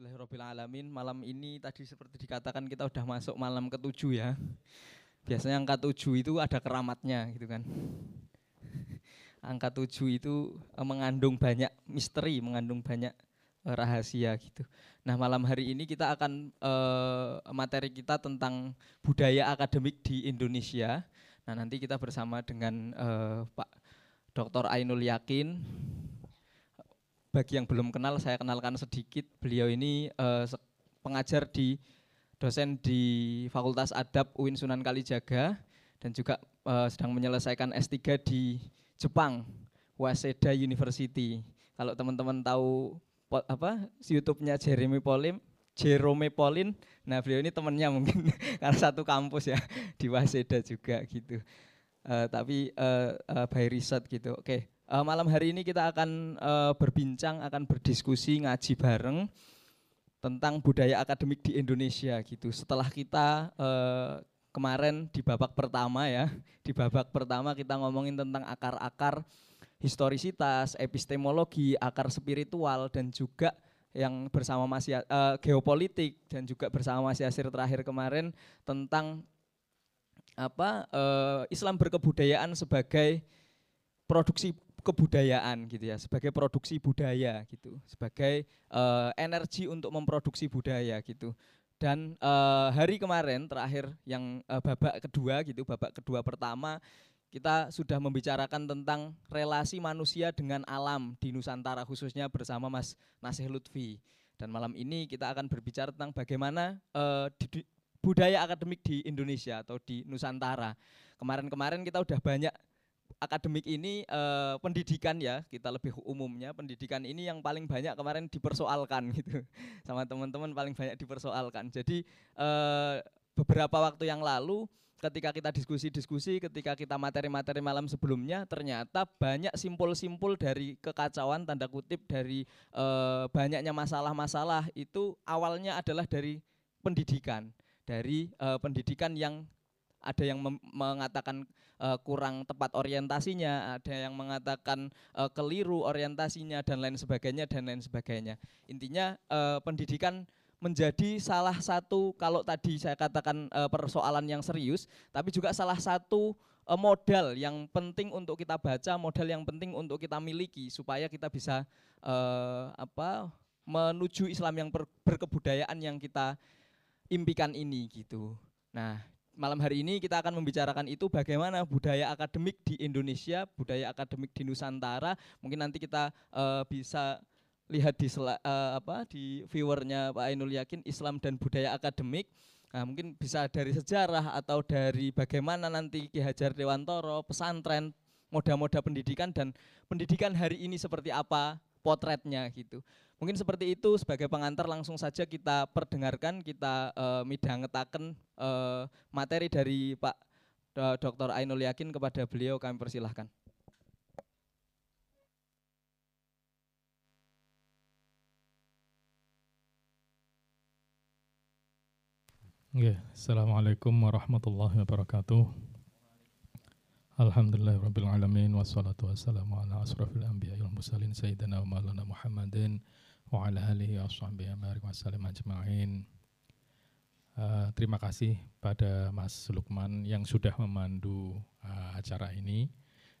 Alhamdulillahirrahmanirrahim. Malam ini tadi seperti dikatakan kita udah masuk malam ketujuh ya. Biasanya angka tujuh itu ada keramatnya gitu kan. Angka tujuh itu eh, mengandung banyak misteri, mengandung banyak eh, rahasia gitu. Nah malam hari ini kita akan eh, materi kita tentang budaya akademik di Indonesia. Nah nanti kita bersama dengan eh, Pak Dr. Ainul Yakin, bagi yang belum kenal saya kenalkan sedikit. Beliau ini uh, pengajar di dosen di Fakultas Adab UIN Sunan Kalijaga dan juga uh, sedang menyelesaikan S3 di Jepang, Waseda University. Kalau teman-teman tahu apa YouTube-nya Jeremy Pauline, Jerome Pauline, nah beliau ini temannya mungkin karena satu kampus ya di Waseda juga gitu. Uh, tapi uh, uh, by riset gitu. Oke. Okay. Uh, malam hari ini kita akan uh, berbincang, akan berdiskusi, ngaji bareng tentang budaya akademik di Indonesia gitu. Setelah kita uh, kemarin di babak pertama ya, di babak pertama kita ngomongin tentang akar-akar historisitas, epistemologi, akar spiritual dan juga yang bersama Mas uh, geopolitik dan juga bersama Mas Yasir terakhir kemarin tentang apa uh, Islam berkebudayaan sebagai produksi kebudayaan gitu ya sebagai produksi budaya gitu sebagai uh, energi untuk memproduksi budaya gitu. Dan uh, hari kemarin terakhir yang uh, babak kedua gitu babak kedua pertama kita sudah membicarakan tentang relasi manusia dengan alam di Nusantara khususnya bersama Mas Nasih Lutfi. Dan malam ini kita akan berbicara tentang bagaimana uh, di, budaya akademik di Indonesia atau di Nusantara. Kemarin-kemarin kita udah banyak akademik ini uh, pendidikan ya kita lebih umumnya pendidikan ini yang paling banyak kemarin dipersoalkan gitu. Sama teman-teman paling banyak dipersoalkan. Jadi uh, beberapa waktu yang lalu ketika kita diskusi-diskusi ketika kita materi-materi malam sebelumnya ternyata banyak simpul-simpul dari kekacauan tanda kutip dari uh, banyaknya masalah-masalah itu awalnya adalah dari pendidikan. Dari uh, pendidikan yang ada yang mengatakan uh, kurang tepat orientasinya, ada yang mengatakan uh, keliru orientasinya dan lain sebagainya dan lain sebagainya. Intinya uh, pendidikan menjadi salah satu kalau tadi saya katakan uh, persoalan yang serius, tapi juga salah satu uh, modal yang penting untuk kita baca, modal yang penting untuk kita miliki supaya kita bisa uh, apa menuju Islam yang ber, berkebudayaan yang kita impikan ini gitu. Nah, malam hari ini kita akan membicarakan itu bagaimana budaya akademik di Indonesia, budaya akademik di Nusantara. Mungkin nanti kita uh, bisa lihat di uh, apa di viewernya Pak Ainul Yakin Islam dan budaya akademik. Nah, mungkin bisa dari sejarah atau dari bagaimana nanti Ki Hajar Dewantoro, pesantren, moda-moda pendidikan dan pendidikan hari ini seperti apa potretnya gitu. Mungkin seperti itu sebagai pengantar langsung saja kita perdengarkan, kita uh, midhangetaken uh, materi dari Pak Dr. Ainul Yakin kepada beliau kami persilahkan. Ya, Assalamualaikum warahmatullahi wabarakatuh. Alhamdulillahirrabbilalamin Wassalatu wassalamu ala asrafil anbiya wal mursalin Sayyidina wa maulana Muhammadin wa ala alihi wa sahbihi ajma'in. Uh, terima kasih pada Mas Lukman yang sudah memandu uh, acara ini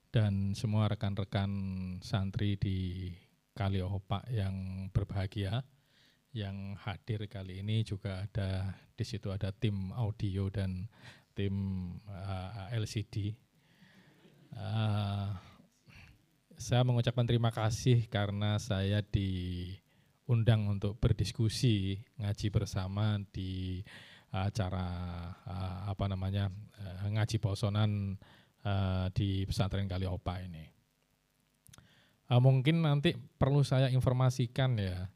dan semua rekan-rekan santri di Kaliopak yang berbahagia yang hadir kali ini juga ada di situ ada tim audio dan tim uh, LCD. Uh, saya mengucapkan terima kasih karena saya di undang untuk berdiskusi ngaji bersama di acara uh, apa namanya uh, ngaji posonan uh, di pesantren Kaliopa ini. Uh, mungkin nanti perlu saya informasikan ya,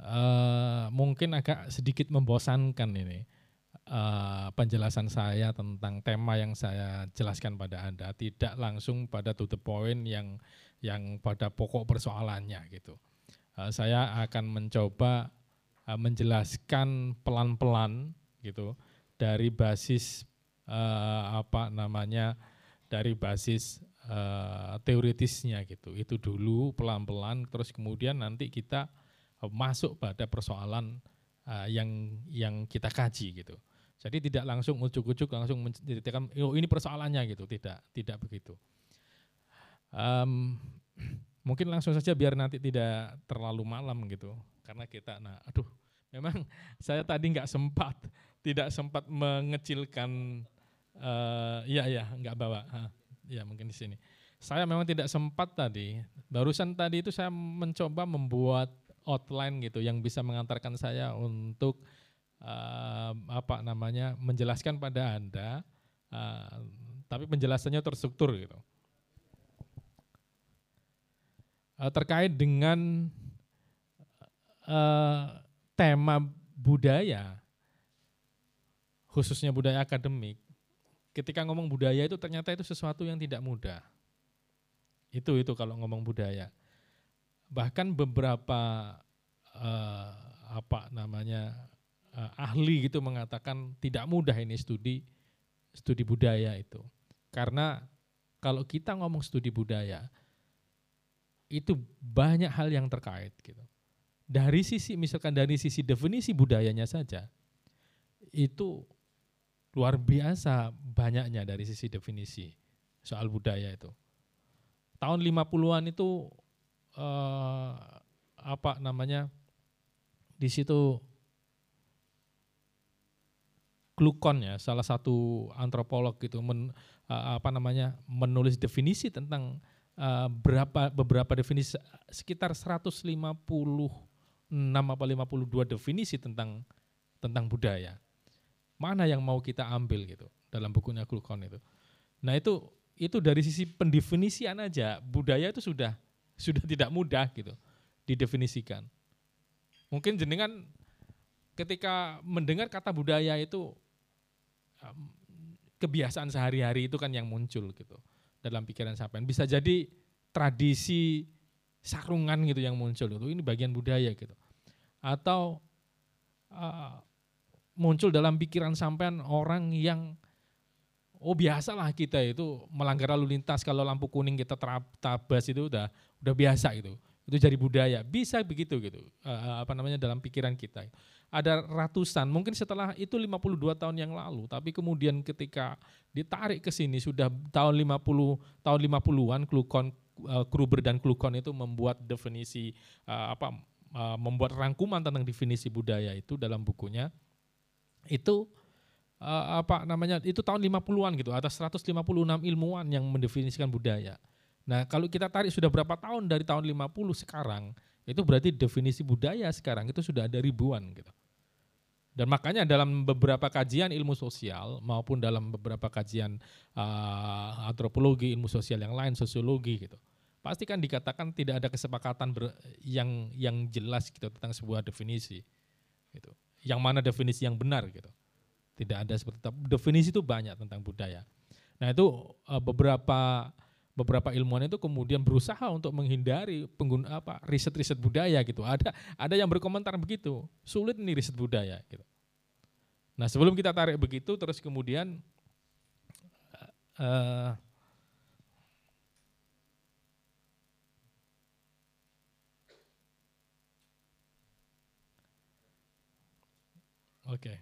uh, mungkin agak sedikit membosankan ini uh, penjelasan saya tentang tema yang saya jelaskan pada anda, tidak langsung pada to the point yang yang pada pokok persoalannya gitu. Eh, saya akan mencoba uh, menjelaskan pelan-pelan gitu dari basis uh, apa namanya dari basis uh, teoritisnya gitu itu dulu pelan-pelan terus kemudian nanti kita masuk pada persoalan uh, yang yang kita kaji gitu. Jadi tidak langsung ujuk-ujuk langsung menceritakan oh ini persoalannya gitu, tidak tidak begitu. Um, mungkin langsung saja biar nanti tidak terlalu malam gitu, karena kita nah aduh memang saya tadi nggak sempat tidak sempat mengecilkan uh, iya ya nggak bawa, ha, ya mungkin di sini. Saya memang tidak sempat tadi, barusan tadi itu saya mencoba membuat outline gitu yang bisa mengantarkan saya untuk apa namanya menjelaskan pada anda, uh, tapi penjelasannya terstruktur gitu. Uh, terkait dengan uh, tema budaya, khususnya budaya akademik, ketika ngomong budaya itu ternyata itu sesuatu yang tidak mudah. Itu itu kalau ngomong budaya bahkan beberapa uh, apa namanya uh, ahli gitu mengatakan tidak mudah ini studi studi budaya itu. Karena kalau kita ngomong studi budaya itu banyak hal yang terkait gitu. Dari sisi misalkan dari sisi definisi budayanya saja itu luar biasa banyaknya dari sisi definisi soal budaya itu. Tahun 50-an itu uh, apa namanya di situ Glukon ya salah satu antropolog gitu men, uh, apa namanya menulis definisi tentang uh, berapa beberapa definisi sekitar 156 apa 52 definisi tentang tentang budaya. Mana yang mau kita ambil gitu dalam bukunya Glukon itu. Nah, itu itu dari sisi pendefinisian aja budaya itu sudah sudah tidak mudah gitu didefinisikan. Mungkin jenengan ketika mendengar kata budaya itu kebiasaan sehari-hari itu kan yang muncul gitu dalam pikiran sampean. Bisa jadi tradisi sarungan gitu yang muncul itu ini bagian budaya gitu. Atau uh, muncul dalam pikiran sampean orang yang oh biasalah kita itu melanggar lalu lintas. Kalau lampu kuning kita tabas itu udah udah biasa gitu. Itu jadi budaya. Bisa begitu gitu uh, apa namanya dalam pikiran kita ada ratusan mungkin setelah itu 52 tahun yang lalu tapi kemudian ketika ditarik ke sini sudah tahun 50 tahun 50-an Klukon Kruber dan Klukon itu membuat definisi uh, apa uh, membuat rangkuman tentang definisi budaya itu dalam bukunya itu apa namanya itu tahun 50-an gitu atas 156 ilmuwan yang mendefinisikan budaya. Nah, kalau kita tarik sudah berapa tahun dari tahun 50 sekarang, itu berarti definisi budaya sekarang itu sudah ada ribuan gitu. Dan makanya dalam beberapa kajian ilmu sosial maupun dalam beberapa kajian uh, antropologi, ilmu sosial yang lain, sosiologi gitu. Pasti kan dikatakan tidak ada kesepakatan ber, yang yang jelas gitu tentang sebuah definisi gitu. Yang mana definisi yang benar gitu. Tidak ada seperti itu. Definisi itu banyak tentang budaya. Nah itu uh, beberapa beberapa ilmuwan itu kemudian berusaha untuk menghindari pengguna apa riset-riset budaya gitu. Ada ada yang berkomentar begitu, sulit nih riset budaya gitu. Nah sebelum kita tarik begitu, terus kemudian uh, Oke. Okay.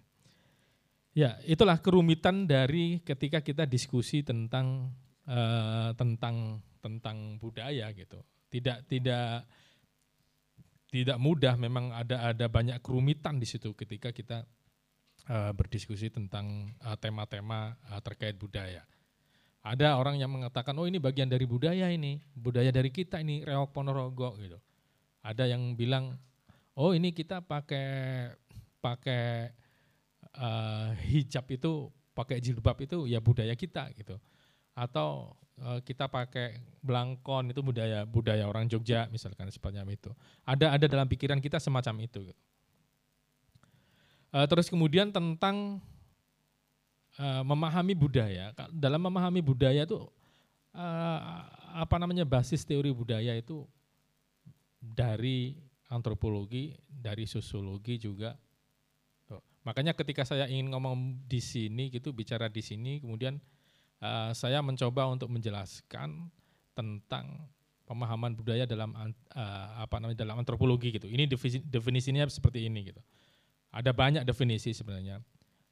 Ya, itulah kerumitan dari ketika kita diskusi tentang uh, tentang tentang budaya gitu. Tidak tidak tidak mudah memang ada ada banyak kerumitan di situ ketika kita uh, berdiskusi tentang tema-tema uh, uh, terkait budaya. Ada orang yang mengatakan oh ini bagian dari budaya ini, budaya dari kita ini reok ponorogo gitu. Ada yang bilang oh ini kita pakai pakai uh, hijab itu pakai jilbab itu ya budaya kita gitu atau uh, kita pakai belangkon itu budaya budaya orang Jogja misalkan seperti itu. Ada ada dalam pikiran kita semacam itu uh, terus kemudian tentang uh, memahami budaya. Dalam memahami budaya itu uh, apa namanya basis teori budaya itu dari antropologi dari sosiologi juga. Makanya ketika saya ingin ngomong di sini gitu, bicara di sini, kemudian uh, saya mencoba untuk menjelaskan tentang pemahaman budaya dalam uh, apa namanya dalam antropologi gitu. Ini definisi, definisinya seperti ini gitu. Ada banyak definisi sebenarnya.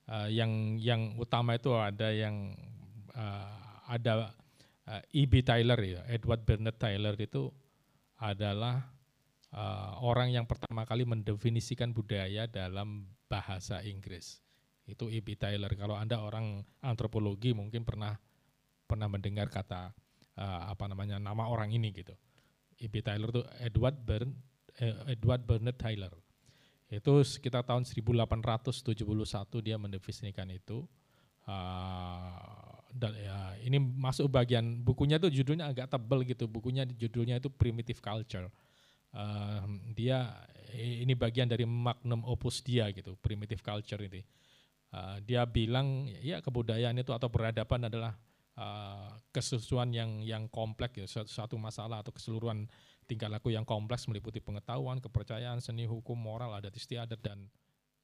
Uh, yang yang utama itu ada yang uh, ada uh, E.B. Tyler ya, Edward Bernard Tyler itu adalah uh, orang yang pertama kali mendefinisikan budaya dalam bahasa Inggris. Itu E.B. Tyler. Kalau Anda orang antropologi mungkin pernah pernah mendengar kata uh, apa namanya nama orang ini gitu. E.B. Tyler itu Edward Bern eh, Edward Bernard Tyler. Itu sekitar tahun 1871 dia mendefinisikan itu. Uh, dan ya ini masuk bagian bukunya tuh judulnya agak tebel gitu. Bukunya judulnya itu Primitive Culture. Uh, dia ini bagian dari magnum opus dia gitu, primitive culture ini. Uh, dia bilang ya kebudayaan itu atau peradaban adalah uh, kesesuaian yang yang kompleks ya suatu masalah atau keseluruhan tingkah laku yang kompleks meliputi pengetahuan, kepercayaan, seni, hukum, moral, adat istiadat dan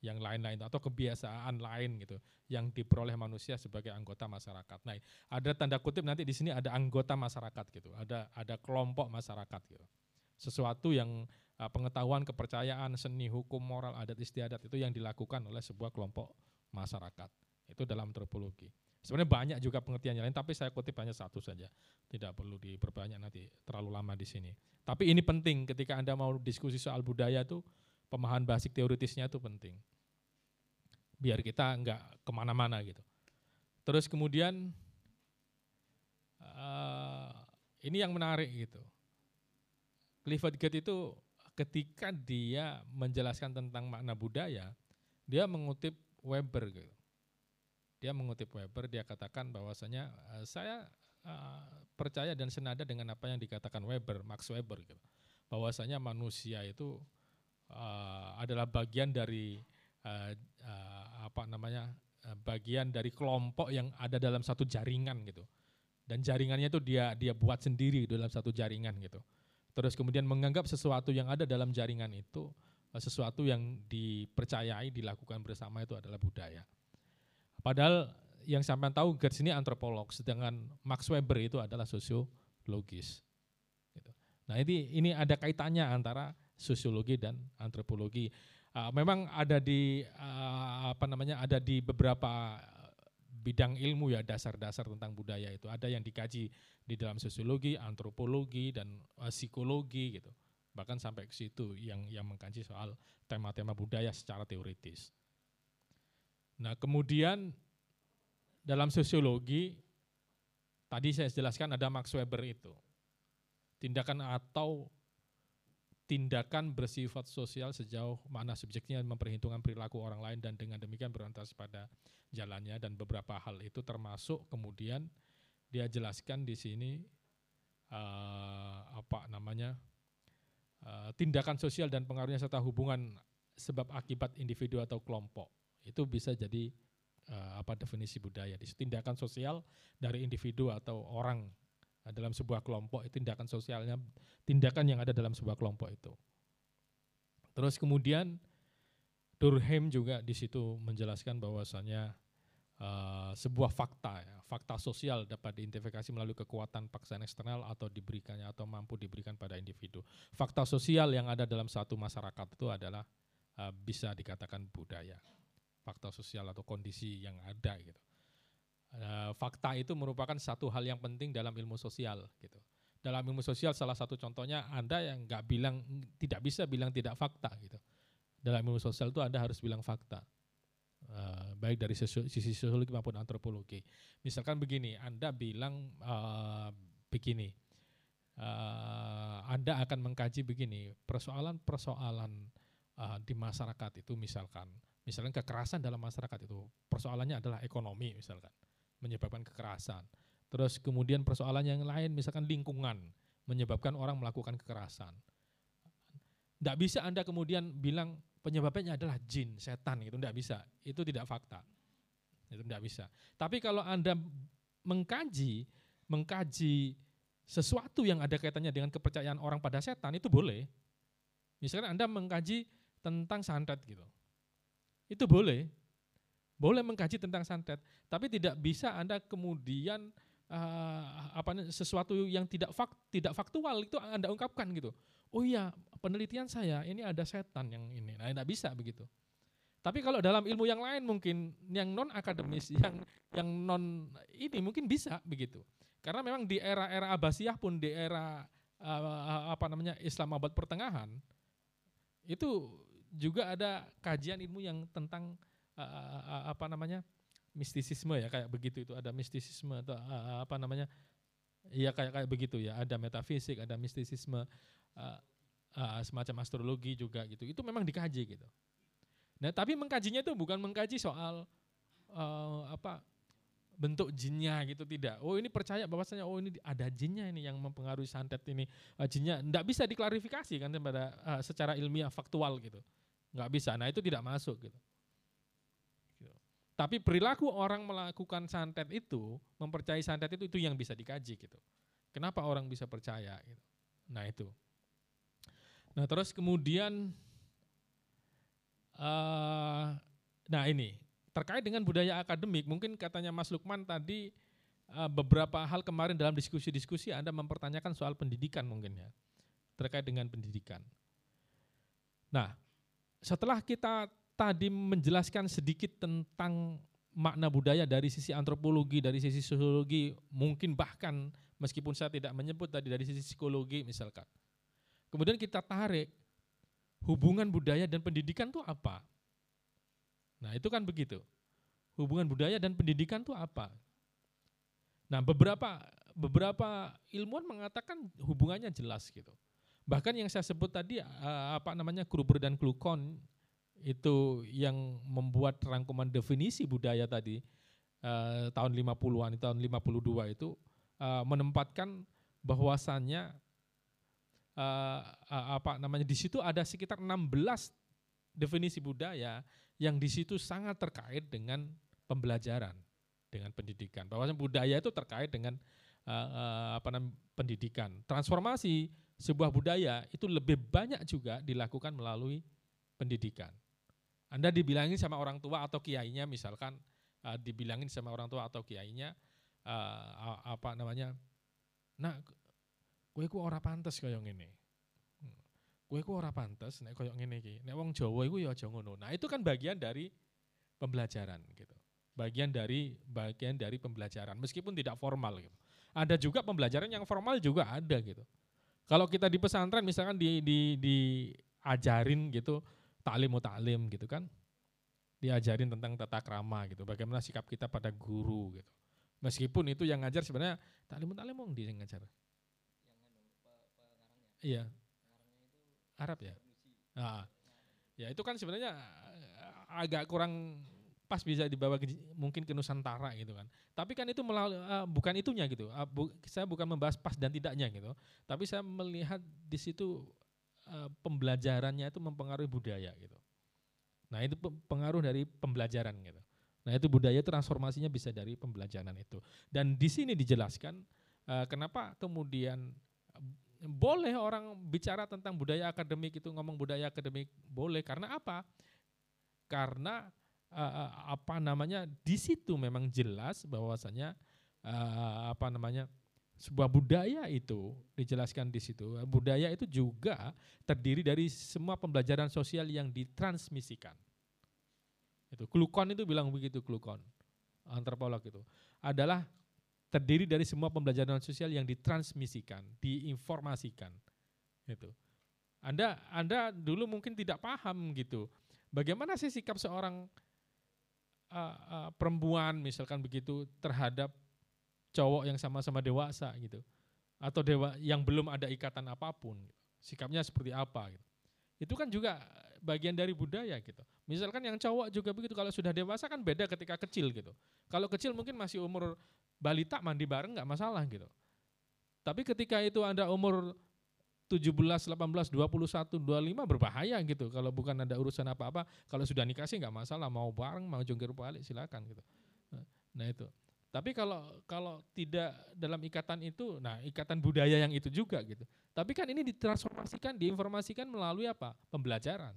yang lain-lain atau kebiasaan lain gitu yang diperoleh manusia sebagai anggota masyarakat. Nah, ada tanda kutip nanti di sini ada anggota masyarakat gitu, ada ada kelompok masyarakat gitu. Sesuatu yang uh, pengetahuan, kepercayaan, seni, hukum, moral, adat istiadat itu yang dilakukan oleh sebuah kelompok masyarakat. Itu dalam antropologi. Sebenarnya banyak juga pengertian yang lain, tapi saya kutip hanya satu saja. Tidak perlu diperbanyak nanti, terlalu lama di sini. Tapi ini penting ketika Anda mau diskusi soal budaya itu, pemahaman basic teoritisnya itu penting. Biar kita enggak ke mana-mana gitu. Terus kemudian, uh, ini yang menarik gitu. Clifford Gate itu ketika dia menjelaskan tentang makna budaya, dia mengutip Weber gitu dia mengutip Weber, dia katakan bahwasanya uh, saya uh, percaya dan senada dengan apa yang dikatakan Weber, Max Weber gitu. Bahwasanya manusia itu uh, adalah bagian dari uh, uh, apa namanya? Uh, bagian dari kelompok yang ada dalam satu jaringan gitu. Dan jaringannya itu dia dia buat sendiri dalam satu jaringan gitu. Terus kemudian menganggap sesuatu yang ada dalam jaringan itu sesuatu yang dipercayai dilakukan bersama itu adalah budaya. Padahal yang sampai tahu Gertz ini antropolog, sedangkan Max Weber itu adalah sosiologis. Gitu. Nah ini ini ada kaitannya antara sosiologi dan antropologi. Uh, memang ada di uh, apa namanya ada di beberapa bidang ilmu ya dasar-dasar tentang budaya itu ada yang dikaji di dalam sosiologi, antropologi dan uh, psikologi gitu. Bahkan sampai ke situ yang yang mengkaji soal tema-tema budaya secara teoritis. Nah kemudian dalam sosiologi, tadi saya jelaskan ada Max Weber itu. Tindakan atau tindakan bersifat sosial sejauh mana subjeknya memperhitungkan perilaku orang lain dan dengan demikian berorientasi pada jalannya dan beberapa hal itu termasuk kemudian dia jelaskan di sini uh, apa namanya tindakan sosial dan pengaruhnya serta hubungan sebab akibat individu atau kelompok. Itu bisa jadi uh, apa definisi budaya. Di tindakan sosial dari individu atau orang uh, dalam sebuah kelompok tindakan sosialnya tindakan yang ada dalam sebuah kelompok itu. Terus kemudian Durkheim juga di situ menjelaskan bahwasanya uh, sebuah fakta ya, fakta sosial dapat diidentifikasi melalui kekuatan paksaan eksternal atau diberikannya atau mampu diberikan pada individu. Fakta sosial yang ada dalam satu masyarakat itu adalah uh, bisa dikatakan budaya fakta sosial atau kondisi yang ada gitu. Uh, fakta itu merupakan satu hal yang penting dalam ilmu sosial gitu. Dalam ilmu sosial salah satu contohnya Anda yang nggak bilang tidak bisa bilang tidak fakta gitu. Dalam ilmu sosial itu Anda harus bilang fakta. Uh, baik dari sisi sosiologi maupun antropologi. Misalkan begini, Anda bilang uh, begini, uh, Anda akan mengkaji begini, persoalan-persoalan uh, di masyarakat itu misalkan Misalnya kekerasan dalam masyarakat itu persoalannya adalah ekonomi misalkan menyebabkan kekerasan. Terus kemudian persoalan yang lain misalkan lingkungan menyebabkan orang melakukan kekerasan. Tidak bisa Anda kemudian bilang penyebabnya adalah jin, setan itu tidak bisa. Itu tidak fakta. Itu tidak bisa. Tapi kalau Anda mengkaji mengkaji sesuatu yang ada kaitannya dengan kepercayaan orang pada setan itu boleh. Misalkan Anda mengkaji tentang santet gitu. Itu boleh. Boleh mengkaji tentang santet, tapi tidak bisa Anda kemudian uh, apa sesuatu yang tidak fak, tidak faktual itu anda ungkapkan gitu oh iya penelitian saya ini ada setan yang ini. Nah tidak bisa begitu. Tapi kalau dalam ilmu yang lain mungkin yang non akademis yang yang non ini mungkin bisa begitu. Karena memang di era-era Abbasiyah pun di era uh, apa namanya Islam abad pertengahan itu juga ada kajian ilmu yang tentang uh, apa namanya mistisisme ya kayak begitu itu. Ada mistisisme atau uh, apa namanya ya kayak kayak begitu ya. Ada metafisik ada mistisisme uh, uh, semacam astrologi juga gitu. Itu memang dikaji gitu. Nah tapi mengkajinya itu bukan mengkaji soal uh, apa bentuk jinnya gitu tidak. Oh ini percaya bahwasanya oh ini ada jinnya ini yang mempengaruhi santet ini uh, jinnya. Tidak bisa diklarifikasi kan pada uh, secara ilmiah faktual gitu. Nggak bisa. Nah itu tidak masuk gitu. Tapi perilaku orang melakukan santet itu, mempercayai santet itu itu yang bisa dikaji gitu. Kenapa orang bisa percaya gitu. Nah, itu. Nah, terus kemudian uh, nah ini terkait dengan budaya akademik, mungkin katanya Mas Lukman tadi uh, beberapa hal kemarin dalam diskusi-diskusi Anda mempertanyakan soal pendidikan mungkin ya. Terkait dengan pendidikan. Nah, setelah kita tadi menjelaskan sedikit tentang makna budaya dari sisi antropologi, dari sisi sosiologi, mungkin bahkan meskipun saya tidak menyebut tadi dari sisi psikologi misalkan. Kemudian kita tarik hubungan budaya dan pendidikan itu apa? Nah itu kan begitu. Hubungan budaya dan pendidikan itu apa? Nah beberapa beberapa ilmuwan mengatakan hubungannya jelas gitu. Bahkan yang saya sebut tadi eh, apa namanya Gruber dan Klukon itu yang membuat rangkuman definisi budaya tadi uh, tahun 50-an tahun 52 itu uh, menempatkan bahwasannya uh, apa namanya di situ ada sekitar 16 definisi budaya yang di situ sangat terkait dengan pembelajaran dengan pendidikan. Bahwasanya budaya itu terkait dengan uh, uh, apa namanya pendidikan. Transformasi sebuah budaya itu lebih banyak juga dilakukan melalui pendidikan. Anda dibilangin sama orang tua atau kiainya misalkan uh, dibilangin sama orang tua atau kiainya uh, apa namanya nah kue ku ora pantes kaya ngene. Hmm. kue ku ora pantes nek kaya ngene iki. Nek wong Jawa iku ya aja ngono. Nah itu kan bagian dari pembelajaran gitu. Bagian dari bagian dari pembelajaran. Meskipun tidak formal gitu. Ada juga pembelajaran yang formal juga ada gitu. Kalau kita di pesantren misalkan di di diajarin gitu taklim taklim gitu kan. Diajarin tentang tata krama gitu. Bagaimana sikap kita pada guru gitu. Meskipun itu yang ngajar sebenarnya taklim taklim mau dia yang ngajar iya Arab ya nah, ya itu kan sebenarnya eh, agak kurang pas bisa dibawa ke, mungkin ke Nusantara gitu kan. Tapi kan itu melalui, uh, bukan itunya gitu. Uh, bu, saya bukan membahas pas dan tidaknya gitu. Tapi saya melihat di situ Eh, pembelajarannya itu mempengaruhi budaya gitu. Nah itu pengaruh dari pembelajaran gitu. Nah itu budaya transformasinya bisa dari pembelajaran itu. Dan di sini dijelaskan uh, kenapa kemudian boleh orang bicara tentang budaya akademik itu ngomong budaya akademik boleh karena apa? Karena uh, apa namanya di situ memang jelas bahwasanya uh, apa namanya sebuah budaya itu dijelaskan di situ. Budaya itu juga terdiri dari semua pembelajaran sosial yang ditransmisikan. Itu Klukon itu bilang begitu Klukon. Antropolog itu adalah terdiri dari semua pembelajaran sosial yang ditransmisikan, diinformasikan. Itu. Anda Anda dulu mungkin tidak paham gitu. Bagaimana sih sikap seorang uh, uh, perempuan misalkan begitu terhadap cowok yang sama-sama dewasa gitu atau dewa yang belum ada ikatan apa pun sikapnya seperti apa gitu itu kan juga bagian dari budaya gitu misalkan yang cowok juga begitu kalau sudah dewasa kan beda ketika kecil gitu kalau kecil mungkin masih umur balita mandi bareng nggak masalah gitu tapi ketika itu anda umur 17, 18, 21, 25 berbahaya gitu. Kalau bukan ada urusan apa-apa, kalau sudah nikah sih nggak masalah, mau bareng, mau jungkir balik silakan gitu. Nah itu. Tapi kalau kalau tidak dalam ikatan itu, nah ikatan budaya yang itu juga gitu. Tapi kan ini ditransformasikan, diinformasikan melalui apa? Pembelajaran.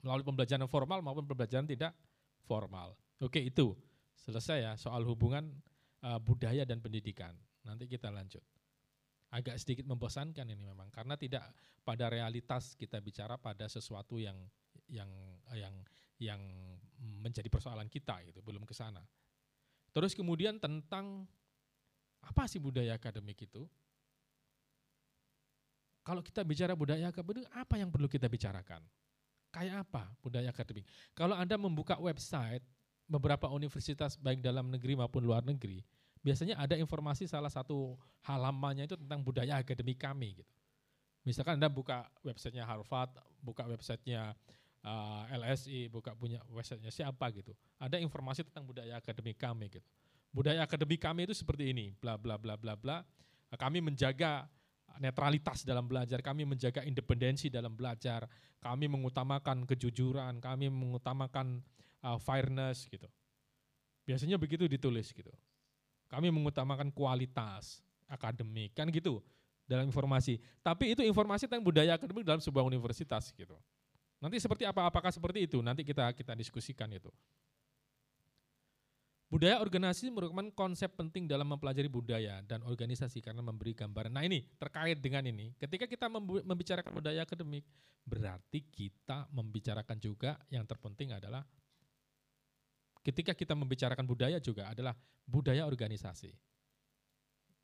Melalui pembelajaran formal maupun pembelajaran tidak formal. Oke itu selesai ya soal hubungan uh, budaya dan pendidikan. Nanti kita lanjut. Agak sedikit membosankan ini memang karena tidak pada realitas kita bicara pada sesuatu yang yang yang yang menjadi persoalan kita gitu, belum ke sana. Terus kemudian tentang apa sih budaya akademik itu? Kalau kita bicara budaya akademik, apa yang perlu kita bicarakan? Kayak apa budaya akademik? Kalau Anda membuka website beberapa universitas baik dalam negeri maupun luar negeri, biasanya ada informasi salah satu halamannya itu tentang budaya akademik kami gitu. Misalkan Anda buka websitenya Harvard, buka websitenya uh, LSI, buka punya websitenya siapa gitu. Ada informasi tentang budaya akademik kami gitu. Budaya akademik kami itu seperti ini, bla bla bla bla bla. Kami menjaga netralitas dalam belajar, kami menjaga independensi dalam belajar, kami mengutamakan kejujuran, kami mengutamakan uh, fairness gitu. Biasanya begitu ditulis gitu. Kami mengutamakan kualitas akademik, kan gitu dalam informasi. Tapi itu informasi tentang budaya akademik dalam sebuah universitas gitu. Nanti seperti apa? Apakah seperti itu? Nanti kita kita diskusikan itu. Budaya organisasi merupakan konsep penting dalam mempelajari budaya dan organisasi karena memberi gambaran. Nah ini terkait dengan ini, ketika kita membicarakan budaya akademik, berarti kita membicarakan juga yang terpenting adalah ketika kita membicarakan budaya juga adalah budaya organisasi.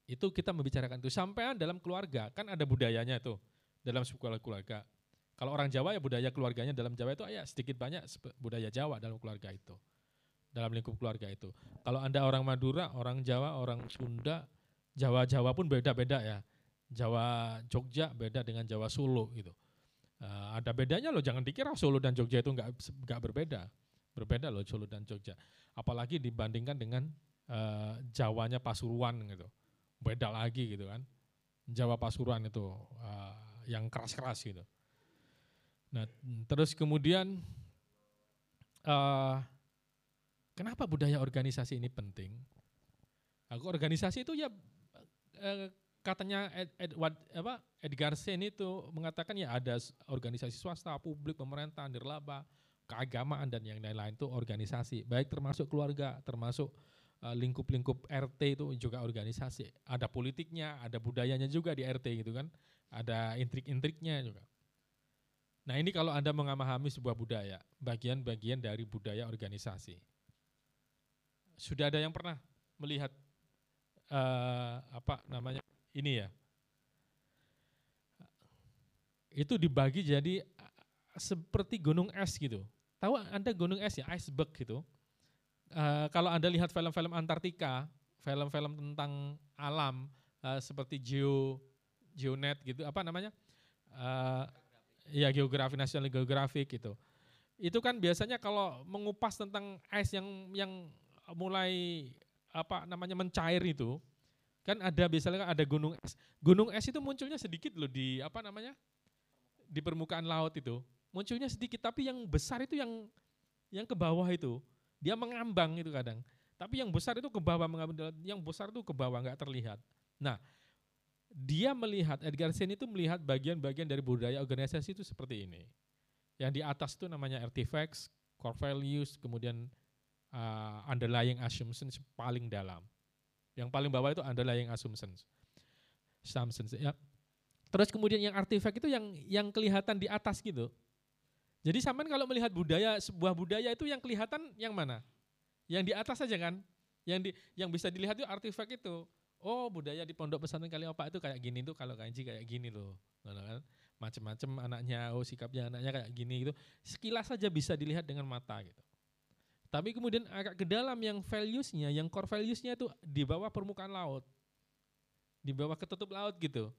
Itu kita membicarakan itu sampai dalam keluarga kan ada budayanya itu dalam sebuah keluarga. Kalau orang Jawa ya budaya keluarganya dalam Jawa itu ya sedikit banyak budaya Jawa dalam keluarga itu. Dalam lingkup keluarga itu. Kalau Anda orang Madura, orang Jawa, orang Sunda, Jawa-Jawa pun beda-beda ya. Jawa Jogja beda dengan Jawa Solo gitu. Uh, ada bedanya loh, jangan dikira Solo dan Jogja itu nggak nggak berbeda. Berbeda loh Solo dan Jogja. Apalagi dibandingkan dengan uh, Jawanya Pasuruan gitu. Beda lagi gitu kan. Jawa Pasuruan itu uh, yang keras-keras gitu. Nah, terus kemudian uh, kenapa budaya organisasi ini penting? Aku organisasi itu ya uh, katanya Ed, Edward apa Edgar Sen itu mengatakan ya ada organisasi swasta, publik, pemerintah, nirlaba, keagamaan dan yang lain-lain itu organisasi, baik termasuk keluarga, termasuk uh, lingkup-lingkup RT itu juga organisasi. Ada politiknya, ada budayanya juga di RT gitu kan. Ada intrik-intriknya juga. Nah ini kalau Anda mengamahami sebuah budaya, bagian-bagian dari budaya organisasi. Sudah ada yang pernah melihat uh, apa namanya ini ya? Itu dibagi jadi seperti gunung es gitu. Tahu Anda gunung es ya, iceberg gitu. Uh, kalau Anda lihat film-film Antartika, film-film tentang alam uh, seperti Geo Geonet gitu, apa namanya? Uh, ya geografi nasional geografik gitu. Itu kan biasanya kalau mengupas tentang es yang yang mulai apa namanya mencair itu, kan ada biasanya ada gunung es. Gunung es itu munculnya sedikit loh di apa namanya? di permukaan laut itu munculnya sedikit tapi yang besar itu yang yang ke bawah itu dia mengambang itu kadang. Tapi yang besar itu ke bawah mengambang yang besar itu ke bawah nggak terlihat. Nah dia melihat Edgar Sen itu melihat bagian-bagian dari budaya organisasi itu seperti ini. Yang di atas itu namanya artifacts core values kemudian uh, underlying assumptions paling dalam. Yang paling bawah itu underlying assumptions. Assumptions ya. Terus kemudian yang artifact itu yang yang kelihatan di atas gitu jadi sampean kalau melihat budaya sebuah budaya itu yang kelihatan yang mana? Yang di atas saja kan? Yang di yang bisa dilihat itu artefak itu. Oh, budaya di Pondok Pesantren Kaliopak itu kayak gini tuh kalau kanji kayak gini loh. Kan? Macam-macam anaknya, oh sikapnya anaknya kayak gini gitu. Sekilas saja bisa dilihat dengan mata gitu. Tapi kemudian agak ke dalam yang values-nya, yang core values-nya itu di bawah permukaan laut. Di bawah ketutup laut gitu.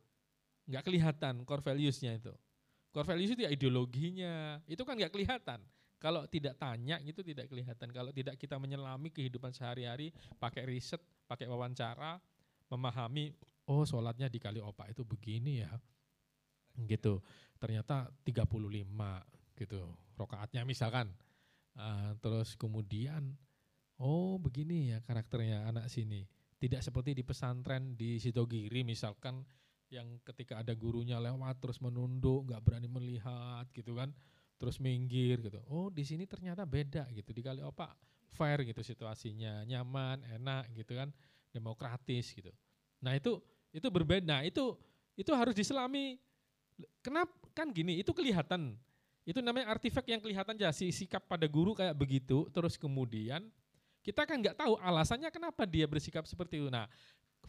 Nggak kelihatan core values-nya itu. Core values itu ya ideologinya, itu kan nggak kelihatan. Kalau tidak tanya itu tidak kelihatan. Kalau tidak kita menyelami kehidupan sehari-hari, pakai riset, pakai wawancara, memahami, oh sholatnya di kali opak itu begini ya. Gitu. Ternyata 35 gitu. Rokaatnya misalkan. Uh, terus kemudian, oh begini ya karakternya anak sini. Tidak seperti di pesantren di Sitogiri misalkan yang ketika ada gurunya lewat terus menunduk, nggak berani melihat gitu kan, terus minggir gitu. Oh di sini ternyata beda gitu di kali opak fair gitu situasinya, nyaman, enak gitu kan. demokratis gitu. Nah itu itu berbeda. Itu itu harus diselami. Kenapa kan gini? Itu kelihatan. Itu namanya artefak yang kelihatan ya si sikap pada guru kayak begitu. Terus kemudian kita kan nggak tahu alasannya kenapa dia bersikap seperti itu. Nah,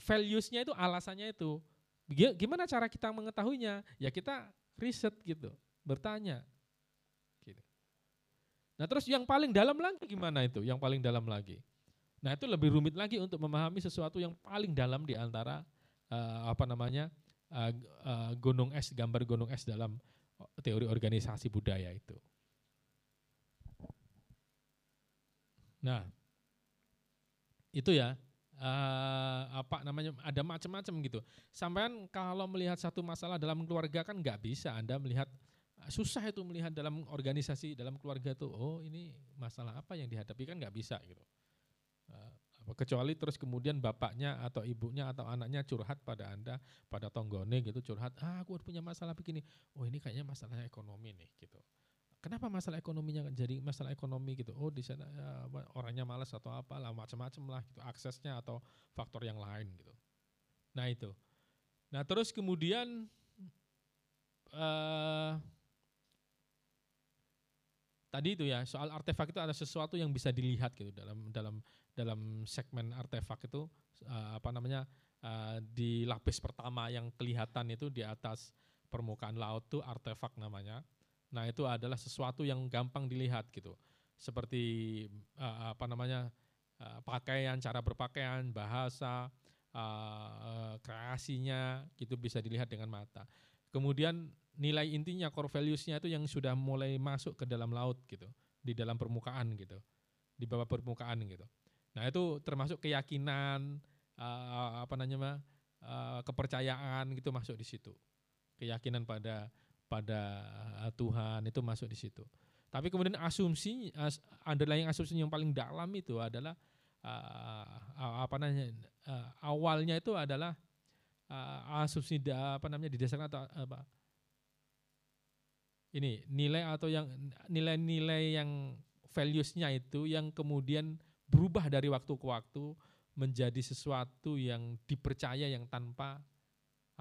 valuesnya itu alasannya itu. Gimana cara kita mengetahuinya? Ya kita riset gitu, bertanya. Gitu. Nah terus yang paling dalam lagi gimana itu? Yang paling dalam lagi. Nah itu lebih rumit lagi untuk memahami sesuatu yang paling dalam di antara uh, apa namanya uh, uh, gunung es, gambar gunung es dalam teori organisasi budaya itu. Nah itu ya uh, apa namanya ada macam-macam gitu. Sampean kalau melihat satu masalah dalam keluarga kan nggak bisa Anda melihat susah itu melihat dalam organisasi dalam keluarga tuh oh ini masalah apa yang dihadapi kan nggak bisa gitu. Uh, kecuali terus kemudian bapaknya atau ibunya atau anaknya curhat pada anda pada tonggone gitu curhat ah aku punya masalah begini oh ini kayaknya masalah ekonomi nih gitu kenapa masalah ekonominya jadi masalah ekonomi gitu? Oh di sana ya, orangnya malas atau apa lah macam-macam lah gitu aksesnya atau faktor yang lain gitu. Nah itu. Nah terus kemudian uh, tadi itu ya soal artefak itu ada sesuatu yang bisa dilihat gitu dalam dalam dalam segmen artefak itu uh, apa namanya uh, di lapis pertama yang kelihatan itu di atas permukaan laut tuh artefak namanya. Nah itu adalah sesuatu yang gampang dilihat gitu, seperti uh, apa namanya uh, pakaian, cara berpakaian, bahasa, uh, kreasinya gitu bisa dilihat dengan mata. Kemudian nilai intinya core values-nya itu yang sudah mulai masuk ke dalam laut gitu, di dalam permukaan gitu, di bawah permukaan gitu. Nah itu termasuk keyakinan, uh, apa namanya, uh, kepercayaan gitu masuk di situ, keyakinan pada pada uh, Tuhan itu masuk di situ. Tapi kemudian asumsi, as, underlying asumsi yang paling dalam itu adalah uh, apa namanya, uh, awalnya itu adalah uh, asumsi da, apa namanya didasarkan atau apa ini nilai atau yang nilai-nilai yang values-nya itu yang kemudian berubah dari waktu ke waktu menjadi sesuatu yang dipercaya yang tanpa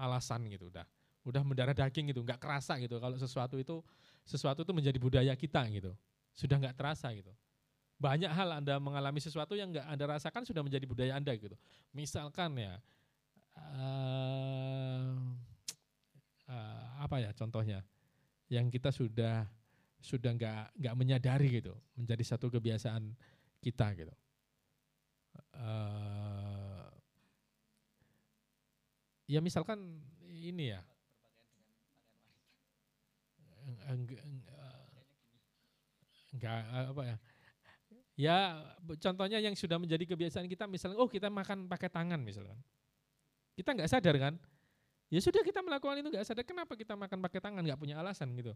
alasan gitu udah udah mendarah daging gitu nggak kerasa gitu. Kalau sesuatu itu sesuatu itu menjadi budaya kita gitu. Sudah nggak terasa gitu. Banyak hal anda mengalami sesuatu yang nggak anda rasakan sudah menjadi budaya anda gitu. Misalkan ya uh, uh, apa ya contohnya? Yang kita sudah sudah nggak nggak menyadari gitu menjadi satu kebiasaan kita gitu. Uh, ya misalkan ini ya enggak apa ya ya contohnya yang sudah menjadi kebiasaan kita misalnya oh kita makan pakai tangan misalkan kita nggak sadar kan Ya sudah kita melakukan itu nggak sadar kenapa kita makan pakai tangan nggak punya alasan gitu.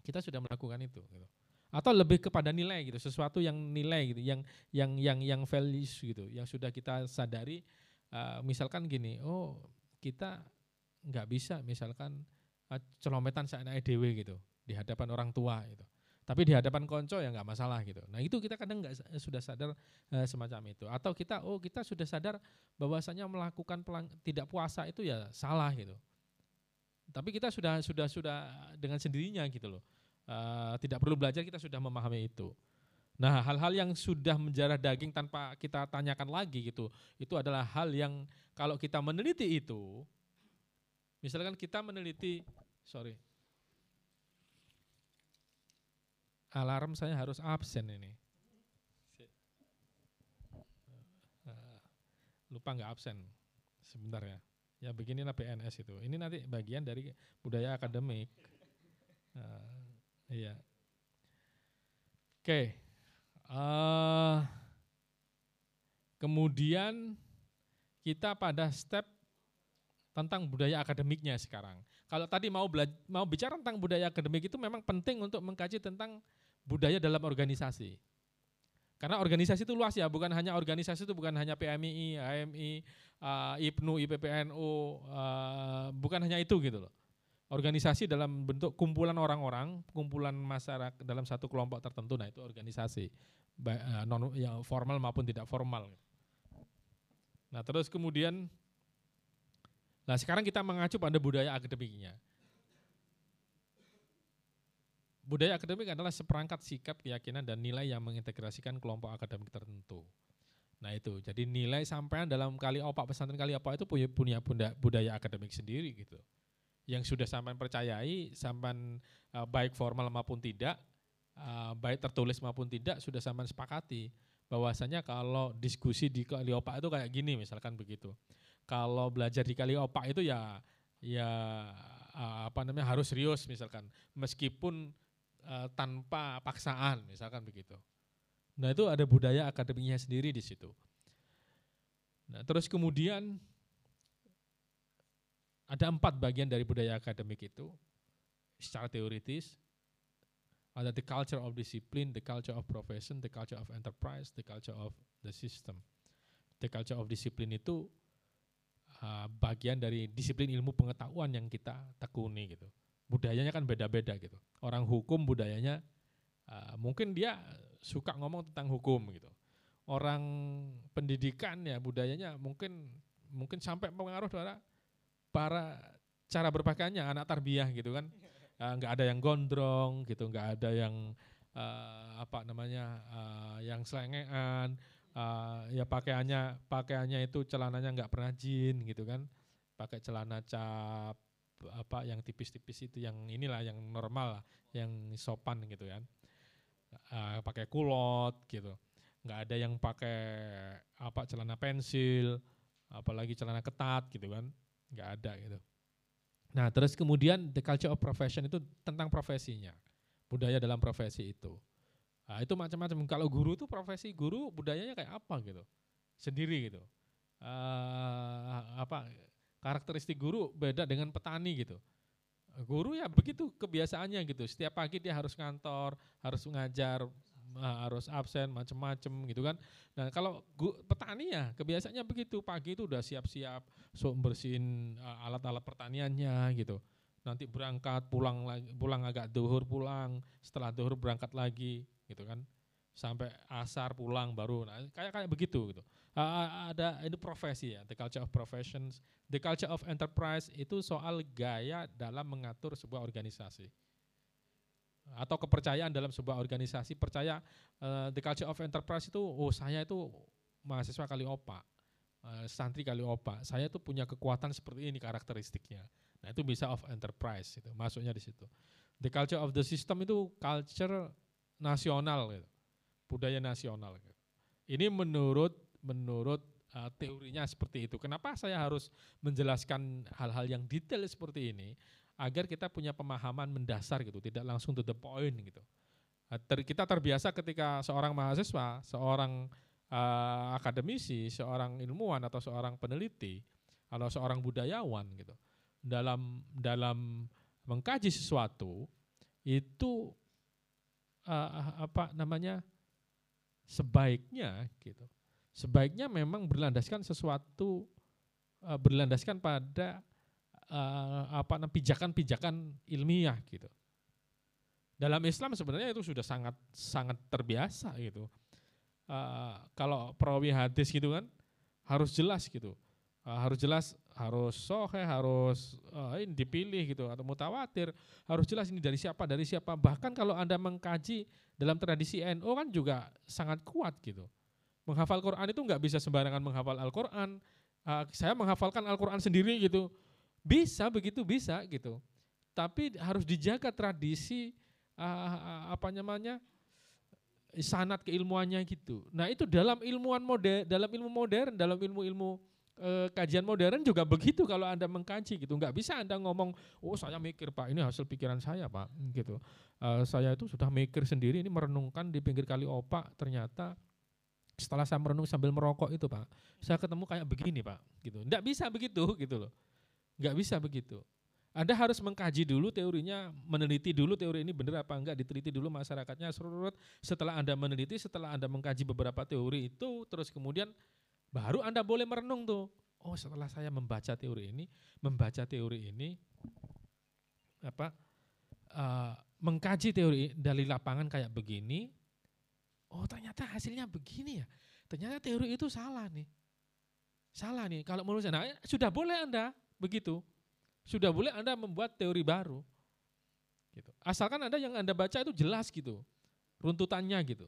Kita sudah melakukan itu. Gitu. Atau lebih kepada nilai gitu, sesuatu yang nilai gitu, yang yang yang yang values gitu, yang sudah kita sadari. Uh, misalkan gini, oh kita nggak bisa misalkan celometan saat EDW gitu di hadapan orang tua gitu. Tapi di hadapan konco ya nggak masalah gitu. Nah itu kita kadang nggak sudah sadar uh, semacam itu. Atau kita oh kita sudah sadar bahwasanya melakukan pelang, tidak puasa itu ya salah gitu. Tapi kita sudah sudah sudah dengan sendirinya gitu loh. Uh, tidak perlu belajar kita sudah memahami itu. Nah hal-hal yang sudah menjarah daging tanpa kita tanyakan lagi gitu, itu adalah hal yang kalau kita meneliti itu, misalkan kita meneliti, sorry, alarm saya harus absen ini. Eh, lupa nggak absen sebentar ya. Ya beginilah PNS itu. Ini nanti bagian dari budaya akademik. Uh, iya. Oke. Okay. Uh, eh, kemudian kita pada step tentang budaya akademiknya sekarang. Kalau tadi mau mau bicara tentang budaya akademik itu memang penting untuk mengkaji tentang budaya dalam organisasi. Karena organisasi itu luas ya, bukan hanya organisasi itu bukan hanya PMI, AMI, uh, IPNU, IPPNU, uh, bukan hanya itu gitu loh. Organisasi dalam bentuk kumpulan orang-orang, kumpulan masyarakat dalam satu kelompok tertentu, nah itu organisasi, uh, non ya, formal maupun tidak formal. Nah terus kemudian, nah sekarang kita mengacu pada budaya akademiknya. Budaya akademik adalah seperangkat sikap, keyakinan, dan nilai yang mengintegrasikan kelompok akademik tertentu. Nah itu, jadi nilai sampean dalam kali opak pesantren kali opak itu punya punya budaya akademik sendiri gitu. Yang sudah sampean percayai, sampean uh, baik formal maupun tidak, uh, baik tertulis maupun tidak sudah sampean sepakati bahwasanya kalau diskusi di kali opak itu kayak gini misalkan begitu. Kalau belajar di kali opak itu ya ya uh, apa namanya harus serius misalkan meskipun uh, tanpa paksaan misalkan begitu. Nah itu ada budaya akademiknya sendiri di situ. Nah terus kemudian ada empat bagian dari budaya akademik itu secara teoritis. Ada the culture of discipline, the culture of profession, the culture of enterprise, the culture of the system. The culture of discipline itu uh, bagian dari disiplin ilmu pengetahuan yang kita tekuni gitu. Budayanya kan beda-beda gitu. Orang hukum budayanya uh, mungkin dia suka ngomong tentang hukum gitu. Orang pendidikan ya budayanya mungkin mungkin sampai pengaruh para para cara berpakaiannya anak tarbiyah gitu kan. Uh, ada yang gondrong gitu, nggak ada yang uh, apa namanya uh, yang selengean, uh, ya pakaiannya pakaiannya itu celananya nggak pernah jin gitu kan, pakai celana cap apa yang tipis-tipis itu yang inilah yang normal lah, yang sopan gitu kan. Uh, pakai kulot gitu. Nggak ada yang pakai apa celana pensil apalagi celana ketat gitu kan. Nggak ada gitu. Nah terus kemudian the culture of profession itu tentang profesinya. Budaya dalam profesi itu nah, itu macam-macam. Kalau guru itu profesi guru budayanya kayak apa gitu? Sendiri gitu. Uh, apa karakteristik guru beda dengan petani gitu. Guru ya begitu kebiasaannya gitu. Setiap pagi dia harus ngantor, harus mengajar, harus absen macam-macam gitu kan. Nah kalau petani ya kebiasaannya begitu. Pagi itu udah siap-siap so bersihin alat-alat pertaniannya gitu. Nanti berangkat pulang lagi pulang agak duhur pulang, setelah duhur berangkat lagi gitu kan. Sampai asar pulang baru nah, kayak kayak begitu gitu. Uh, ada ini profesi ya the culture of professions. The culture of enterprise itu soal gaya dalam mengatur sebuah organisasi. Atau kepercayaan dalam sebuah organisasi. Percaya uh, the culture of enterprise itu oh saya itu mahasiswa kali opa. Uh, santri kali opa. Saya itu punya kekuatan seperti ini karakteristiknya. Nah itu bisa of enterprise itu masuknya di situ. The culture of the system itu culture nasional gitu budaya nasional. Ini menurut menurut uh, teorinya seperti itu. Kenapa saya harus menjelaskan hal-hal yang detail seperti ini agar kita punya pemahaman mendasar gitu, tidak langsung to the point gitu. Uh, ter, kita terbiasa ketika seorang mahasiswa, seorang uh, akademisi, seorang ilmuwan atau seorang peneliti atau seorang budayawan gitu dalam dalam mengkaji sesuatu itu uh, apa namanya sebaiknya gitu. Sebaiknya memang berlandaskan sesuatu uh, berlandaskan pada uh, apa pijakan-pijakan ilmiah gitu. Dalam Islam sebenarnya itu sudah sangat sangat terbiasa gitu. Uh, kalau perawi hadis gitu kan harus jelas gitu. Uh, harus jelas harus sohe harus uh, ini dipilih gitu atau mutawatir harus jelas ini dari siapa dari siapa. Bahkan kalau anda mengkaji dalam tradisi NU kan juga sangat kuat gitu. Menghafal Quran itu nggak bisa sembarangan menghafal Al Quran uh, saya menghafalkan Al Quran sendiri gitu. Bisa begitu bisa gitu. Tapi harus dijaga tradisi uh, apa namanya sanat keilmuannya gitu. Nah itu dalam ilmuwan modern dalam ilmu modern dalam ilmu-ilmu eh, kajian modern juga begitu kalau anda mengkaji gitu. Nggak bisa anda ngomong oh saya mikir pak ini hasil pikiran saya pak gitu. Eh, saya itu sudah mikir sendiri ini merenungkan di pinggir kali opak. Ternyata setelah saya merenung sambil merokok itu pak saya ketemu kayak begini pak gitu. Nggak bisa begitu gitu loh. Nggak bisa begitu. Anda harus mengkaji dulu teorinya, meneliti dulu teori ini benar apa enggak, diteliti dulu masyarakatnya. Setelah Anda meneliti, setelah Anda mengkaji beberapa teori itu, terus kemudian Baru Anda boleh merenung tuh. Oh setelah saya membaca teori ini, membaca teori ini, apa uh, mengkaji teori dari lapangan kayak begini, oh ternyata hasilnya begini ya. Ternyata teori itu salah nih. salah nih kalau menurut saya. Nah, sudah boleh Anda begitu. Sudah boleh Anda membuat teori baru. Gitu. Asalkan Anda yang Anda baca itu jelas gitu. Runtutannya gitu.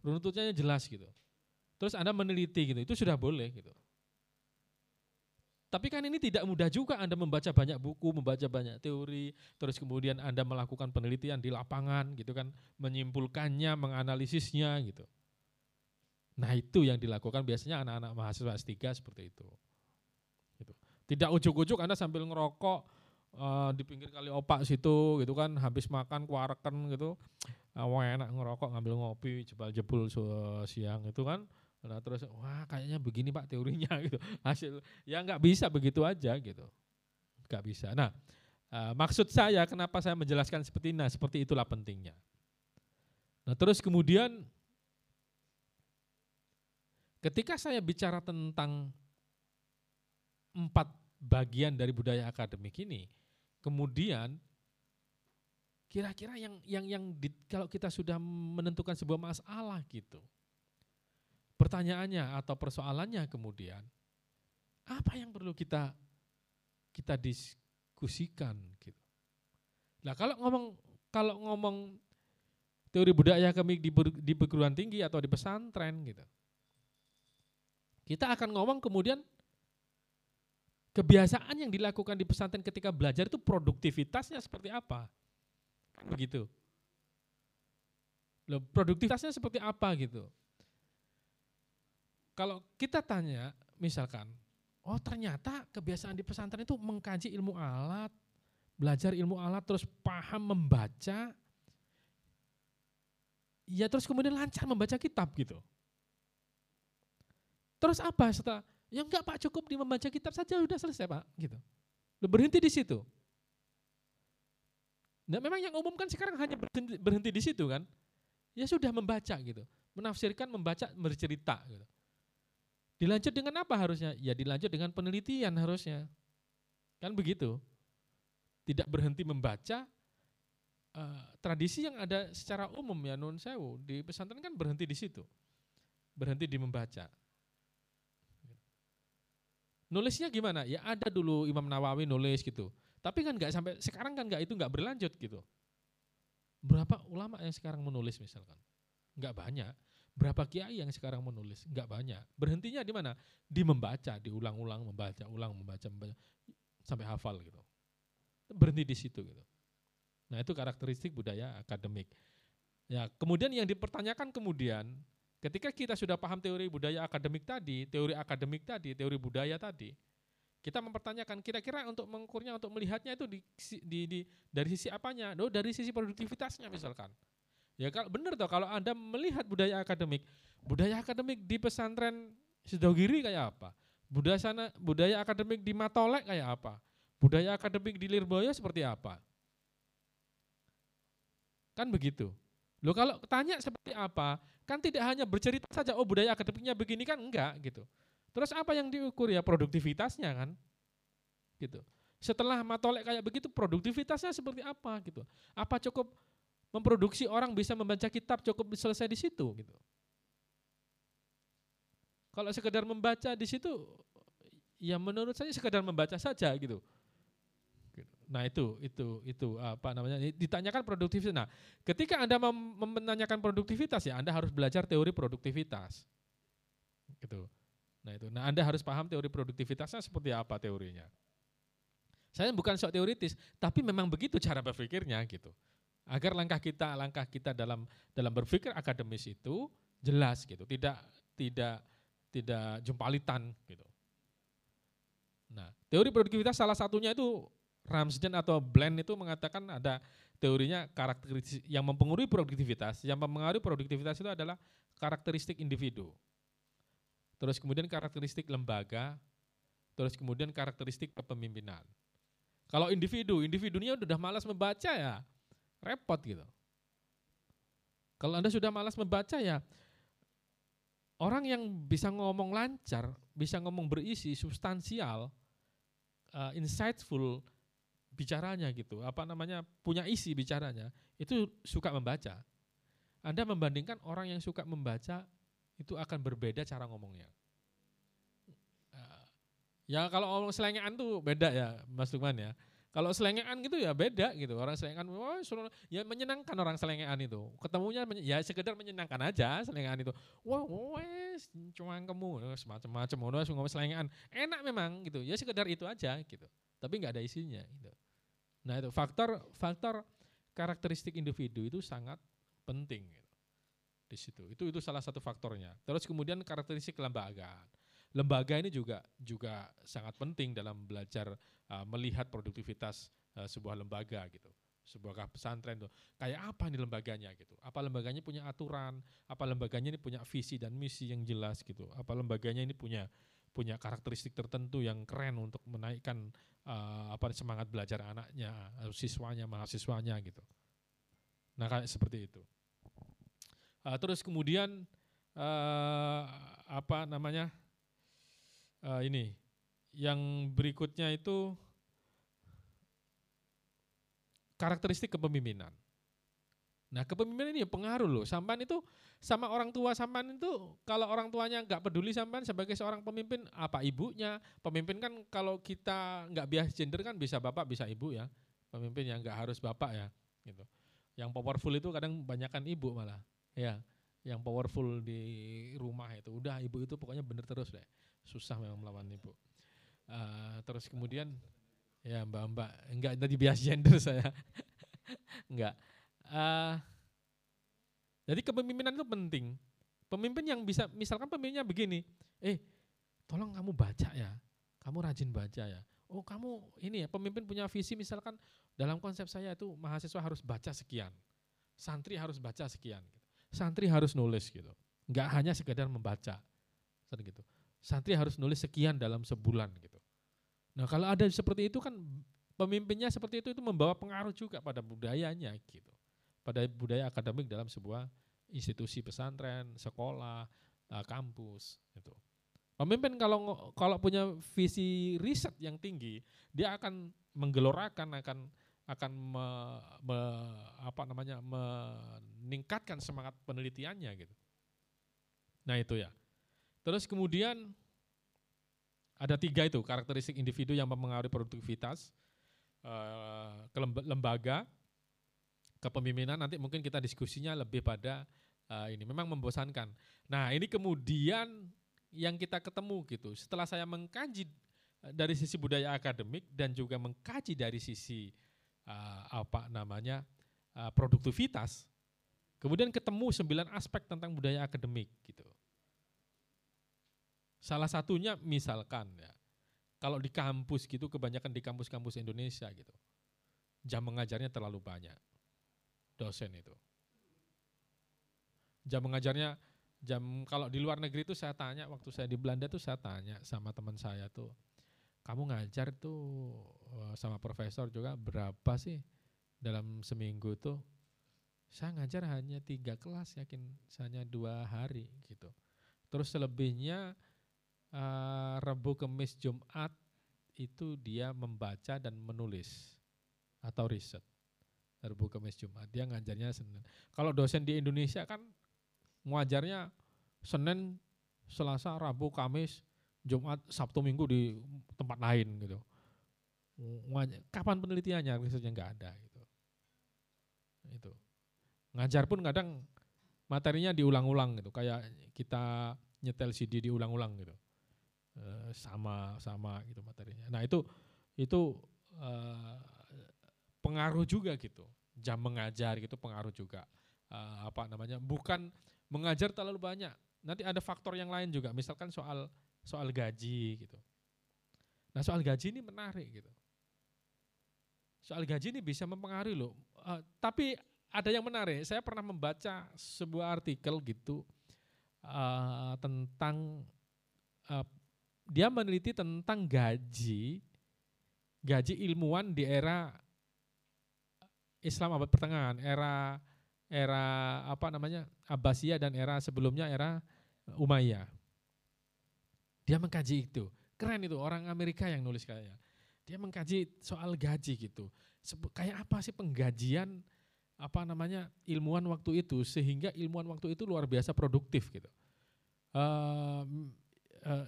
Runtutannya jelas gitu. Terus Anda meneliti gitu. Itu sudah boleh gitu. Tapi kan ini tidak mudah juga Anda membaca banyak buku, membaca banyak teori, terus kemudian Anda melakukan penelitian di lapangan gitu kan, menyimpulkannya, menganalisisnya gitu. Nah itu yang dilakukan biasanya anak-anak mahasiswa S3 seperti itu. Gitu. Tidak ujuk-ujuk Anda sambil ngerokok uh, di pinggir kali opak situ gitu kan, habis makan kuareken gitu, uh, enak ngerokok ngambil ngopi, jebal-jebul siang itu kan. Nah terus wah kayaknya begini pak teorinya gitu hasil ya nggak bisa begitu aja gitu nggak bisa. Nah uh, maksud saya kenapa saya menjelaskan seperti ini, nah, seperti itulah pentingnya. Nah terus kemudian Ketika saya bicara tentang empat bagian dari budaya akademik ini, kemudian kira-kira yang yang yang di, kalau kita sudah menentukan sebuah masalah gitu, pertanyaannya atau persoalannya kemudian apa yang perlu kita kita diskusikan gitu. Nah kalau ngomong kalau ngomong teori budaya akademik di, di perguruan tinggi atau di pesantren gitu, kita akan ngomong kemudian kebiasaan yang dilakukan di pesantren ketika belajar itu produktivitasnya seperti apa. Begitu. Loh, produktivitasnya seperti apa gitu. Kalau kita tanya, misalkan, oh ternyata kebiasaan di pesantren itu mengkaji ilmu alat, belajar ilmu alat, terus paham membaca, ya terus kemudian lancar membaca kitab gitu. Terus apa setelah? Ya enggak Pak, cukup di membaca kitab saja udah selesai Pak, gitu. Lu berhenti di situ. Nah memang yang umum kan sekarang hanya berhenti, berhenti di situ kan. Ya sudah membaca gitu. Menafsirkan, membaca, bercerita gitu. Dilanjut dengan apa harusnya? Ya dilanjut dengan penelitian harusnya. Kan begitu. Tidak berhenti membaca, uh, tradisi yang ada secara umum ya non sewu di pesantren kan berhenti di situ. Berhenti di membaca. Nulisnya gimana? Ya ada dulu Imam Nawawi nulis gitu. Tapi kan nggak sampai sekarang kan nggak itu nggak berlanjut gitu. Berapa ulama yang sekarang menulis misalkan? Nggak banyak. Berapa kiai yang sekarang menulis? Nggak banyak. Berhentinya di mana? Di membaca, diulang-ulang membaca, ulang membaca, membaca sampai hafal gitu. Berhenti di situ gitu. Nah itu karakteristik budaya akademik. Ya kemudian yang dipertanyakan kemudian Ketika kita sudah paham teori budaya akademik tadi, teori akademik tadi, teori budaya tadi, kita mempertanyakan kira-kira untuk mengukurnya, untuk melihatnya itu di, di, di dari sisi apanya? Oh, dari sisi produktivitasnya misalkan. Ya kalau benar toh kalau Anda melihat budaya akademik, budaya akademik di pesantren Sidogiri kayak apa? Budaya sana budaya akademik di Matolek kayak apa? Budaya akademik di Lirboyo seperti apa? Kan begitu. Loh kalau tanya seperti apa, kan tidak hanya bercerita saja, oh budaya akademiknya begini kan enggak gitu. Terus apa yang diukur ya produktivitasnya kan? Gitu. Setelah matolek kayak begitu produktivitasnya seperti apa gitu. Apa cukup memproduksi orang bisa membaca kitab cukup selesai di situ gitu. Kalau sekedar membaca di situ ya menurut saya sekedar membaca saja gitu. Nah itu itu itu apa namanya ditanyakan produktivitas. Nah ketika anda menanyakan produktivitas ya anda harus belajar teori produktivitas, gitu. Nah itu. Nah anda harus paham teori produktivitasnya seperti apa teorinya. Saya bukan sok teoritis, tapi memang begitu cara berpikirnya gitu. Agar langkah kita langkah kita dalam dalam berpikir akademis itu jelas gitu, tidak tidak tidak jumpalitan gitu. Nah, teori produktivitas salah satunya itu Ramsden atau Blend itu mengatakan ada teorinya karakteristik yang mempengaruhi produktivitas. Yang mempengaruhi produktivitas itu adalah karakteristik individu. Terus kemudian karakteristik lembaga, terus kemudian karakteristik kepemimpinan. Kalau individu, individunya sudah malas membaca ya repot gitu. Kalau Anda sudah malas membaca ya orang yang bisa ngomong lancar, bisa ngomong berisi, substansial, uh, insightful, bicaranya gitu, apa namanya punya isi bicaranya, itu suka membaca. Anda membandingkan orang yang suka membaca itu akan berbeda cara ngomongnya. Eh, Ya kalau orang selengean tuh beda ya Mas Lukman ya. Kalau selengean gitu ya beda gitu. Orang selengean, wah, suruh, ya menyenangkan orang selengean itu. Ketemunya ya sekedar menyenangkan aja selengean itu. Wah, wes cuma kamu semacam-macam. Udah ngomong selengean. Enak memang gitu. Ya sekedar itu aja gitu. Tapi nggak ada isinya gitu. Nah itu faktor faktor karakteristik individu itu sangat penting gitu. di situ. Itu itu salah satu faktornya. Terus kemudian karakteristik kelembagaan lembaga ini juga juga sangat penting dalam belajar uh, melihat produktivitas uh, sebuah lembaga gitu. Sebuah pesantren tuh. Kayak apa nih lembaganya gitu? Apa lembaganya punya aturan? Apa lembaganya ini punya visi dan misi yang jelas gitu? Apa lembaganya ini punya punya karakteristik tertentu yang keren untuk menaikkan uh, apa semangat belajar anaknya siswanya mahasiswanya gitu. Nah kayak seperti itu. Uh, terus kemudian uh, apa namanya uh, ini yang berikutnya itu karakteristik kepemimpinan. Nah kepemimpinan ini pengaruh loh. Sampan itu sama orang tua sampan itu kalau orang tuanya nggak peduli sampan sebagai seorang pemimpin apa ibunya. Pemimpin kan kalau kita nggak bias gender kan bisa bapak bisa ibu ya. Pemimpin yang nggak harus bapak ya. Gitu. Yang powerful itu kadang banyakkan ibu malah. Ya yang powerful di rumah itu udah ibu itu pokoknya bener terus deh susah memang melawan ibu uh, terus kemudian ya mbak mbak enggak tadi bias gender saya enggak uh, jadi kepemimpinan itu penting pemimpin yang bisa misalkan pemimpinnya begini eh tolong kamu baca ya kamu rajin baca ya oh kamu ini ya pemimpin punya visi misalkan dalam konsep saya itu mahasiswa harus baca sekian santri harus baca sekian gitu santri harus nulis gitu. Enggak hanya sekedar membaca. gitu. Santri harus nulis sekian dalam sebulan gitu. Nah, kalau ada seperti itu kan pemimpinnya seperti itu itu membawa pengaruh juga pada budayanya gitu. Pada budaya akademik dalam sebuah institusi pesantren, sekolah, eh, kampus gitu. Pemimpin kalau kalau punya visi riset yang tinggi, dia akan menggelorakan akan akan me, me, apa namanya meningkatkan semangat penelitiannya gitu. Nah itu ya. Terus kemudian ada tiga itu karakteristik individu yang mempengaruhi produktivitas, uh, lembaga, kepemimpinan. Nanti mungkin kita diskusinya lebih pada uh, ini. Memang membosankan. Nah ini kemudian yang kita ketemu gitu. Setelah saya mengkaji eh, dari sisi budaya akademik dan juga mengkaji dari sisi apa namanya produktivitas, kemudian ketemu sembilan aspek tentang budaya akademik gitu. Salah satunya misalkan ya, kalau di kampus gitu kebanyakan di kampus-kampus Indonesia gitu, jam mengajarnya terlalu banyak dosen itu. Jam mengajarnya jam kalau di luar negeri itu saya tanya waktu saya di Belanda tuh saya tanya sama teman saya tuh kamu ngajar tuh eh, sama profesor juga berapa sih dalam seminggu tuh? Saya ngajar hanya tiga kelas, yakin hanya dua hari gitu. Terus selebihnya Rabu, Kemis, Jumat itu dia membaca dan menulis atau riset. Rabu, Kemis, Jumat dia ngajarnya Senin. Kalau dosen di Indonesia kan ngajarnya Senin, Selasa, Rabu, Kamis, Jumat, Sabtu, Minggu di tempat lain gitu. Kapan penelitiannya risetnya nggak ada gitu. Itu. Ngajar pun kadang materinya diulang-ulang gitu, kayak kita nyetel CD diulang-ulang gitu. E, sama sama gitu materinya. Nah, itu itu e, pengaruh juga gitu. Jam mengajar gitu pengaruh juga. E, apa namanya? Bukan mengajar terlalu banyak. Nanti ada faktor yang lain juga. Misalkan soal soal gaji gitu. Nah soal gaji ini menarik gitu. Soal gaji ini bisa mempengaruhi loh. Tapi ada yang menarik. Saya pernah membaca sebuah artikel gitu tentang dia meneliti tentang gaji gaji ilmuwan di era Islam abad pertengahan, era era apa namanya Abbasiyah dan era sebelumnya era Umayyah. Dia mengkaji itu. Keren itu orang Amerika yang nulis kayaknya. Dia mengkaji soal gaji gitu. Kayak apa sih penggajian apa namanya ilmuwan waktu itu sehingga ilmuwan waktu itu luar biasa produktif gitu. Uh, uh,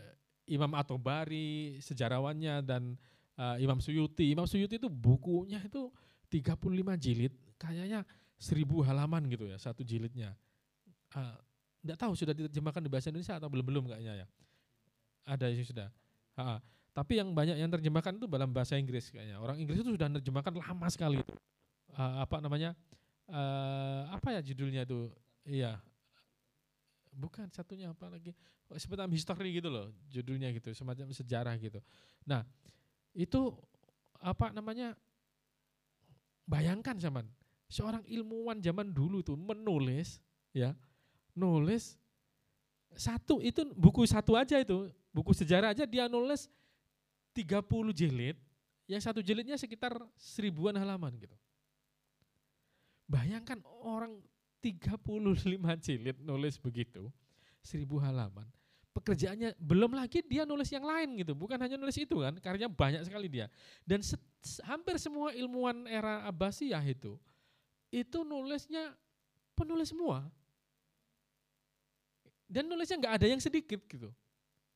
Imam Atobari sejarawannya dan uh, Imam Suyuti. Imam Suyuti itu bukunya itu 35 jilid, kayaknya seribu halaman gitu ya satu jilidnya. Tidak uh, tahu sudah diterjemahkan di bahasa Indonesia atau belum belum kayaknya ya. Ada yang sudah. Ha, tapi yang banyak yang terjemahkan itu dalam bahasa Inggris kayaknya. Orang Inggris itu sudah terjemahkan lama sekali itu. Uh, apa namanya? Uh, apa ya judulnya itu? Iya. Bukan satunya apa lagi? Semacam history gitu loh judulnya gitu, semacam sejarah gitu. Nah, itu apa namanya? Bayangkan zaman seorang ilmuwan zaman dulu tuh menulis ya, nulis satu itu buku satu aja itu, buku sejarah aja dia nulis 30 jilid, yang satu jilidnya sekitar seribuan halaman gitu. Bayangkan orang 35 jilid nulis begitu, seribu halaman. Pekerjaannya belum lagi dia nulis yang lain gitu bukan hanya nulis itu kan karya banyak sekali dia. Dan hampir semua ilmuwan era Abbasiyah itu itu nulisnya penulis semua. Dan nulisnya nggak ada yang sedikit gitu.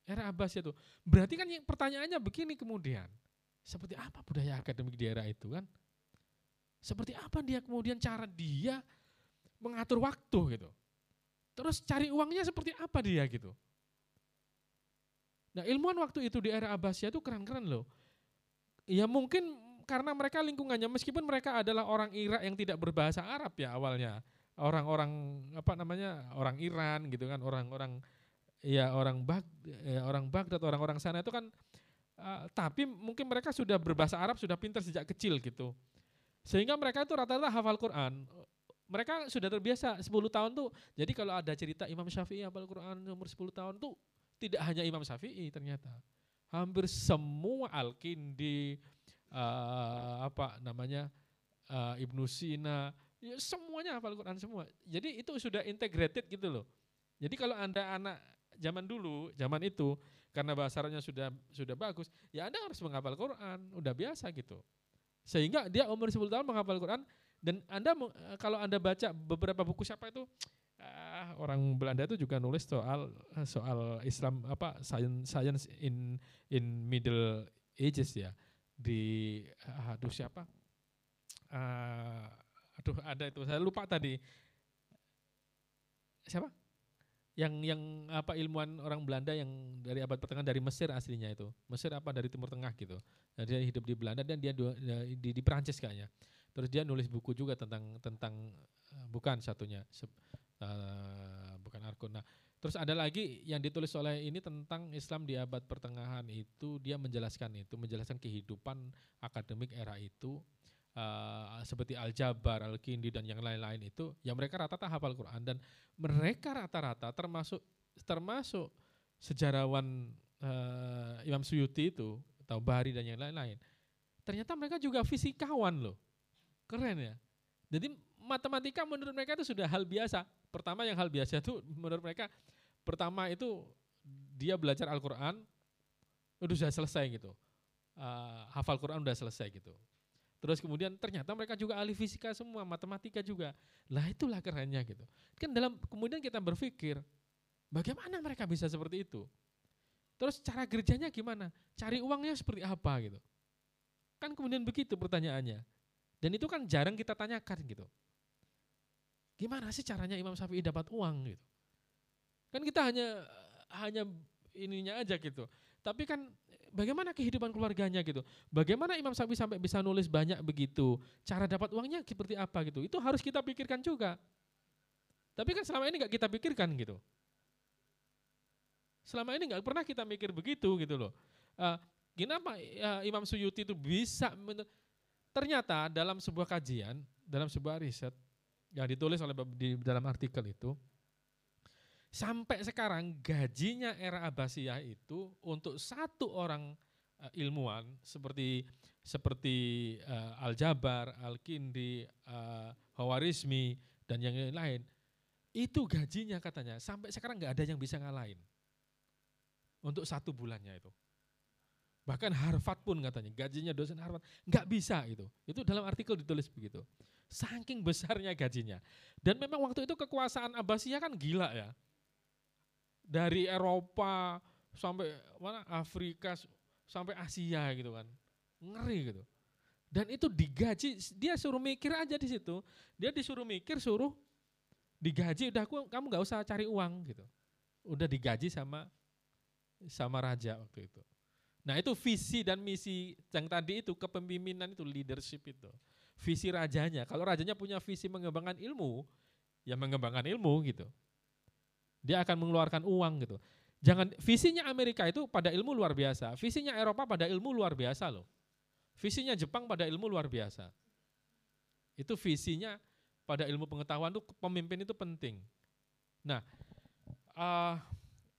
Era Abbasiyah itu. Berarti kan yang pertanyaannya begini kemudian. Seperti apa budaya akademik di era itu kan? Seperti apa dia kemudian cara dia mengatur waktu gitu terus cari uangnya seperti apa dia gitu Nah ilmuwan waktu itu di era Abbasiyah itu keren-keren loh. Ya mungkin karena mereka lingkungannya meskipun mereka adalah orang Irak yang tidak berbahasa Arab ya awalnya. Orang-orang apa namanya orang Iran gitu kan orang-orang ya orang Bag ya, orang Baghdad orang-orang sana itu kan uh, tapi mungkin mereka sudah berbahasa Arab sudah pintar sejak kecil gitu. Sehingga mereka itu rata-rata hafal Quran. Mereka sudah terbiasa 10 tahun tuh. Jadi kalau ada cerita Imam Syafi'i hafal Quran umur 10 tahun tuh tidak hanya Imam Syafi'i ternyata. Hampir semua Al-Kindi, uh, apa namanya, uh, Ibnu Sina, ya semuanya hafal Quran semua. Jadi itu sudah integrated gitu loh. Jadi kalau Anda anak zaman dulu, zaman itu, karena bahasa sudah sudah bagus, ya Anda harus menghafal Quran, udah biasa gitu. Sehingga dia umur 10 tahun menghafal Quran, dan Anda kalau Anda baca beberapa buku siapa itu, uh, orang Belanda itu juga nulis soal soal Islam apa science science in in Middle Ages ya. Di aduh siapa? Uh, aduh ada itu. Saya lupa tadi. Siapa? Yang yang apa ilmuwan orang Belanda yang dari abad pertengahan dari Mesir aslinya itu. Mesir apa? Dari Timur Tengah gitu. Dan dia hidup di Belanda dan dia di, di, di Perancis kayaknya terus dia nulis buku juga tentang tentang eh, bukan satunya uh, bukan Arkun. Nah, terus ada lagi yang ditulis oleh ini tentang Islam di abad pertengahan itu dia menjelaskan itu, menjelaskan kehidupan akademik era itu uh, seperti Al-Jabar, Al-Kindi dan yang lain-lain itu, yang mereka rata-rata hafal Quran dan mereka rata-rata termasuk termasuk sejarawan uh, Imam Suyuti itu, atau Bari dan yang lain-lain. Ternyata mereka juga fisikawan loh. Keren ya. Jadi matematika menurut mereka itu sudah hal biasa. Pertama yang hal biasa itu menurut mereka pertama itu dia belajar Al-Qur'an udah sudah selesai gitu. Uh, hafal Quran udah selesai gitu. Terus kemudian ternyata mereka juga ahli fisika semua, matematika juga. Lah itulah kerennya gitu. Kan dalam kemudian kita berpikir bagaimana mereka bisa seperti itu? Terus cara kerjanya gimana? Cari uangnya seperti apa gitu? Kan kemudian begitu pertanyaannya. Dan itu kan jarang kita tanyakan gitu. Gimana sih caranya Imam Syafi'i dapat uang gitu? Kan kita hanya hanya ininya aja gitu. Tapi kan bagaimana kehidupan keluarganya gitu? Bagaimana Imam Syafi'i sampai bisa nulis banyak begitu? Cara dapat uangnya seperti apa gitu? Itu harus kita pikirkan juga. Tapi kan selama ini nggak kita pikirkan gitu. Selama ini nggak pernah kita mikir begitu gitu loh. Uh, kenapa uh, Imam Suyuti itu bisa ternyata dalam sebuah kajian, dalam sebuah riset yang ditulis oleh di dalam artikel itu sampai sekarang gajinya era Abbasiyah itu untuk satu orang uh, ilmuwan seperti seperti uh, Al-Jabar, Al-Kindi, uh, Hawarizmi dan yang lain itu gajinya katanya sampai sekarang nggak ada yang bisa ngalahin untuk satu bulannya itu. Bahkan Harvard pun katanya gajinya dosen Harvard nggak bisa itu. Itu dalam artikel ditulis begitu. Saking besarnya gajinya. Dan memang waktu itu kekuasaan Abbasiyah kan gila ya. Dari Eropa sampai mana Afrika sampai Asia gitu kan. Ngeri gitu. Dan itu digaji, dia suruh mikir aja di situ. Dia disuruh mikir, suruh digaji, udah aku, kamu nggak usah cari uang gitu. Udah digaji sama sama raja waktu itu. Nah itu visi dan misi yang tadi itu kepemimpinan itu leadership itu. Visi rajanya, kalau rajanya punya visi mengembangkan ilmu, ya mengembangkan ilmu gitu. Dia akan mengeluarkan uang gitu. Jangan visinya Amerika itu pada ilmu luar biasa, visinya Eropa pada ilmu luar biasa loh. Visinya Jepang pada ilmu luar biasa. Itu visinya pada ilmu pengetahuan itu pemimpin itu penting. Nah, uh,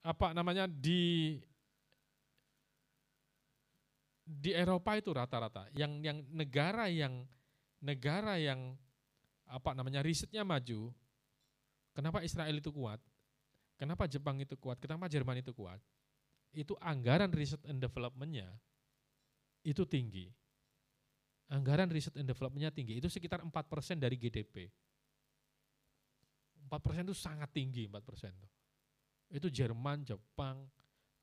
apa namanya di di Eropa itu rata-rata yang yang negara yang negara yang apa namanya risetnya maju. Kenapa Israel itu kuat? Kenapa Jepang itu kuat? Kenapa Jerman itu kuat? Itu anggaran riset and developmentnya itu tinggi anggaran riset and developmentnya tinggi, itu sekitar 4% dari GDP. 4% itu sangat tinggi 4% itu. Jerman, Jepang,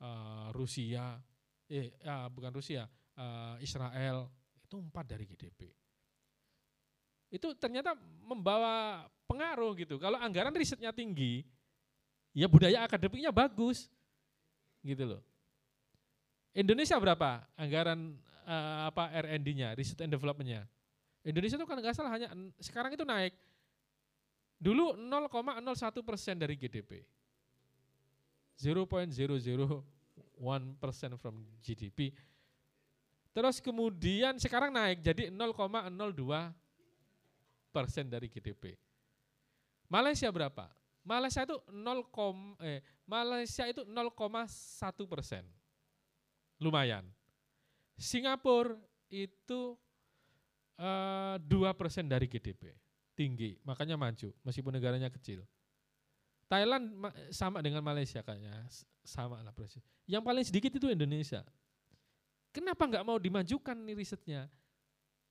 uh, Rusia, eh ya, bukan Rusia, uh, Israel itu empat dari GDP. Itu ternyata membawa pengaruh gitu. Kalau anggaran risetnya tinggi, ya budaya akademiknya bagus, gitu loh. Indonesia berapa anggaran uh, apa R&D-nya, riset and development-nya? Indonesia itu kan nggak salah hanya sekarang itu naik. Dulu 0,01 persen dari GDP. 1% from GDP. Terus kemudian sekarang naik jadi 0,02 persen dari GDP. Malaysia berapa? Malaysia itu 0, eh, Malaysia itu 0,1 persen. Lumayan. Singapura itu eh, dua 2 persen dari GDP. Tinggi, makanya maju, meskipun negaranya kecil. Thailand sama dengan Malaysia kayaknya, sama lah persis. Yang paling sedikit itu Indonesia. Kenapa nggak mau dimajukan nih risetnya?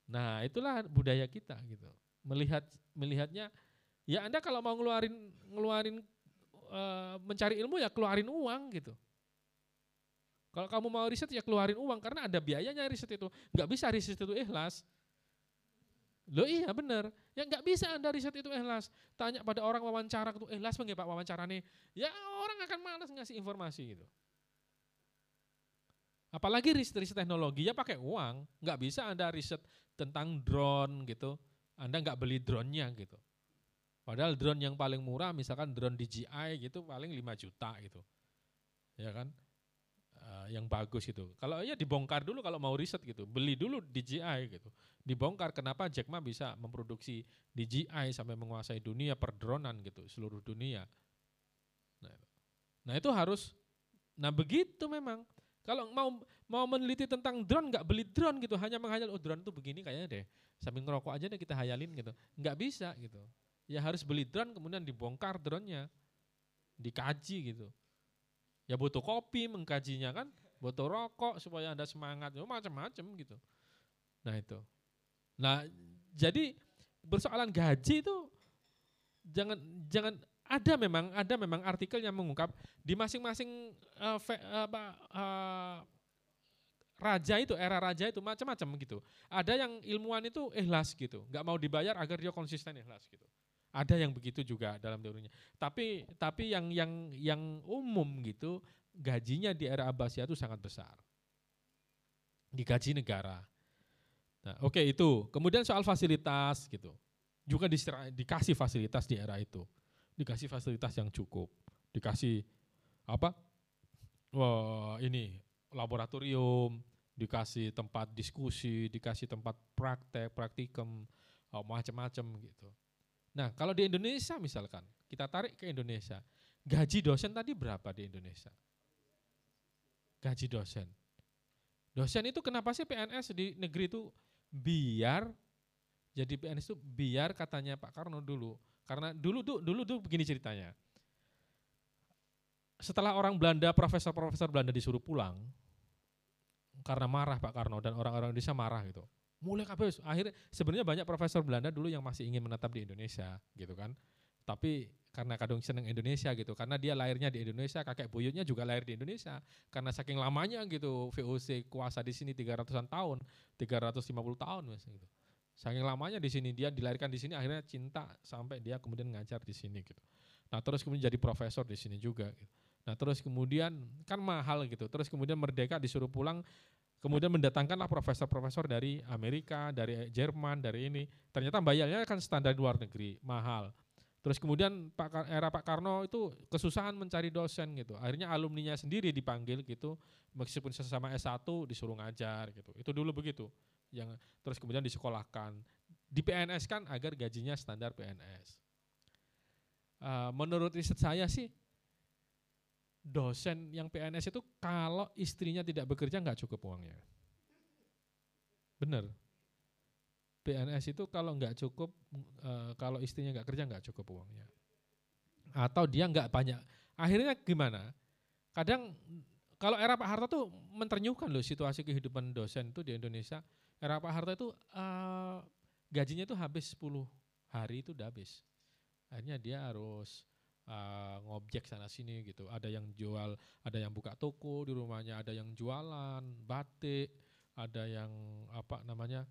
Nah itulah budaya kita gitu. Melihat melihatnya, ya Anda kalau mau ngeluarin ngeluarin uh, mencari ilmu ya keluarin uang gitu. Kalau kamu mau riset ya keluarin uang karena ada biayanya riset itu. Nggak bisa riset itu ikhlas. Loh iya benar. Ya nggak bisa Anda riset itu ikhlas. Tanya pada orang wawancara itu ikhlas bang Pak wawancara nih. Ya orang akan malas ngasih informasi gitu. Apalagi riset-riset teknologi ya pakai uang. Nggak bisa Anda riset tentang drone gitu. Anda nggak beli drone-nya gitu. Padahal drone yang paling murah misalkan drone DJI gitu paling 5 juta gitu. Ya kan? Yang bagus gitu. Kalau ya dibongkar dulu kalau mau riset gitu, beli dulu DJI gitu. Dibongkar kenapa Jack Ma bisa memproduksi DJI sampai menguasai dunia perdronan gitu, seluruh dunia. Nah, nah itu harus, nah begitu memang. Kalau mau mau meneliti tentang drone nggak beli drone gitu, hanya menghayal oh drone tuh begini kayaknya deh. Sambil ngerokok aja deh kita hayalin gitu. Nggak bisa gitu. Ya harus beli drone kemudian dibongkar drone-nya. Dikaji gitu. Ya butuh kopi mengkajinya kan, butuh rokok supaya Anda semangat, ya macam-macam gitu. Nah itu. Nah jadi persoalan gaji itu jangan jangan ada memang ada memang artikel yang mengungkap di masing-masing uh, apa, uh, raja itu era raja itu macam-macam gitu. Ada yang ilmuwan itu ikhlas gitu, nggak mau dibayar agar dia konsisten ikhlas gitu. Ada yang begitu juga dalam teorinya. Tapi tapi yang yang yang umum gitu gajinya di era Abbasiyah itu sangat besar. Digaji negara. Nah, oke okay, itu. Kemudian soal fasilitas gitu. Juga dikasih fasilitas di era itu. Dikasih fasilitas yang cukup. Dikasih apa? Wah, ini laboratorium, dikasih tempat diskusi, dikasih tempat praktek, praktikum, oh, macam-macam gitu. Nah, kalau di Indonesia misalkan, kita tarik ke Indonesia, gaji dosen tadi berapa di Indonesia? Gaji dosen. Dosen itu kenapa sih PNS di negeri itu biar jadi PNS itu biar katanya Pak Karno dulu. Karena dulu tuh dulu tuh begini ceritanya. Setelah orang Belanda, profesor-profesor Belanda disuruh pulang karena marah Pak Karno dan orang-orang Indonesia marah gitu mulai kabeh akhirnya sebenarnya banyak profesor Belanda dulu yang masih ingin menetap di Indonesia gitu kan. Tapi karena kadung seneng Indonesia gitu karena dia lahirnya di Indonesia kakek buyutnya juga lahir di Indonesia. Karena saking lamanya gitu VOC kuasa di sini 300-an tahun 350 tahun mas gitu. Saking lamanya di sini dia dilahirkan di sini akhirnya cinta sampai dia kemudian ngajar di sini gitu. Nah terus kemudian jadi profesor di sini juga gitu. Nah terus kemudian kan mahal gitu terus kemudian merdeka disuruh pulang Kemudian mendatangkanlah profesor-profesor dari Amerika, dari Jerman, dari ini. Ternyata bayarnya kan standar luar negeri, mahal. Terus kemudian Pak era Pak Karno itu kesusahan mencari dosen gitu. Akhirnya alumninya sendiri dipanggil gitu, meskipun sesama S1 disuruh ngajar gitu. Itu dulu begitu. Yang terus kemudian disekolahkan. Di PNS kan agar gajinya standar PNS. Uh, menurut riset saya sih dosen yang PNS itu kalau istrinya tidak bekerja nggak cukup uangnya. Benar. PNS itu kalau nggak cukup, e, kalau istrinya nggak kerja nggak cukup uangnya. Atau dia nggak banyak. Akhirnya gimana? Kadang kalau era Pak Harto tuh menternyukan loh situasi kehidupan dosen itu di Indonesia. Era Pak Harto itu e, gajinya itu habis 10 hari itu udah habis. Akhirnya dia harus uh, ngobjek sana sini gitu. Ada yang jual, ada yang buka toko di rumahnya, ada yang jualan batik, ada yang apa namanya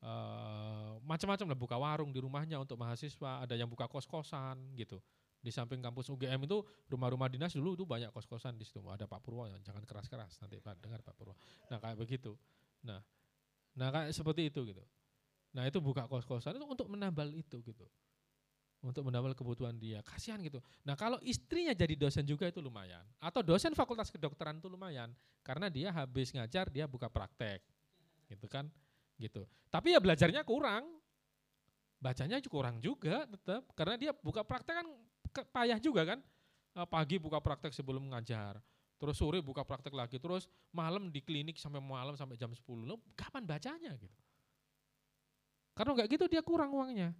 uh, macam-macam lah buka warung di rumahnya untuk mahasiswa, ada yang buka kos-kosan gitu. Di samping kampus UGM itu rumah-rumah dinas dulu itu banyak kos-kosan di situ. Ada Pak Purwo, jangan keras-keras nanti Pak dengar Pak Purwo. Nah kayak begitu. Nah, nah kayak seperti itu gitu. Nah itu buka kos-kosan itu untuk menambal itu gitu untuk menambah kebutuhan dia. Kasihan gitu. Nah kalau istrinya jadi dosen juga itu lumayan. Atau dosen fakultas kedokteran itu lumayan. Karena dia habis ngajar dia buka praktek. Gitu kan. gitu. Tapi ya belajarnya kurang. Bacanya kurang juga tetap. Karena dia buka praktek kan payah juga kan. Eh, pagi buka praktek sebelum ngajar. Terus sore buka praktek lagi. Terus malam di klinik sampai malam sampai jam 10. Loh, kapan bacanya gitu. Karena enggak gitu dia kurang uangnya.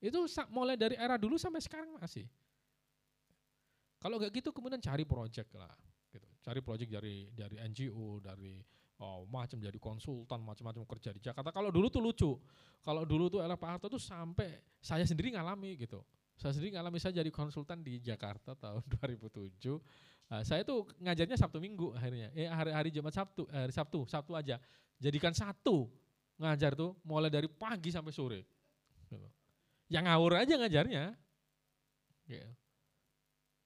Itu mulai dari era dulu sampai sekarang masih. Kalau nggak gitu kemudian cari project lah, gitu. Cari project dari dari NGO, dari oh, macam jadi konsultan, macam-macam kerja di Jakarta. Kalau dulu tuh lucu. Kalau dulu tuh era Pak Harto tuh sampai saya sendiri ngalami gitu. Saya sendiri ngalami saya jadi konsultan di Jakarta tahun 2007. Nah, saya tuh ngajarnya Sabtu Minggu akhirnya. Eh hari-hari Jumat Sabtu, eh, hari Sabtu, Sabtu aja. Jadikan satu ngajar tuh mulai dari pagi sampai sore. Gitu yang ngawur aja ngajarnya. Ya.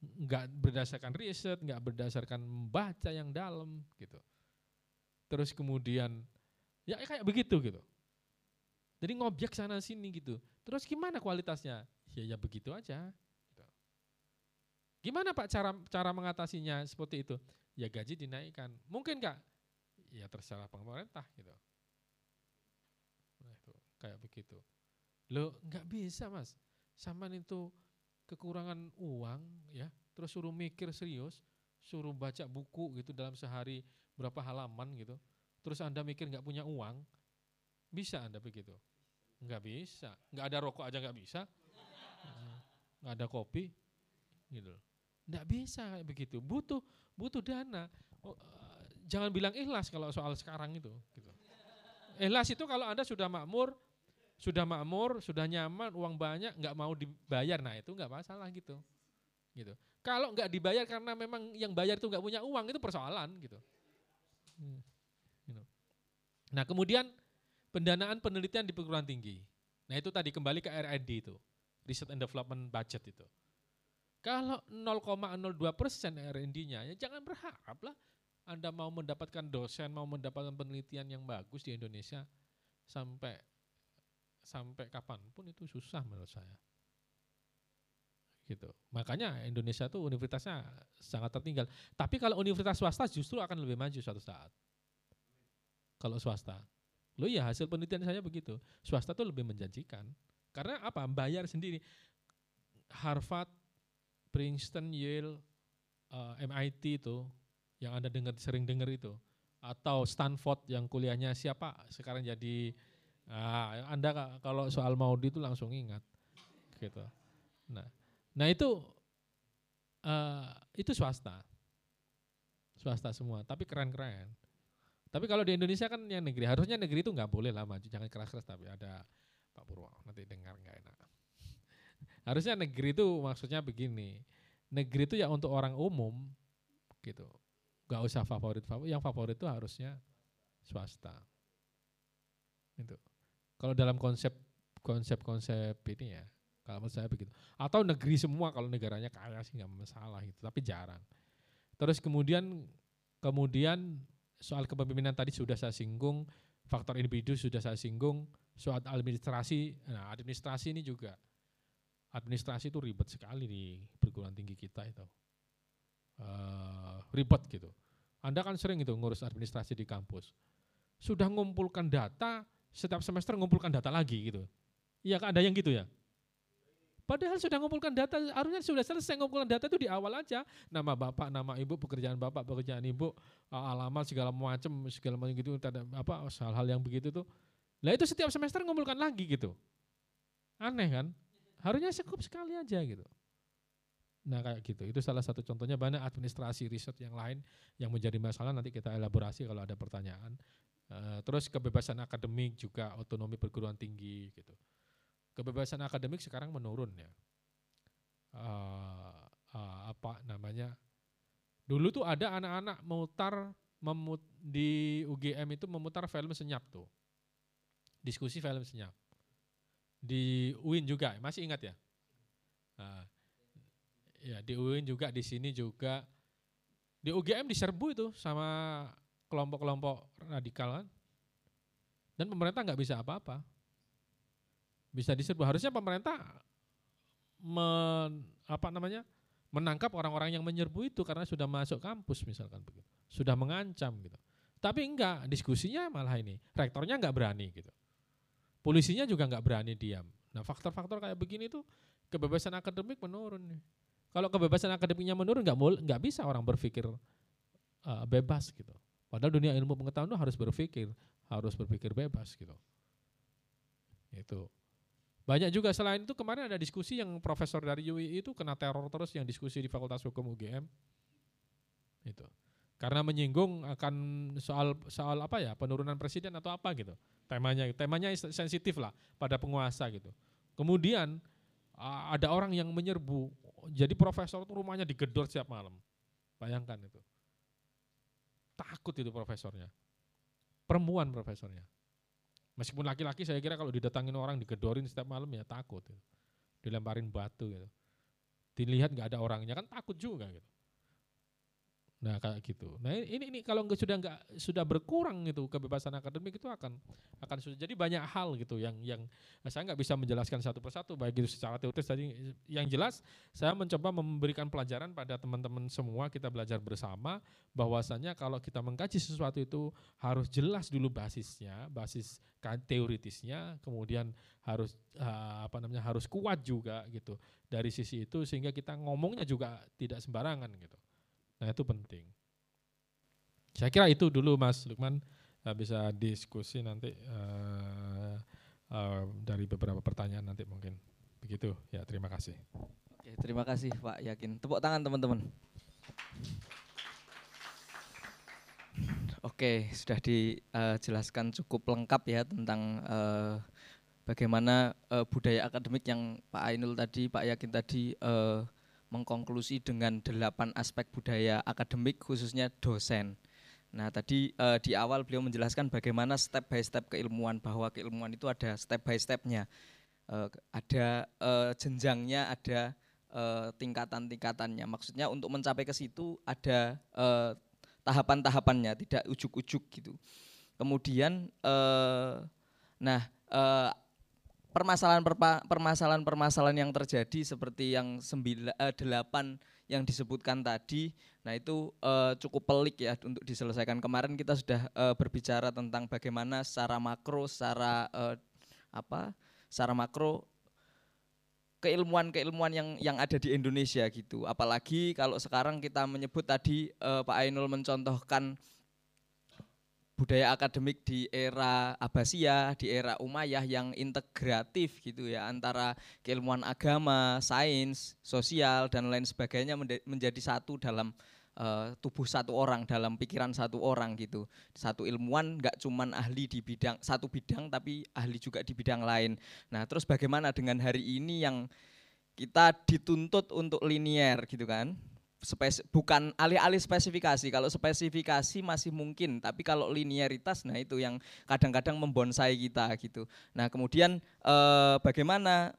Nggak berdasarkan riset, nggak berdasarkan membaca yang dalam gitu. Terus kemudian ya kayak begitu gitu. Jadi ngobjek sana sini gitu. Terus gimana kualitasnya? Ya ya begitu aja. Gitu. Gimana Pak cara cara mengatasinya seperti itu? Ya gaji dinaikkan. Mungkin nggak? Ya terserah pemerintah gitu. Nah itu kayak begitu. Lo nggak bisa mas, sama itu kekurangan uang ya, terus suruh mikir serius, suruh baca buku gitu dalam sehari berapa halaman gitu, terus anda mikir nggak punya uang, bisa anda begitu? Nggak bisa, nggak ada rokok aja nggak bisa, nggak ada kopi, gitu. Nggak bisa begitu, butuh butuh dana. Oh, uh, jangan bilang ikhlas kalau soal sekarang itu. Gitu. Ikhlas itu kalau anda sudah makmur, sudah makmur, sudah nyaman, uang banyak, nggak mau dibayar, nah itu nggak masalah gitu. Gitu. Kalau nggak dibayar karena memang yang bayar itu nggak punya uang itu persoalan gitu. Hmm. Gitu. Nah kemudian pendanaan penelitian di perguruan tinggi. Nah itu tadi kembali ke R&D itu, Research and Development Budget itu. Kalau 0,02 persen R&D-nya, ya jangan berharap lah Anda mau mendapatkan dosen, mau mendapatkan penelitian yang bagus di Indonesia sampai sampai kapan pun itu susah menurut saya. Gitu. Makanya Indonesia tuh universitasnya sangat tertinggal. Tapi kalau universitas swasta justru akan lebih maju suatu saat. Kalau swasta. Lo ya hasil penelitian saya begitu. Swasta tuh lebih menjanjikan. Karena apa? Bayar sendiri. Harvard, Princeton, Yale, uh, eh, MIT itu yang Anda dengar sering dengar itu atau Stanford yang kuliahnya siapa sekarang jadi Nah, Anda kalau soal Maudi itu langsung ingat. Gitu. Nah, nah itu uh, itu swasta. Swasta semua, tapi keren-keren. Tapi kalau di Indonesia kan yang negeri, harusnya negeri itu nggak boleh lah maju, jangan keras-keras tapi ada Pak Purwo nanti dengar nggak enak. Harusnya negeri itu maksudnya begini. Negeri itu ya untuk orang umum gitu. Gak usah favorit favorit. Yang favorit itu harusnya swasta. Itu. Kalau dalam konsep konsep-konsep ini ya, kalau menurut saya begitu. Atau negeri semua kalau negaranya kaya sih nggak masalah gitu, tapi jarang. Terus kemudian kemudian soal kepemimpinan tadi sudah saya singgung, faktor individu sudah saya singgung, soal administrasi, nah administrasi ini juga administrasi itu ribet sekali di perguruan tinggi kita itu. Uh, ribet gitu. Anda kan sering itu ngurus administrasi di kampus. Sudah ngumpulkan data, setiap semester ngumpulkan data lagi gitu. Iya ada yang gitu ya? Padahal sudah ngumpulkan data, harusnya sudah selesai ngumpulkan data itu di awal aja. Nama bapak, nama ibu, pekerjaan bapak, pekerjaan ibu, alamat segala macam, segala macam gitu, apa hal-hal yang begitu tuh. Nah itu setiap semester ngumpulkan lagi gitu. Aneh kan? Harusnya cukup sekali aja gitu. Nah kayak gitu, itu salah satu contohnya banyak administrasi riset yang lain yang menjadi masalah nanti kita elaborasi kalau ada pertanyaan. Uh, terus kebebasan akademik juga otonomi perguruan tinggi gitu kebebasan akademik sekarang menurun ya. Uh, uh, apa namanya? Dulu tuh ada anak-anak memutar memut, di UGM itu memutar film senyap tuh. Diskusi film senyap. Di UIN juga, masih ingat ya? Nah, ya di UIN juga di sini juga di UGM diserbu itu sama kelompok-kelompok radikal kan. Dan pemerintah nggak bisa apa-apa bisa diserbu. Harusnya pemerintah men, apa namanya menangkap orang-orang yang menyerbu itu karena sudah masuk kampus misalkan begitu, sudah mengancam gitu. Tapi enggak, diskusinya malah ini, rektornya enggak berani gitu. Polisinya juga enggak berani diam. Nah faktor-faktor kayak begini tuh kebebasan akademik menurun. Kalau kebebasan akademiknya menurun nggak nggak bisa orang berpikir uh, bebas gitu. Padahal dunia ilmu pengetahuan itu harus berpikir, harus berpikir bebas gitu. Itu. Banyak juga selain itu kemarin ada diskusi yang profesor dari UI itu kena teror terus yang diskusi di Fakultas Hukum UGM. Itu. Karena menyinggung akan soal soal apa ya, penurunan presiden atau apa gitu. Temanya temanya sensitif lah pada penguasa gitu. Kemudian ada orang yang menyerbu. Jadi profesor itu rumahnya digedor setiap malam. Bayangkan itu. Takut itu profesornya. Perempuan profesornya. Meskipun laki-laki saya kira kalau didatangin orang digedorin setiap malam ya takut. Gitu. Dilemparin batu gitu. Dilihat nggak ada orangnya kan takut juga gitu. Nah kayak gitu. Nah ini ini kalau nggak sudah nggak sudah berkurang itu kebebasan akademik itu akan akan sudah jadi banyak hal gitu yang yang saya nggak bisa menjelaskan satu persatu baik itu secara teoritis tadi yang jelas saya mencoba memberikan pelajaran pada teman-teman semua kita belajar bersama bahwasanya kalau kita mengkaji sesuatu itu harus jelas dulu basisnya basis teoritisnya kemudian harus uh, apa namanya harus kuat juga gitu dari sisi itu sehingga kita ngomongnya juga tidak sembarangan gitu. Nah itu penting. Saya kira itu dulu Mas Lukman uh, bisa diskusi nanti uh, uh, dari beberapa pertanyaan nanti mungkin begitu ya terima kasih. Oke terima kasih Pak Yakin. Tepuk tangan teman-teman. Oke sudah dijelaskan cukup lengkap ya tentang uh, bagaimana uh, budaya akademik yang Pak Ainul tadi, Pak Yakin tadi uh, mengkonklusi dengan delapan aspek budaya akademik khususnya dosen. Nah tadi uh, di awal beliau menjelaskan bagaimana step by step keilmuan bahwa keilmuan itu ada step by stepnya, uh, ada uh, jenjangnya, ada uh, tingkatan-tingkatannya. Maksudnya untuk mencapai ke situ ada uh, tahapan-tahapannya, tidak ujuk-ujuk gitu. Kemudian, uh, nah uh, permasalahan-permasalahan yang terjadi seperti yang sembilan, eh, delapan yang disebutkan tadi, nah itu eh, cukup pelik ya untuk diselesaikan. Kemarin kita sudah eh, berbicara tentang bagaimana secara makro, secara eh, apa, secara makro keilmuan-keilmuan yang yang ada di Indonesia gitu. Apalagi kalau sekarang kita menyebut tadi eh, Pak Ainul mencontohkan budaya akademik di era Abbasiyah, di era Umayyah yang integratif gitu ya antara keilmuan agama, sains, sosial dan lain sebagainya menjadi satu dalam uh, tubuh satu orang, dalam pikiran satu orang gitu. Satu ilmuwan nggak cuman ahli di bidang satu bidang tapi ahli juga di bidang lain. Nah, terus bagaimana dengan hari ini yang kita dituntut untuk linier gitu kan spes bukan alih-alih spesifikasi. Kalau spesifikasi masih mungkin, tapi kalau linearitas, nah itu yang kadang-kadang membonsai kita gitu. Nah kemudian eh, bagaimana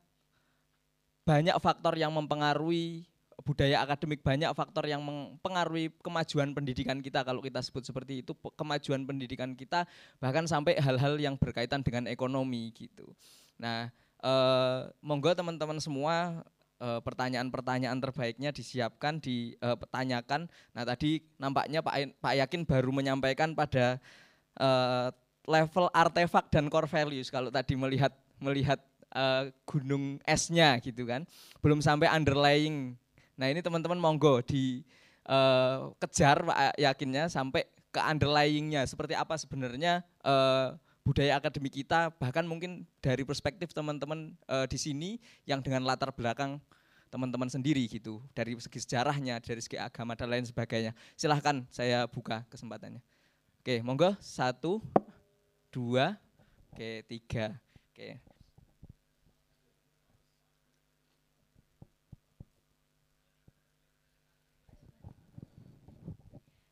banyak faktor yang mempengaruhi budaya akademik, banyak faktor yang mempengaruhi kemajuan pendidikan kita. Kalau kita sebut seperti itu, kemajuan pendidikan kita bahkan sampai hal-hal yang berkaitan dengan ekonomi gitu. Nah, eh, monggo teman-teman semua pertanyaan-pertanyaan terbaiknya disiapkan, dipertanyakan. Nah tadi nampaknya Pak, Pak Yakin baru menyampaikan pada uh, level artefak dan core values. Kalau tadi melihat melihat uh, gunung esnya gitu kan, belum sampai underlying. Nah ini teman-teman monggo dikejar uh, Pak Yakinnya sampai ke underlyingnya. Seperti apa sebenarnya uh, budaya akademik kita bahkan mungkin dari perspektif teman-teman e, di sini yang dengan latar belakang teman-teman sendiri gitu dari segi sejarahnya dari segi agama dan lain sebagainya. Silahkan saya buka kesempatannya. Oke monggo. Satu dua oke tiga oke.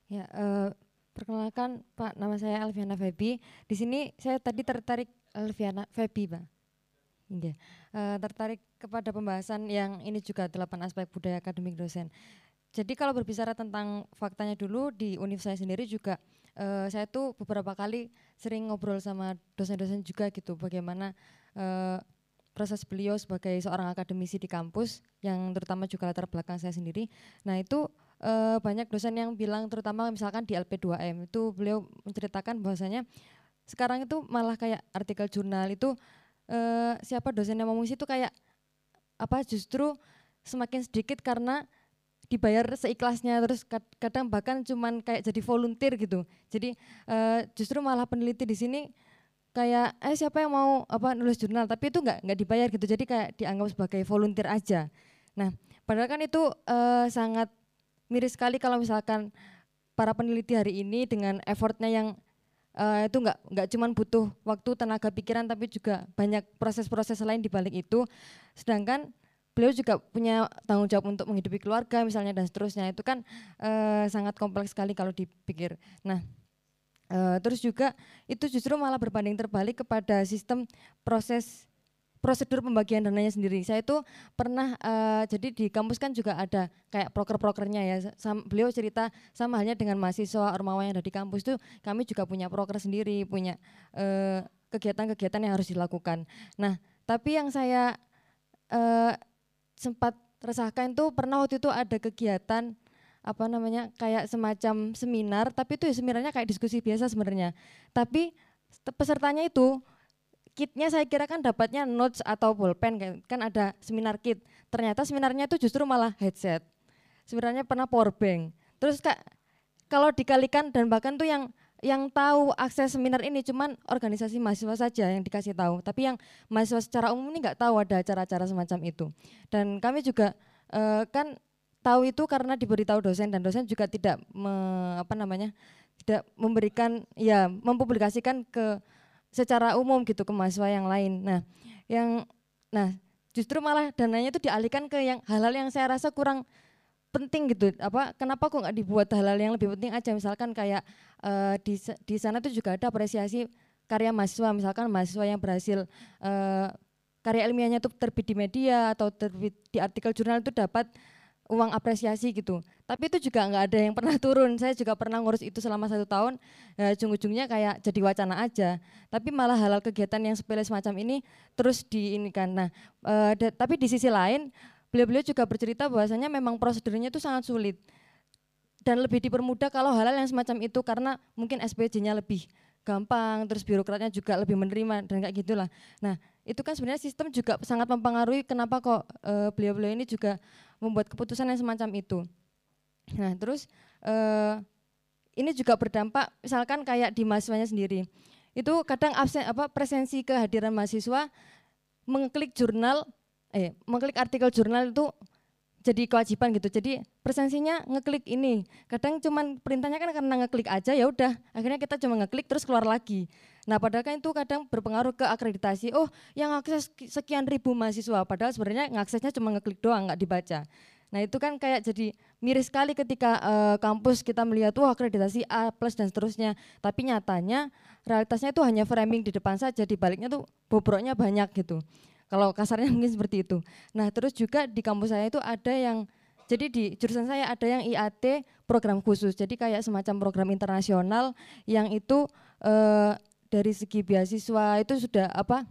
Ya uh, Perkenalkan Pak, nama saya Alfiana Febi. Di sini saya tadi tertarik Alfiana Febi, Pak. Iya. Uh, tertarik kepada pembahasan yang ini juga delapan aspek budaya akademik dosen. Jadi kalau berbicara tentang faktanya dulu di univ saya sendiri juga uh, saya tuh beberapa kali sering ngobrol sama dosen-dosen juga gitu bagaimana uh, proses beliau sebagai seorang akademisi di kampus yang terutama juga latar belakang saya sendiri. Nah, itu uh, banyak dosen yang bilang terutama misalkan di LP2M itu beliau menceritakan bahwasanya sekarang itu malah kayak artikel jurnal itu uh, siapa dosen yang mengisi itu kayak apa justru semakin sedikit karena dibayar seikhlasnya terus kadang bahkan cuman kayak jadi volunteer gitu. Jadi uh, justru malah peneliti di sini kayak eh siapa yang mau apa nulis jurnal? Tapi itu nggak nggak dibayar gitu. Jadi kayak dianggap sebagai volunteer aja. Nah padahal kan itu uh, sangat miris sekali kalau misalkan para peneliti hari ini dengan effortnya yang uh, itu nggak nggak cuma butuh waktu tenaga pikiran tapi juga banyak proses-proses lain di balik itu. Sedangkan beliau juga punya tanggung jawab untuk menghidupi keluarga misalnya dan seterusnya. Itu kan uh, sangat kompleks sekali kalau dipikir. Nah uh, terus juga itu justru malah berbanding terbalik kepada sistem proses prosedur pembagian dananya sendiri. Saya itu pernah uh, jadi di kampus kan juga ada kayak proker-prokernya ya. Sam, beliau cerita sama halnya dengan mahasiswa Ormawa yang ada di kampus itu kami juga punya proker sendiri, punya eh, kegiatan-kegiatan yang harus dilakukan. Nah, tapi yang saya uh, sempat resahkan itu pernah waktu itu ada kegiatan apa namanya kayak semacam seminar tapi itu ya seminarnya kayak diskusi biasa sebenarnya. Tapi pesertanya itu kitnya saya kira kan dapatnya notes atau pulpen kan, ada seminar kit. Ternyata seminarnya itu justru malah headset. Sebenarnya pernah power bank. Terus kak kalau dikalikan dan bahkan tuh yang yang tahu akses seminar ini cuman organisasi mahasiswa saja yang dikasih tahu, tapi yang mahasiswa secara umum ini nggak tahu ada acara-acara semacam itu. Dan kami juga uh, kan tahu itu karena diberitahu dosen dan dosen juga tidak me, apa namanya tidak memberikan ya mempublikasikan ke secara umum gitu ke mahasiswa yang lain. Nah, yang nah justru malah dananya itu dialihkan ke yang hal-hal yang saya rasa kurang penting gitu. Apa kenapa kok nggak dibuat hal-hal yang lebih penting aja misalkan kayak uh, di di sana tuh juga ada apresiasi karya mahasiswa misalkan mahasiswa yang berhasil uh, karya ilmiahnya itu terbit di media atau terbit di artikel jurnal itu dapat uang apresiasi gitu. Tapi itu juga nggak ada yang pernah turun. Saya juga pernah ngurus itu selama satu tahun. Ya, ujung-ujungnya kayak jadi wacana aja. Tapi malah halal kegiatan yang sepele semacam ini terus diinikan. Nah, uh, tapi di sisi lain beliau-beliau juga bercerita bahwasanya memang prosedurnya itu sangat sulit dan lebih dipermudah kalau hal-hal yang semacam itu karena mungkin SPJ-nya lebih gampang, terus birokratnya juga lebih menerima dan kayak gitulah. Nah, itu kan sebenarnya sistem juga sangat mempengaruhi kenapa kok beliau beliau-beliau ini juga membuat keputusan yang semacam itu. Nah, terus uh, ini juga berdampak misalkan kayak di mahasiswanya sendiri. Itu kadang absen apa presensi kehadiran mahasiswa mengklik jurnal eh mengklik artikel jurnal itu jadi kewajiban gitu. Jadi presensinya ngeklik ini. Kadang cuman perintahnya kan karena ngeklik aja ya udah. Akhirnya kita cuma ngeklik terus keluar lagi. Nah, padahal kan itu kadang berpengaruh ke akreditasi. Oh, yang akses sekian ribu mahasiswa padahal sebenarnya ngaksesnya cuma ngeklik doang, nggak dibaca. Nah, itu kan kayak jadi miris sekali ketika uh, kampus kita melihat wah akreditasi A plus dan seterusnya. Tapi nyatanya realitasnya itu hanya framing di depan saja, di baliknya tuh bobroknya banyak gitu. Kalau kasarnya mungkin seperti itu. Nah, terus juga di kampus saya itu ada yang jadi di jurusan saya ada yang IAT program khusus. Jadi kayak semacam program internasional yang itu uh, dari segi beasiswa itu sudah apa?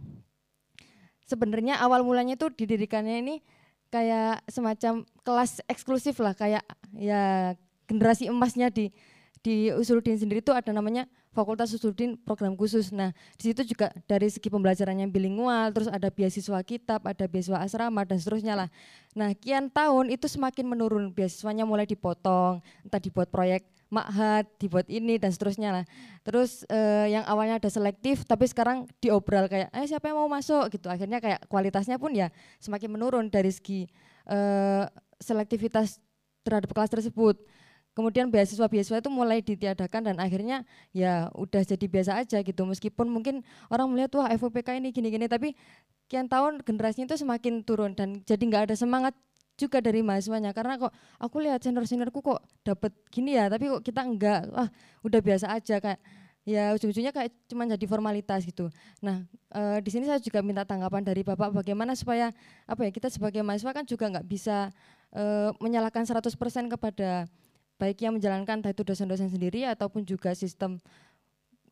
Sebenarnya awal mulanya itu didirikannya ini kayak semacam kelas eksklusif lah kayak ya generasi emasnya di di Usuluddin sendiri itu ada namanya Fakultas Usuluddin program khusus. Nah, di situ juga dari segi pembelajarannya bilingual, terus ada beasiswa kitab, ada beasiswa asrama dan seterusnya lah. Nah, kian tahun itu semakin menurun, beasiswanya mulai dipotong, entah dibuat proyek makhat, dibuat ini dan seterusnya lah. Terus eh, yang awalnya ada selektif tapi sekarang diobral kayak eh siapa yang mau masuk gitu. Akhirnya kayak kualitasnya pun ya semakin menurun dari segi eh, selektivitas terhadap kelas tersebut kemudian beasiswa-beasiswa itu mulai ditiadakan dan akhirnya ya udah jadi biasa aja gitu meskipun mungkin orang melihat wah FOPK ini gini-gini tapi kian tahun generasinya itu semakin turun dan jadi nggak ada semangat juga dari mahasiswanya karena kok aku lihat senior-seniorku kok dapat gini ya tapi kok kita enggak wah udah biasa aja kayak ya ujung-ujungnya kayak cuma jadi formalitas gitu. Nah e, di sini saya juga minta tanggapan dari bapak bagaimana supaya apa ya kita sebagai mahasiswa kan juga nggak bisa e, menyalahkan 100% kepada baik yang menjalankan entah itu dosen-dosen sendiri ataupun juga sistem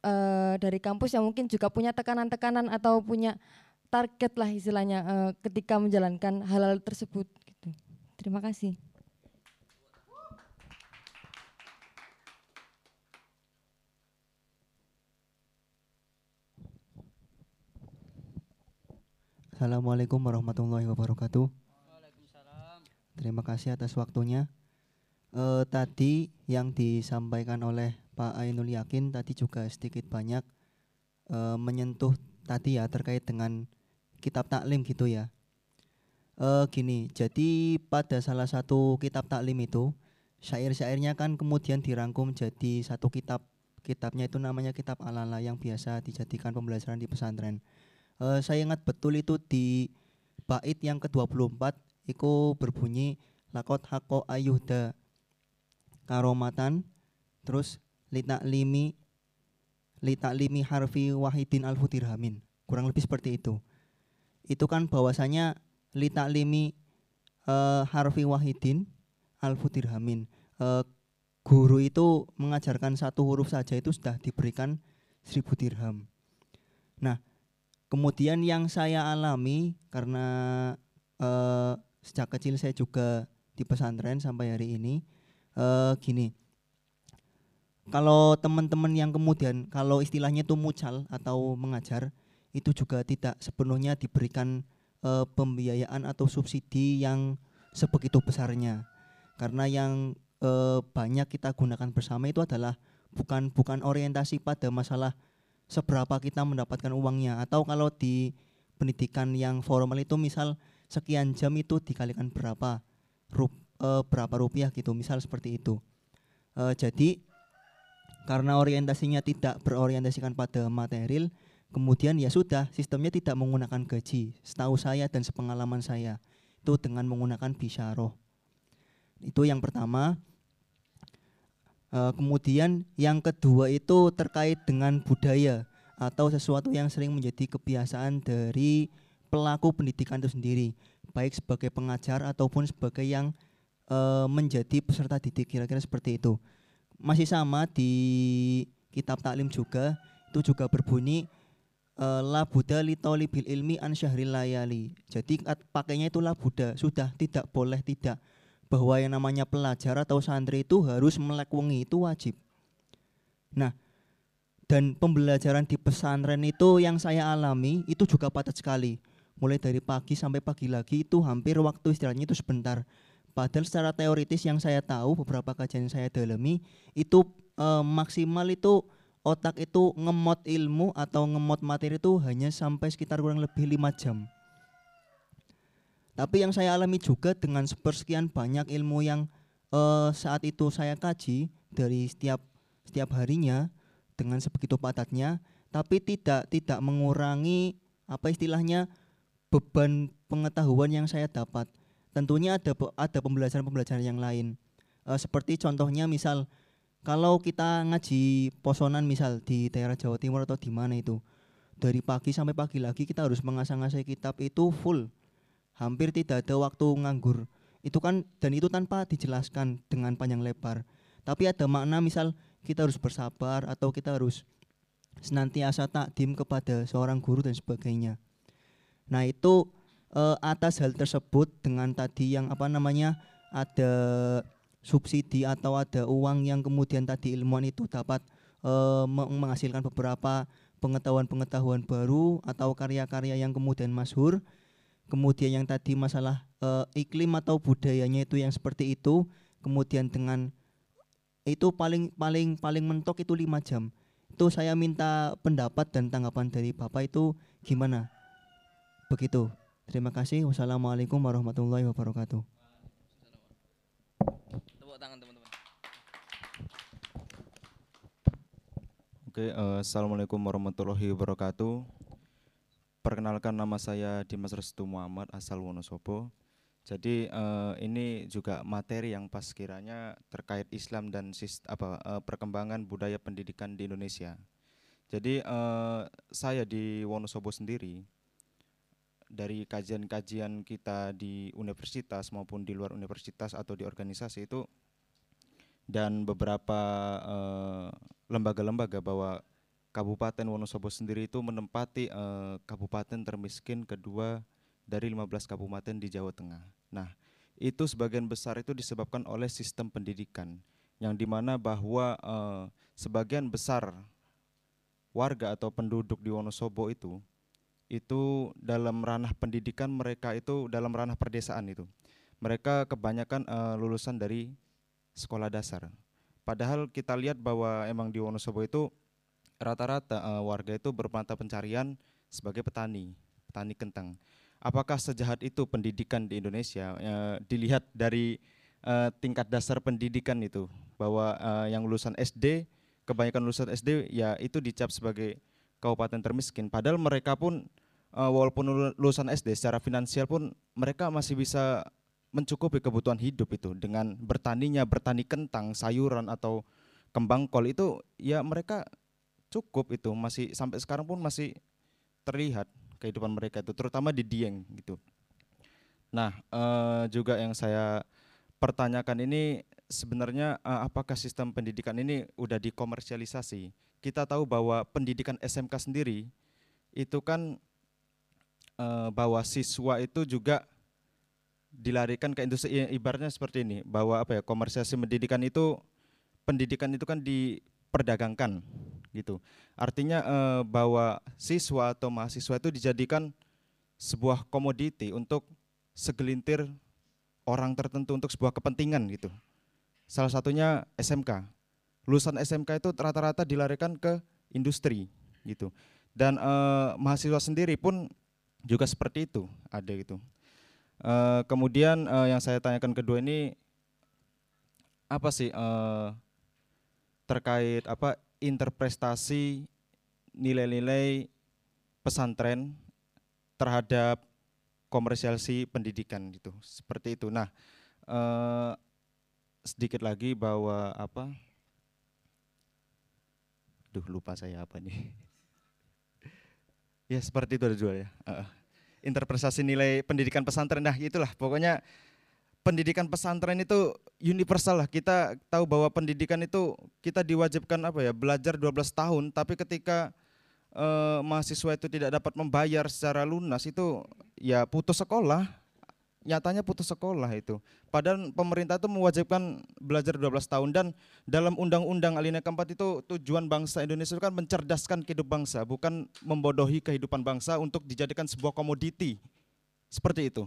uh, dari kampus yang mungkin juga punya tekanan-tekanan atau punya target lah istilahnya uh, ketika menjalankan hal-hal tersebut. Terima kasih. Assalamualaikum warahmatullahi wabarakatuh. Terima kasih atas waktunya uh, tadi yang disampaikan oleh Pak Ainul Yakin tadi juga sedikit banyak uh, menyentuh tadi ya terkait dengan kitab taklim gitu ya. Uh, gini, jadi pada salah satu kitab taklim itu syair-syairnya kan kemudian dirangkum jadi satu kitab. Kitabnya itu namanya kitab alala yang biasa dijadikan pembelajaran di pesantren. Uh, saya ingat betul itu di bait yang ke-24 itu berbunyi lakot hako ayuhda karomatan terus litaklimi litaklimi harfi wahidin alfu kurang lebih seperti itu itu kan bahwasanya litaklimi uh, harfi wahidin alfu dirhamin uh, guru itu mengajarkan satu huruf saja itu sudah diberikan seribu dirham. Nah kemudian yang saya alami karena uh, sejak kecil saya juga di pesantren sampai hari ini uh, gini. Kalau teman-teman yang kemudian kalau istilahnya itu mucal atau mengajar itu juga tidak sepenuhnya diberikan uh, pembiayaan atau subsidi yang sebegitu besarnya. Karena yang uh, banyak kita gunakan bersama itu adalah bukan bukan orientasi pada masalah seberapa kita mendapatkan uangnya. Atau kalau di pendidikan yang formal itu misal sekian jam itu dikalikan berapa rup, uh, berapa rupiah gitu misal seperti itu. Uh, jadi karena orientasinya tidak berorientasikan pada material kemudian ya sudah sistemnya tidak menggunakan gaji setahu saya dan sepengalaman saya itu dengan menggunakan bisyarah itu yang pertama. Uh, kemudian yang kedua itu terkait dengan budaya atau sesuatu yang sering menjadi kebiasaan dari pelaku pendidikan itu sendiri baik sebagai pengajar ataupun sebagai yang uh, menjadi peserta didik kira-kira seperti itu. Masih sama di kitab taklim juga itu juga berbunyi la buddha li bil ilmi an syahril layali. Jadi pakainya itu la buddha. Sudah tidak boleh tidak bahwa yang namanya pelajar atau santri itu harus melek wengi. Itu wajib. Nah dan pembelajaran di pesantren itu yang saya alami itu juga padat sekali. Mulai dari pagi sampai pagi lagi itu hampir waktu istilahnya itu sebentar. Padahal secara teoritis yang saya tahu beberapa kajian saya dalami itu e, maksimal itu otak itu ngemot ilmu atau ngemot materi itu hanya sampai sekitar kurang lebih lima jam. Tapi yang saya alami juga dengan sepersekian banyak ilmu yang eh, saat itu saya kaji dari setiap setiap harinya dengan sebegitu padatnya, tapi tidak tidak mengurangi apa istilahnya beban pengetahuan yang saya dapat. Tentunya ada ada pembelajaran-pembelajaran yang lain. Eh, seperti contohnya misal kalau kita ngaji posonan misal di daerah Jawa Timur atau di mana itu dari pagi sampai pagi lagi kita harus mengasah-ngasih kitab itu full. Hampir tidak ada waktu nganggur. Itu kan dan itu tanpa dijelaskan dengan panjang lebar. Tapi ada makna misal kita harus bersabar atau kita harus senantiasa takdim kepada seorang guru dan sebagainya. Nah itu eh, atas hal tersebut dengan tadi yang apa namanya ada subsidi atau ada uang yang kemudian tadi ilmuwan itu dapat meng- menghasilkan beberapa pengetahuan-pengetahuan baru atau karya-karya yang kemudian masyhur. Kemudian yang tadi masalah eh, iklim atau budayanya itu yang seperti itu kemudian dengan itu paling paling paling mentok itu lima jam. Itu saya minta pendapat dan tanggapan dari bapak itu gimana? Begitu. Terima kasih. Wassalamualaikum warahmatullahi wabarakatuh Tepuk tangan teman-teman. Oke, eh, assalamualaikum warahmatullahi wabarakatuh. Perkenalkan nama saya Dimas Restu Muhammad asal Wonosobo. Jadi eh, ini juga materi yang pas kiranya terkait Islam dan sist- apa eh, perkembangan budaya pendidikan di Indonesia. Jadi eh, saya di Wonosobo sendiri dari kajian-kajian kita di universitas maupun di luar universitas atau di organisasi itu dan beberapa eh, lembaga-lembaga bahwa Kabupaten Wonosobo sendiri itu menempati eh, kabupaten termiskin kedua dari 15 kabupaten di Jawa Tengah. Nah, itu sebagian besar itu disebabkan oleh sistem pendidikan yang di mana bahwa eh, sebagian besar warga atau penduduk di Wonosobo itu itu dalam ranah pendidikan mereka itu dalam ranah perdesaan itu mereka kebanyakan eh, lulusan dari sekolah dasar. Padahal kita lihat bahwa emang di Wonosobo itu rata-rata eh, warga itu bermata pencarian sebagai petani, petani kentang. Apakah sejahat itu pendidikan di Indonesia? Eh, dilihat dari eh, tingkat dasar pendidikan itu bahwa eh, yang lulusan SD kebanyakan lulusan SD ya itu dicap sebagai kabupaten termiskin. Padahal mereka pun eh, walaupun lulu- lulusan SD secara finansial pun mereka masih bisa mencukupi kebutuhan hidup itu dengan bertaninya bertani kentang, sayuran atau kembang kol itu ya mereka cukup itu masih sampai sekarang pun masih terlihat kehidupan mereka itu terutama di Dieng gitu. Nah, eh, juga yang saya pertanyakan ini sebenarnya eh, apakah sistem pendidikan ini udah dikomersialisasi? Kita tahu bahwa pendidikan SMK sendiri itu kan eh, bahwa siswa itu juga dilarikan ke industri ibaratnya seperti ini bahwa apa ya komersialisasi pendidikan itu pendidikan itu kan diperdagangkan gitu. Artinya eh, bahwa siswa atau mahasiswa itu dijadikan sebuah komoditi untuk segelintir orang tertentu untuk sebuah kepentingan gitu. Salah satunya SMK lulusan SMK itu rata-rata dilarikan ke industri gitu. Dan eh, mahasiswa sendiri pun juga seperti itu ada gitu Eh, kemudian eh, yang saya tanyakan kedua ini apa sih eh, terkait apa interpretasi nilai-nilai pesantren terhadap komersialisasi pendidikan gitu seperti itu. Nah eh, sedikit lagi bahwa apa? Duh lupa saya apa nih? ya seperti itu ada juga ya. Heeh interpretasi nilai pendidikan pesantren. Nah, itulah pokoknya pendidikan pesantren itu universal lah. Kita tahu bahwa pendidikan itu kita diwajibkan apa ya, belajar 12 tahun, tapi ketika eh, mahasiswa itu tidak dapat membayar secara lunas itu ya putus sekolah. Nyatanya putus sekolah itu. Padahal pemerintah itu mewajibkan belajar 12 tahun dan dalam undang-undang alinea keempat itu tujuan bangsa Indonesia itu kan mencerdaskan kehidupan bangsa, bukan membodohi kehidupan bangsa untuk dijadikan sebuah komoditi. Seperti itu.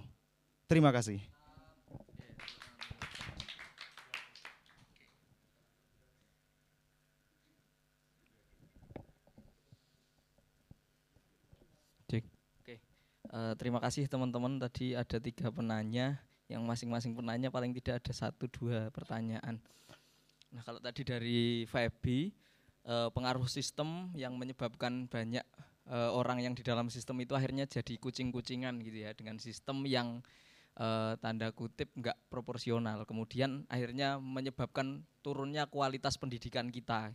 Terima kasih. Uh, terima kasih teman-teman. Tadi ada tiga penanya. Yang masing-masing penanya paling tidak ada satu dua pertanyaan. Nah kalau tadi dari Fabi uh, pengaruh sistem yang menyebabkan banyak uh, orang yang di dalam sistem itu akhirnya jadi kucing-kucingan gitu ya. Dengan sistem yang uh, tanda kutip nggak proporsional. Kemudian akhirnya menyebabkan turunnya kualitas pendidikan kita.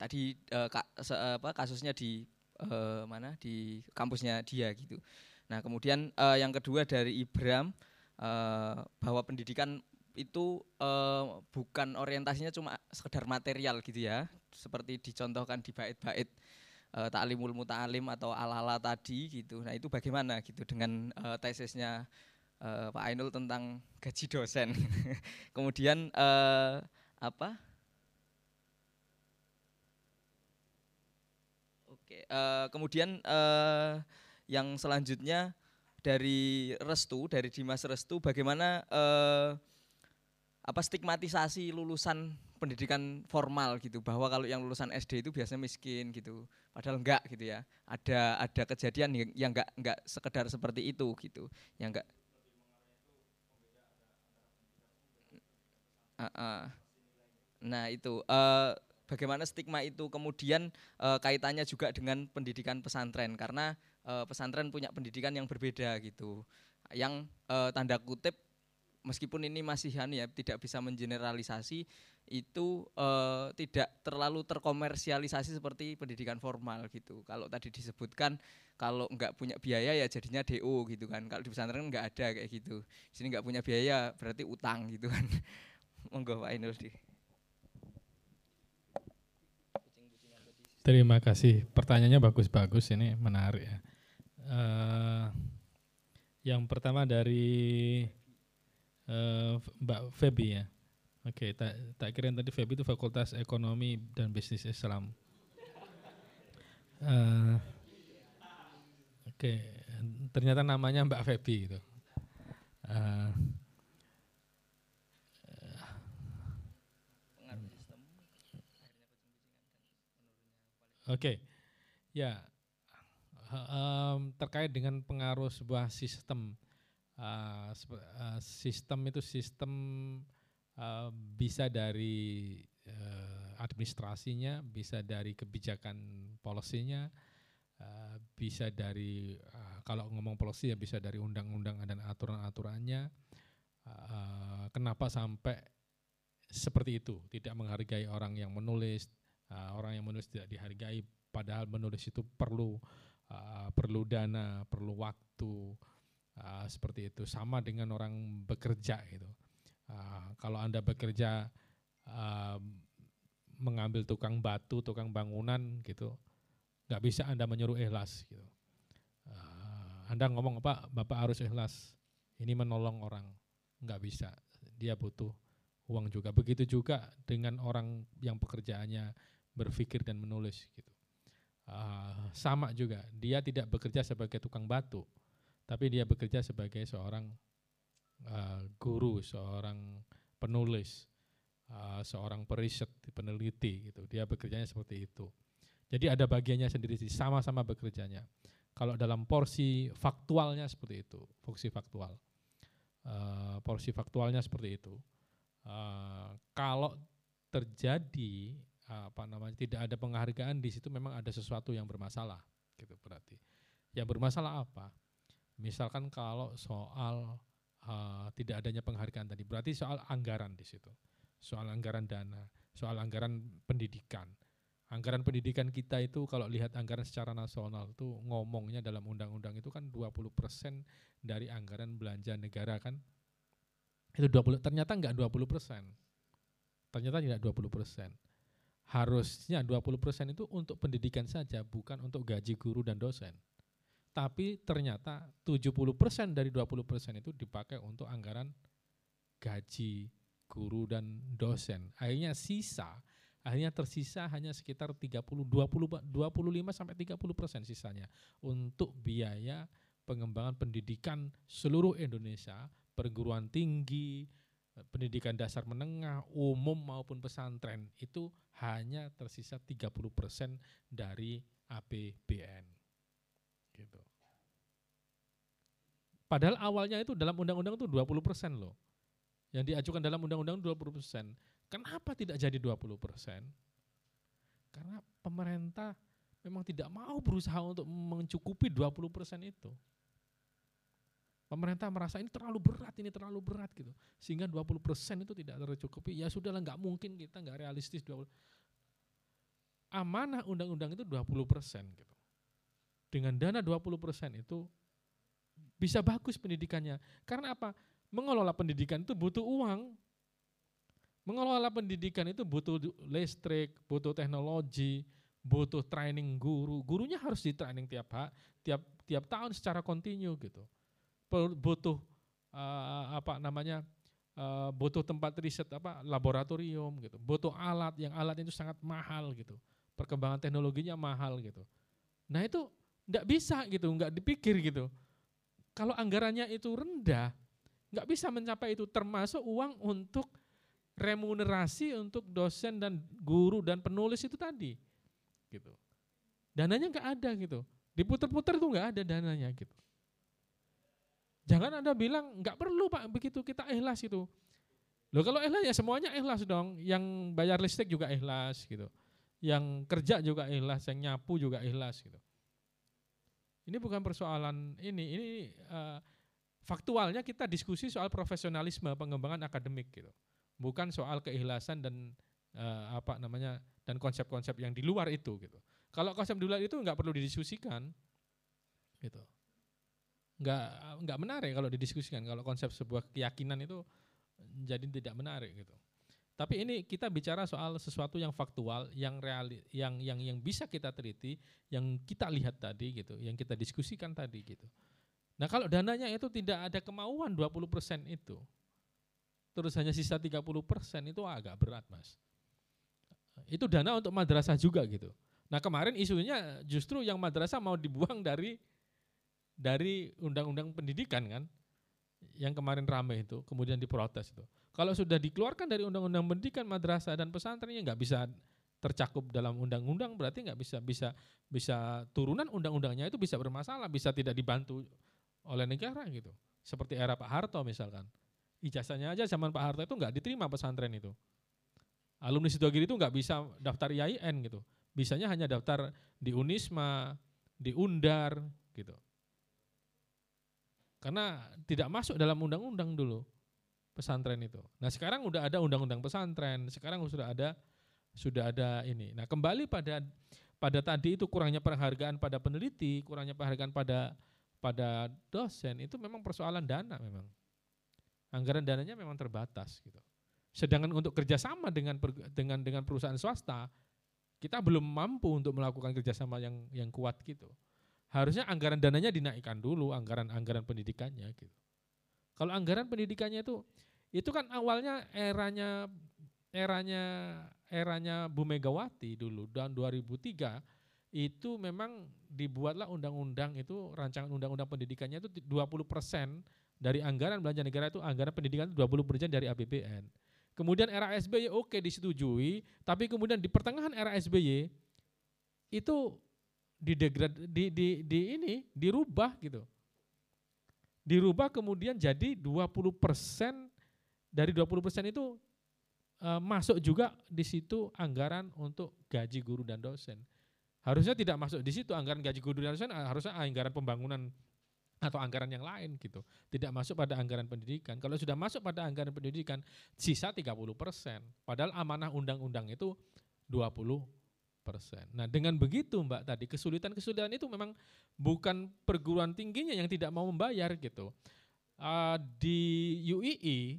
Tadi uh, ka, se, apa, kasusnya di uh, mana di kampusnya dia gitu. Nah kemudian uh, yang kedua dari Ibram uh, bahwa pendidikan itu uh, bukan orientasinya cuma sekedar material gitu ya. Seperti dicontohkan di bait-bait uh, taklimul muta'alim atau ala-ala tadi gitu. Nah itu bagaimana gitu dengan uh, tesisnya uh, Pak Ainul tentang gaji dosen. Kemudian uh, apa oke uh, kemudian uh, yang selanjutnya dari Restu dari Dimas Restu bagaimana uh, apa stigmatisasi lulusan pendidikan formal gitu bahwa kalau yang lulusan SD itu biasanya miskin gitu padahal enggak gitu ya ada ada kejadian yang, yang enggak enggak sekedar seperti itu gitu yang enggak uh, uh. nah itu uh, bagaimana stigma itu kemudian uh, kaitannya juga dengan pendidikan pesantren karena uh, pesantren punya pendidikan yang berbeda gitu yang uh, tanda kutip meskipun ini masih ya tidak bisa mengeneralisasi itu uh, tidak terlalu terkomersialisasi seperti pendidikan formal gitu. Kalau tadi disebutkan kalau nggak punya biaya ya jadinya DO gitu kan. Kalau di pesantren nggak ada kayak gitu. Di sini nggak punya biaya berarti utang gitu kan. Monggo Pak Ainul di. Terima kasih. Pertanyaannya bagus-bagus ini menarik ya. Uh, yang pertama dari uh, Mbak Febi ya. Oke, okay, tak tak kira tadi Febi itu Fakultas Ekonomi dan Bisnis Islam. Uh, Oke, okay. ternyata namanya Mbak Febi itu. Uh, Oke, okay. ya um, terkait dengan pengaruh sebuah sistem uh, sistem itu sistem uh, bisa dari uh, administrasinya, bisa dari kebijakan polisinya, uh, bisa dari uh, kalau ngomong polisi ya bisa dari undang-undang dan aturan-aturannya. Uh, kenapa sampai seperti itu, tidak menghargai orang yang menulis, uh, orang yang menulis tidak dihargai, padahal menulis itu perlu uh, perlu dana, perlu waktu, uh, seperti itu. Sama dengan orang bekerja gitu. Uh, kalau anda bekerja uh, mengambil tukang batu tukang bangunan gitu nggak bisa anda menyuruh ikhlas gitu. Uh, anda ngomong apa bapak harus ikhlas. Ini menolong orang. Nggak bisa. Dia butuh uang juga. Begitu juga dengan orang yang pekerjaannya berpikir dan menulis gitu uh, sama juga dia tidak bekerja sebagai tukang batu tapi dia bekerja sebagai seorang uh, guru, seorang penulis, uh, seorang periset, peneliti gitu. Dia bekerjanya seperti itu. Jadi ada bagiannya sendiri sih, sama-sama bekerjanya. Kalau dalam porsi faktualnya seperti itu, porsi faktual. Uh, porsi faktualnya seperti itu. Uh, kalau terjadi apa namanya tidak ada penghargaan di situ memang ada sesuatu yang bermasalah gitu berarti. Yang bermasalah apa? Misalkan kalau soal uh, tidak adanya penghargaan tadi, berarti soal anggaran di situ, soal anggaran dana, soal anggaran pendidikan. Anggaran pendidikan kita itu kalau lihat anggaran secara nasional itu ngomongnya dalam undang-undang itu kan 20% dari anggaran belanja negara kan. Itu 20 ternyata enggak 20%. Ternyata tidak 20%. Harusnya 20% itu untuk pendidikan saja, bukan untuk gaji guru dan dosen tapi ternyata 70% dari 20% itu dipakai untuk anggaran gaji guru dan dosen. Akhirnya sisa, akhirnya tersisa hanya sekitar 30 20 25 sampai 30% sisanya untuk biaya pengembangan pendidikan seluruh Indonesia, perguruan tinggi, pendidikan dasar menengah, umum maupun pesantren itu hanya tersisa 30% dari APBN gitu. Padahal awalnya itu dalam undang-undang itu 20 persen loh. Yang diajukan dalam undang-undang 20 persen. Kenapa tidak jadi 20 persen? Karena pemerintah memang tidak mau berusaha untuk mencukupi 20 persen itu. Pemerintah merasa ini terlalu berat, ini terlalu berat gitu. Sehingga 20 persen itu tidak tercukupi. Ya sudahlah nggak mungkin kita nggak realistis 20. Amanah undang-undang itu 20 persen gitu. Dengan dana 20 persen itu bisa bagus pendidikannya. Karena apa? Mengelola pendidikan itu butuh uang. Mengelola pendidikan itu butuh listrik, butuh teknologi, butuh training guru. Gurunya harus di training tiap tiap tiap tahun secara kontinu gitu butuh uh, apa namanya uh, butuh tempat riset apa laboratorium gitu. Butuh alat yang alat itu sangat mahal gitu. Perkembangan teknologinya mahal gitu. Nah itu nggak bisa gitu nggak dipikir gitu. Kalau anggarannya itu rendah nggak bisa mencapai itu termasuk uang untuk remunerasi untuk dosen dan guru dan penulis itu tadi gitu. Dananya nggak ada gitu. Diputer-puter tuh nggak ada dananya gitu Jangan Anda bilang nggak perlu Pak begitu kita ikhlas itu. Loh kalau ikhlas ya semuanya ikhlas dong. Yang bayar listrik juga ikhlas gitu. Yang kerja juga ikhlas, yang nyapu juga ikhlas gitu. Ini bukan persoalan ini, ini uh, faktualnya kita diskusi soal profesionalisme pengembangan akademik gitu. Bukan soal keikhlasan dan uh, apa namanya dan konsep-konsep yang di luar itu gitu. Kalau konsep di luar itu nggak perlu didiskusikan gitu nggak nggak menarik kalau didiskusikan. Kalau konsep sebuah keyakinan itu jadi tidak menarik gitu. Tapi ini kita bicara soal sesuatu yang faktual yang reali yang yang yang bisa kita teliti yang kita lihat tadi gitu yang kita diskusikan tadi gitu. Nah kalau dananya itu tidak ada kemauan 20% itu terus hanya sisa 30% itu agak berat mas. Itu dana untuk madrasah juga gitu. Nah kemarin isunya justru yang madrasah mau dibuang dari dari undang-undang pendidikan kan yang kemarin ramai itu kemudian diprotes itu. Kalau sudah dikeluarkan dari undang-undang pendidikan madrasah dan pesantrennya nggak bisa tercakup dalam undang-undang berarti nggak bisa bisa bisa turunan undang-undangnya itu bisa bermasalah, bisa tidak dibantu oleh negara gitu. Seperti era Pak Harto misalkan. Ijazahnya aja zaman Pak Harto itu nggak diterima pesantren itu. Alumni Sidogiri itu nggak bisa daftar IAIN gitu. Bisanya hanya daftar di Unisma, di Undar gitu. Karena tidak masuk dalam undang-undang dulu pesantren itu. Nah sekarang udah ada undang-undang pesantren, sekarang sudah ada sudah ada ini. Nah kembali pada pada tadi itu kurangnya penghargaan pada peneliti, kurangnya penghargaan pada pada dosen itu memang persoalan dana memang. Anggaran dananya memang terbatas gitu. Sedangkan untuk kerjasama dengan dengan dengan perusahaan swasta kita belum mampu untuk melakukan kerjasama yang yang kuat gitu harusnya anggaran dananya dinaikkan dulu anggaran-anggaran pendidikannya gitu. Kalau anggaran pendidikannya itu itu kan awalnya eranya eranya eranya Bu Megawati dulu dan 2003 itu memang dibuatlah undang-undang itu rancangan undang-undang pendidikannya itu 20% dari anggaran belanja negara itu anggaran pendidikan itu 20% dari APBN. Kemudian era SBY oke disetujui, tapi kemudian di pertengahan era SBY itu didegrad di, di, di ini dirubah gitu. Dirubah kemudian jadi 20% dari 20% itu e, masuk juga di situ anggaran untuk gaji guru dan dosen. Harusnya tidak masuk di situ anggaran gaji guru dan dosen, harusnya anggaran pembangunan atau anggaran yang lain gitu. Tidak masuk pada anggaran pendidikan. Kalau sudah masuk pada anggaran pendidikan, sisa 30%. Padahal amanah undang-undang itu 20 persen. Nah dengan begitu Mbak tadi kesulitan-kesulitan itu memang bukan perguruan tingginya yang tidak mau membayar gitu. Uh, di UII,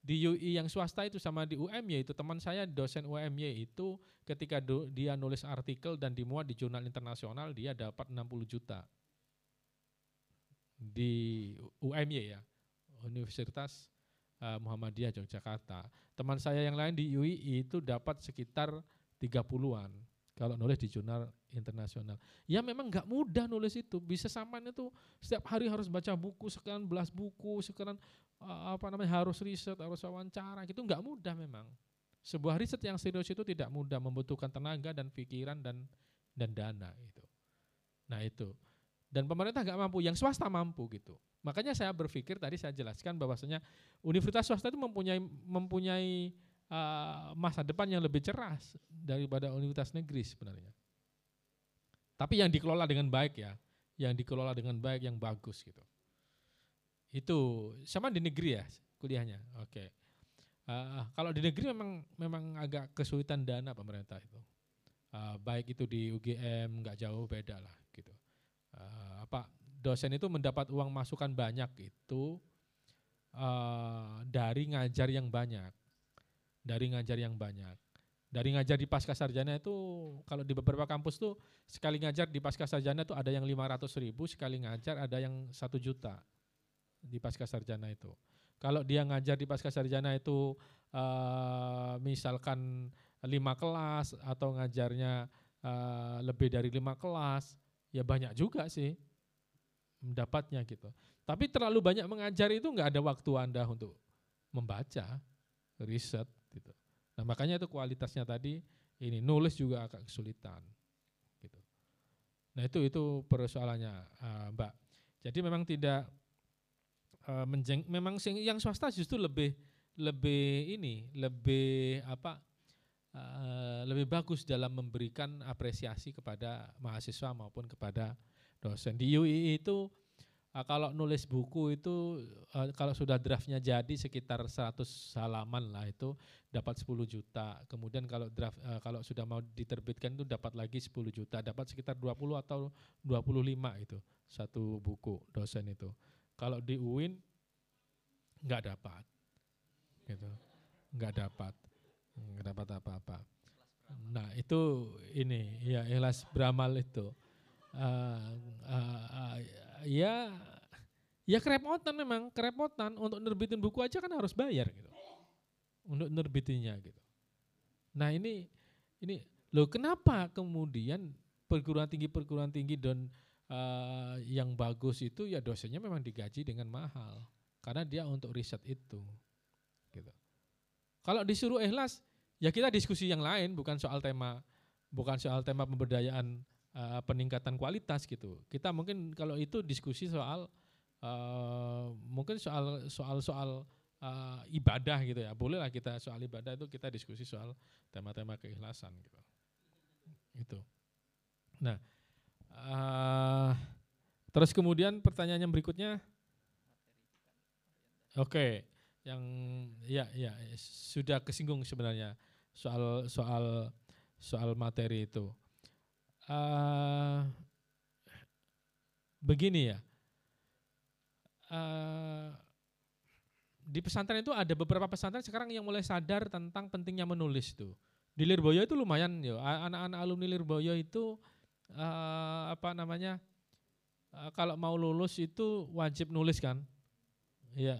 di UI yang swasta itu sama di UMY itu teman saya dosen UMY itu ketika do, dia nulis artikel dan dimuat di jurnal internasional dia dapat 60 juta di UMY ya Universitas uh, Muhammadiyah Yogyakarta. Teman saya yang lain di UI itu dapat sekitar 30-an kalau nulis di jurnal internasional. Ya memang nggak mudah nulis itu. Bisa saman itu setiap hari harus baca buku, sekian belas buku, sekian apa namanya harus riset, harus wawancara, gitu nggak mudah memang. Sebuah riset yang serius itu tidak mudah, membutuhkan tenaga dan pikiran dan dan dana itu. Nah itu. dan pemerintah nggak mampu, yang swasta mampu gitu. Makanya saya berpikir tadi saya jelaskan bahwasanya universitas swasta itu mempunyai mempunyai uh, masa depan yang lebih cerah daripada universitas negeri sebenarnya. Tapi yang dikelola dengan baik ya, yang dikelola dengan baik, yang bagus gitu. Itu sama di negeri ya kuliahnya. Oke. Okay. Uh, kalau di negeri memang memang agak kesulitan dana pemerintah itu. Uh, baik itu di UGM nggak jauh beda lah gitu uh, apa dosen itu mendapat uang masukan banyak itu uh, dari ngajar yang banyak, dari ngajar yang banyak. Dari ngajar di pasca sarjana itu kalau di beberapa kampus tuh sekali ngajar di pasca sarjana itu ada yang 500 ribu, sekali ngajar ada yang satu juta di pasca sarjana itu. Kalau dia ngajar di pasca sarjana itu uh, misalkan lima kelas atau ngajarnya uh, lebih dari lima kelas, ya banyak juga sih mendapatnya gitu. Tapi terlalu banyak mengajar itu nggak ada waktu anda untuk membaca, riset gitu. Nah makanya itu kualitasnya tadi ini nulis juga agak kesulitan gitu. Nah itu itu persoalannya uh, Mbak. Jadi memang tidak uh, menjeng, memang yang swasta justru lebih lebih ini lebih apa uh, lebih bagus dalam memberikan apresiasi kepada mahasiswa maupun kepada dosen. Di UI itu uh, kalau nulis buku itu uh, kalau sudah draftnya jadi sekitar 100 halaman lah itu dapat 10 juta. Kemudian kalau draft uh, kalau sudah mau diterbitkan itu dapat lagi 10 juta, dapat sekitar 20 atau 25 itu satu buku dosen itu. Kalau di UIN nggak dapat. Gitu. nggak dapat nggak dapat apa-apa. Nah itu ini ya ikhlas beramal itu uh, uh, uh, ya ya kerepotan memang kerepotan untuk nerbitin buku aja kan harus bayar gitu untuk nerbitinnya gitu. Nah ini ini loh kenapa kemudian perguruan tinggi perguruan tinggi dan uh, yang bagus itu ya dosennya memang digaji dengan mahal karena dia untuk riset itu gitu. Kalau disuruh ikhlas, ya kita diskusi yang lain, bukan soal tema, bukan soal tema pemberdayaan uh, peningkatan kualitas gitu. Kita mungkin kalau itu diskusi soal uh, mungkin soal soal soal uh, ibadah gitu ya. Bolehlah kita soal ibadah itu kita diskusi soal tema-tema keikhlasan gitu. Itu. Nah, uh, terus kemudian pertanyaan yang berikutnya. Oke. Okay yang ya ya sudah kesinggung sebenarnya soal soal soal materi itu. Uh, begini ya, uh, di pesantren itu ada beberapa pesantren sekarang yang mulai sadar tentang pentingnya menulis tuh. Di Lirboyo itu lumayan ya, anak-anak alumni Lirboyo itu uh, apa namanya, uh, kalau mau lulus itu wajib nulis kan, ya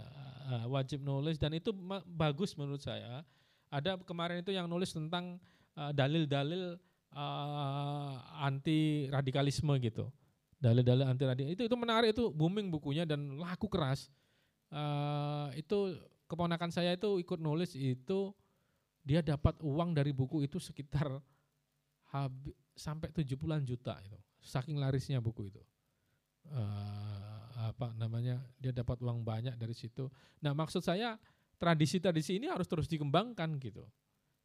wajib nulis dan itu bagus menurut saya. Ada kemarin itu yang nulis tentang uh, dalil-dalil uh, anti radikalisme gitu. Dalil-dalil anti radikalisme itu itu menarik itu booming bukunya dan laku keras. Uh, itu keponakan saya itu ikut nulis itu dia dapat uang dari buku itu sekitar habis sampai 70-an juta itu. Saking larisnya buku itu. Uh, apa namanya dia dapat uang banyak dari situ. Nah maksud saya tradisi-tradisi ini harus terus dikembangkan gitu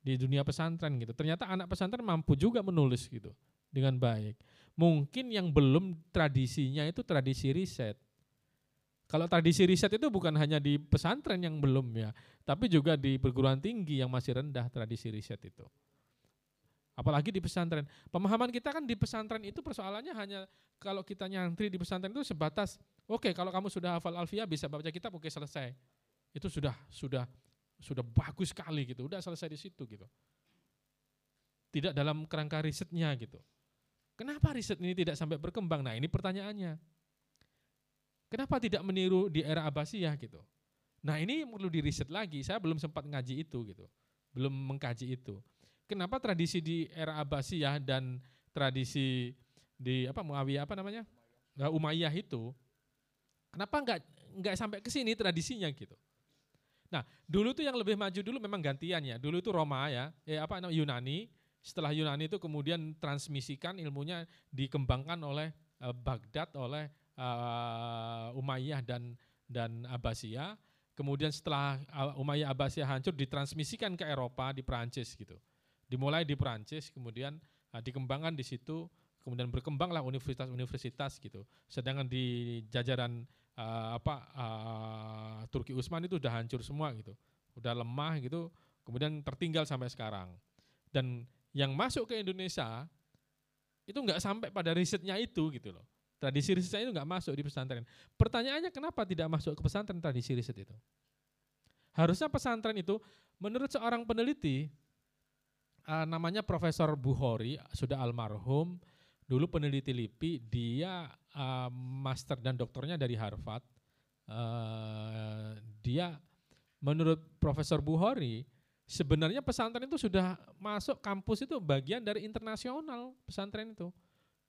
di dunia pesantren gitu. Ternyata anak pesantren mampu juga menulis gitu dengan baik. Mungkin yang belum tradisinya itu tradisi riset. Kalau tradisi riset itu bukan hanya di pesantren yang belum ya, tapi juga di perguruan tinggi yang masih rendah tradisi riset itu. Apalagi di pesantren. Pemahaman kita kan di pesantren itu persoalannya hanya kalau kita nyantri di pesantren itu sebatas Oke, kalau kamu sudah hafal alfiah bisa baca kitab, oke selesai. Itu sudah sudah sudah bagus sekali gitu. Udah selesai di situ gitu. Tidak dalam kerangka risetnya gitu. Kenapa riset ini tidak sampai berkembang? Nah, ini pertanyaannya. Kenapa tidak meniru di era Abbasiyah gitu? Nah, ini perlu diriset lagi. Saya belum sempat ngaji itu gitu. Belum mengkaji itu. Kenapa tradisi di era Abbasiyah dan tradisi di apa Muawiyah apa namanya? Umayyah itu Kenapa enggak enggak sampai ke sini tradisinya gitu? Nah, dulu tuh yang lebih maju dulu memang gantian ya. Dulu itu Roma ya, eh apa Yunani. Setelah Yunani itu kemudian transmisikan ilmunya dikembangkan oleh uh, Baghdad oleh uh, Umayyah dan dan Abbasiyah. Kemudian setelah Umayyah Abbasiyah hancur ditransmisikan ke Eropa di Perancis gitu. Dimulai di Perancis, kemudian uh, dikembangkan di situ, kemudian berkembanglah universitas-universitas gitu. Sedangkan di jajaran uh, apa uh, Turki Utsman itu udah hancur semua gitu, udah lemah gitu, kemudian tertinggal sampai sekarang. Dan yang masuk ke Indonesia itu nggak sampai pada risetnya itu gitu loh. Tradisi riset itu nggak masuk di pesantren. Pertanyaannya kenapa tidak masuk ke pesantren tradisi riset itu? Harusnya pesantren itu menurut seorang peneliti uh, namanya Profesor Buhori sudah almarhum dulu peneliti LIPI dia uh, master dan doktornya dari Harvard. Uh, dia menurut Profesor Buhori sebenarnya pesantren itu sudah masuk kampus itu bagian dari internasional pesantren itu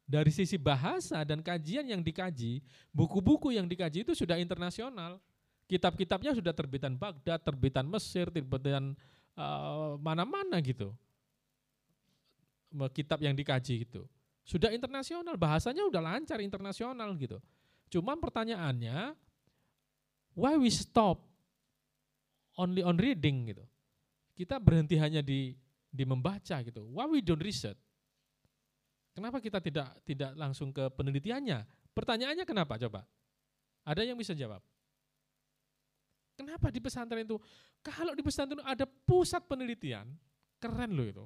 dari sisi bahasa dan kajian yang dikaji, buku-buku yang dikaji itu sudah internasional. Kitab-kitabnya sudah terbitan Baghdad, terbitan Mesir, terbitan uh, mana-mana gitu. Kitab yang dikaji itu. Sudah internasional, bahasanya udah lancar internasional gitu. Cuman pertanyaannya, why we stop only on reading gitu. Kita berhenti hanya di di membaca gitu. Why we don't research? Kenapa kita tidak tidak langsung ke penelitiannya? Pertanyaannya kenapa coba? Ada yang bisa jawab? Kenapa di pesantren itu? Kalau di pesantren ada pusat penelitian, keren loh itu.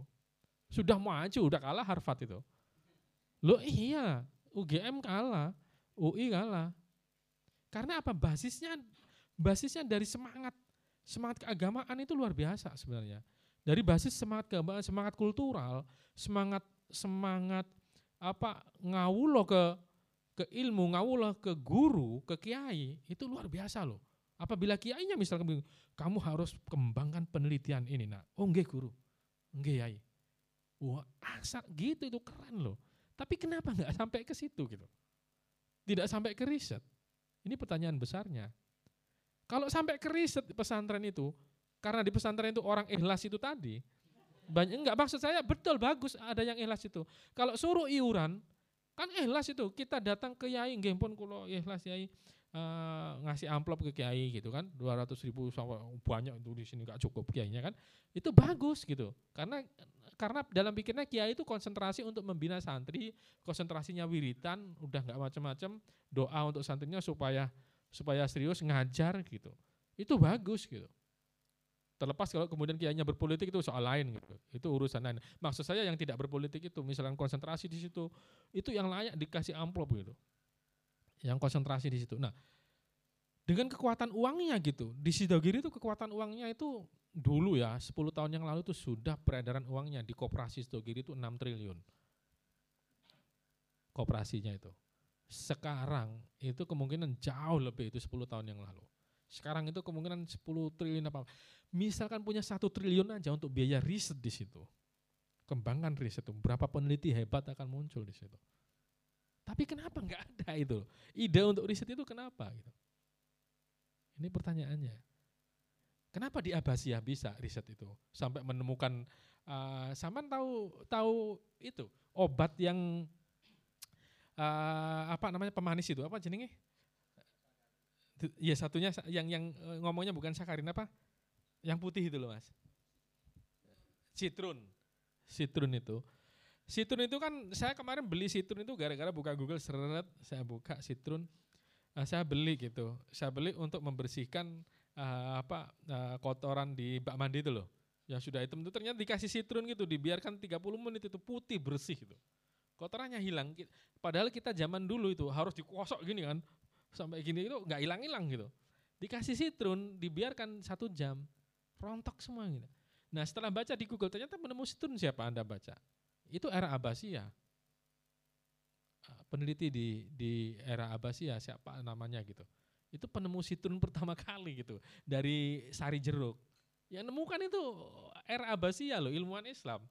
Sudah maju, udah kalah Harvard itu. Loh iya, UGM kalah, UI kalah. Karena apa? Basisnya basisnya dari semangat semangat keagamaan itu luar biasa sebenarnya. Dari basis semangat keagamaan, semangat kultural, semangat semangat apa ngawulo ke ke ilmu, ngawulo ke guru, ke kiai, itu luar biasa loh. Apabila kiainya misalkan kamu harus kembangkan penelitian ini nak. Oh enggak guru, enggak kiai. Wah asal gitu itu keren loh. Tapi kenapa nggak sampai ke situ gitu? Tidak sampai ke riset. Ini pertanyaan besarnya. Kalau sampai ke riset di pesantren itu, karena di pesantren itu orang ikhlas itu tadi, banyak enggak maksud saya betul bagus ada yang ikhlas itu. Kalau suruh iuran kan ikhlas itu. Kita datang ke Yai nggih pun kula ikhlas Yai uh, ngasih amplop ke Kiai gitu kan 200 ribu sama banyak itu di sini nggak cukup Kiainya kan itu bagus gitu karena karena dalam pikirnya Kiai itu konsentrasi untuk membina santri konsentrasinya wiritan udah nggak macam-macam doa untuk santrinya supaya supaya serius ngajar gitu itu bagus gitu Terlepas kalau kemudian kiainya berpolitik itu soal lain gitu. Itu urusan lain. Maksud saya yang tidak berpolitik itu misalnya konsentrasi di situ itu yang layak dikasih amplop gitu. Yang konsentrasi di situ. Nah, dengan kekuatan uangnya gitu. Di Sidogiri itu kekuatan uangnya itu dulu ya 10 tahun yang lalu itu sudah peredaran uangnya di koperasi Sidogiri itu 6 triliun. Koperasinya itu. Sekarang itu kemungkinan jauh lebih itu 10 tahun yang lalu. Sekarang itu kemungkinan 10 triliun apa. Misalkan punya satu triliun aja untuk biaya riset di situ. Kembangkan riset itu. Berapa peneliti hebat akan muncul di situ. Tapi kenapa nggak ada itu? Ide untuk riset itu kenapa gitu? Ini pertanyaannya. Kenapa di Abasia bisa riset itu sampai menemukan uh, Saman tahu tahu itu obat yang uh, apa namanya pemanis itu apa jenenge? Iya satunya yang yang eh, ngomongnya bukan sakarin apa? Yang putih itu loh mas. Citrun. Citrun itu. Citrun itu kan saya kemarin beli citrun itu gara-gara buka Google seret saya buka citrun uh, saya beli gitu. Saya beli untuk membersihkan uh, apa uh, kotoran di bak mandi itu loh. Yang sudah hitam itu ternyata dikasih citrun gitu, dibiarkan 30 menit itu putih bersih gitu. Kotorannya hilang. Padahal kita zaman dulu itu harus dikosok gini kan, sampai gini itu nggak hilang-hilang gitu. Dikasih citrun, dibiarkan satu jam, rontok semua gitu. Nah setelah baca di Google ternyata penemu citrun siapa anda baca? Itu era Abbasiyah. Ah, peneliti di di era Abbasiyah siapa namanya gitu. Itu penemu citrun pertama kali gitu dari sari jeruk. Yang nemukan itu era Abbasiyah loh ilmuwan Islam.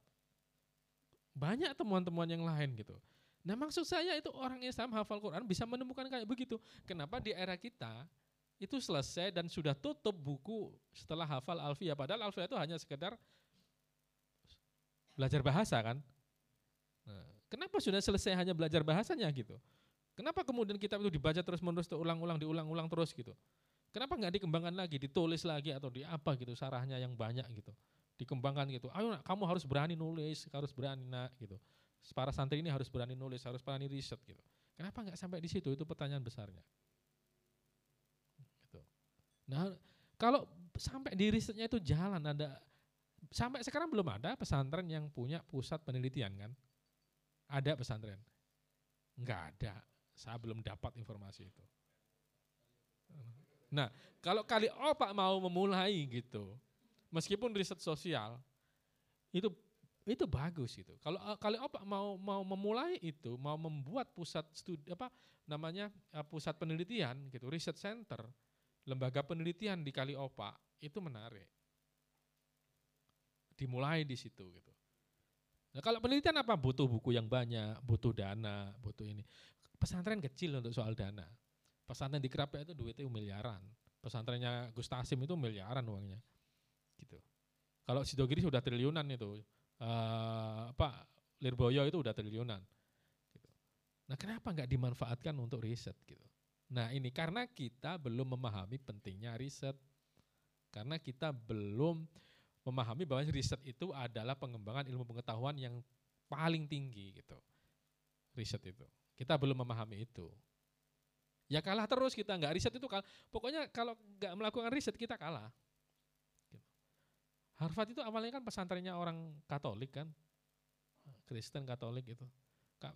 Banyak temuan-temuan yang lain gitu. Nah maksud saya itu orang Islam hafal Quran bisa menemukan kayak begitu. Kenapa di era kita itu selesai dan sudah tutup buku setelah hafal Alfiyah. Padahal Alfiyah itu hanya sekedar belajar bahasa kan. Nah, kenapa sudah selesai hanya belajar bahasanya gitu? Kenapa kemudian kitab itu dibaca terus menerus, ulang-ulang, diulang-ulang terus gitu? Kenapa nggak dikembangkan lagi, ditulis lagi atau di apa gitu, sarahnya yang banyak gitu, dikembangkan gitu. Ayo kamu harus berani nulis, harus berani nak gitu. Para santri ini harus berani nulis, harus berani riset gitu. Kenapa nggak sampai di situ? Itu pertanyaan besarnya. Gitu. Nah, kalau sampai di risetnya itu jalan ada sampai sekarang belum ada pesantren yang punya pusat penelitian kan? Ada pesantren? Enggak ada. Saya belum dapat informasi itu. Nah, kalau kali opak mau memulai gitu, meskipun riset sosial, itu itu bagus itu. Kalau kali opak mau mau memulai itu, mau membuat pusat studi apa namanya eh, pusat penelitian gitu, riset center, lembaga penelitian di Kali Opak itu menarik. Dimulai di situ gitu. Nah, kalau penelitian apa? Butuh buku yang banyak, butuh dana, butuh ini. Pesantren kecil untuk soal dana. Pesantren di Kerapia itu duitnya miliaran. Pesantrennya Gus Tasim itu miliaran uangnya. Gitu. Kalau Sidogiri sudah triliunan itu. Uh, apa Lirboyo itu udah triliunan. Gitu. Nah kenapa nggak dimanfaatkan untuk riset gitu? Nah ini karena kita belum memahami pentingnya riset. Karena kita belum memahami bahwa riset itu adalah pengembangan ilmu pengetahuan yang paling tinggi gitu. Riset itu. Kita belum memahami itu. Ya kalah terus kita nggak riset itu kalah. Pokoknya kalau nggak melakukan riset kita kalah. Gitu. Harvard itu awalnya kan pesantrennya orang Katolik kan, Kristen Katolik itu.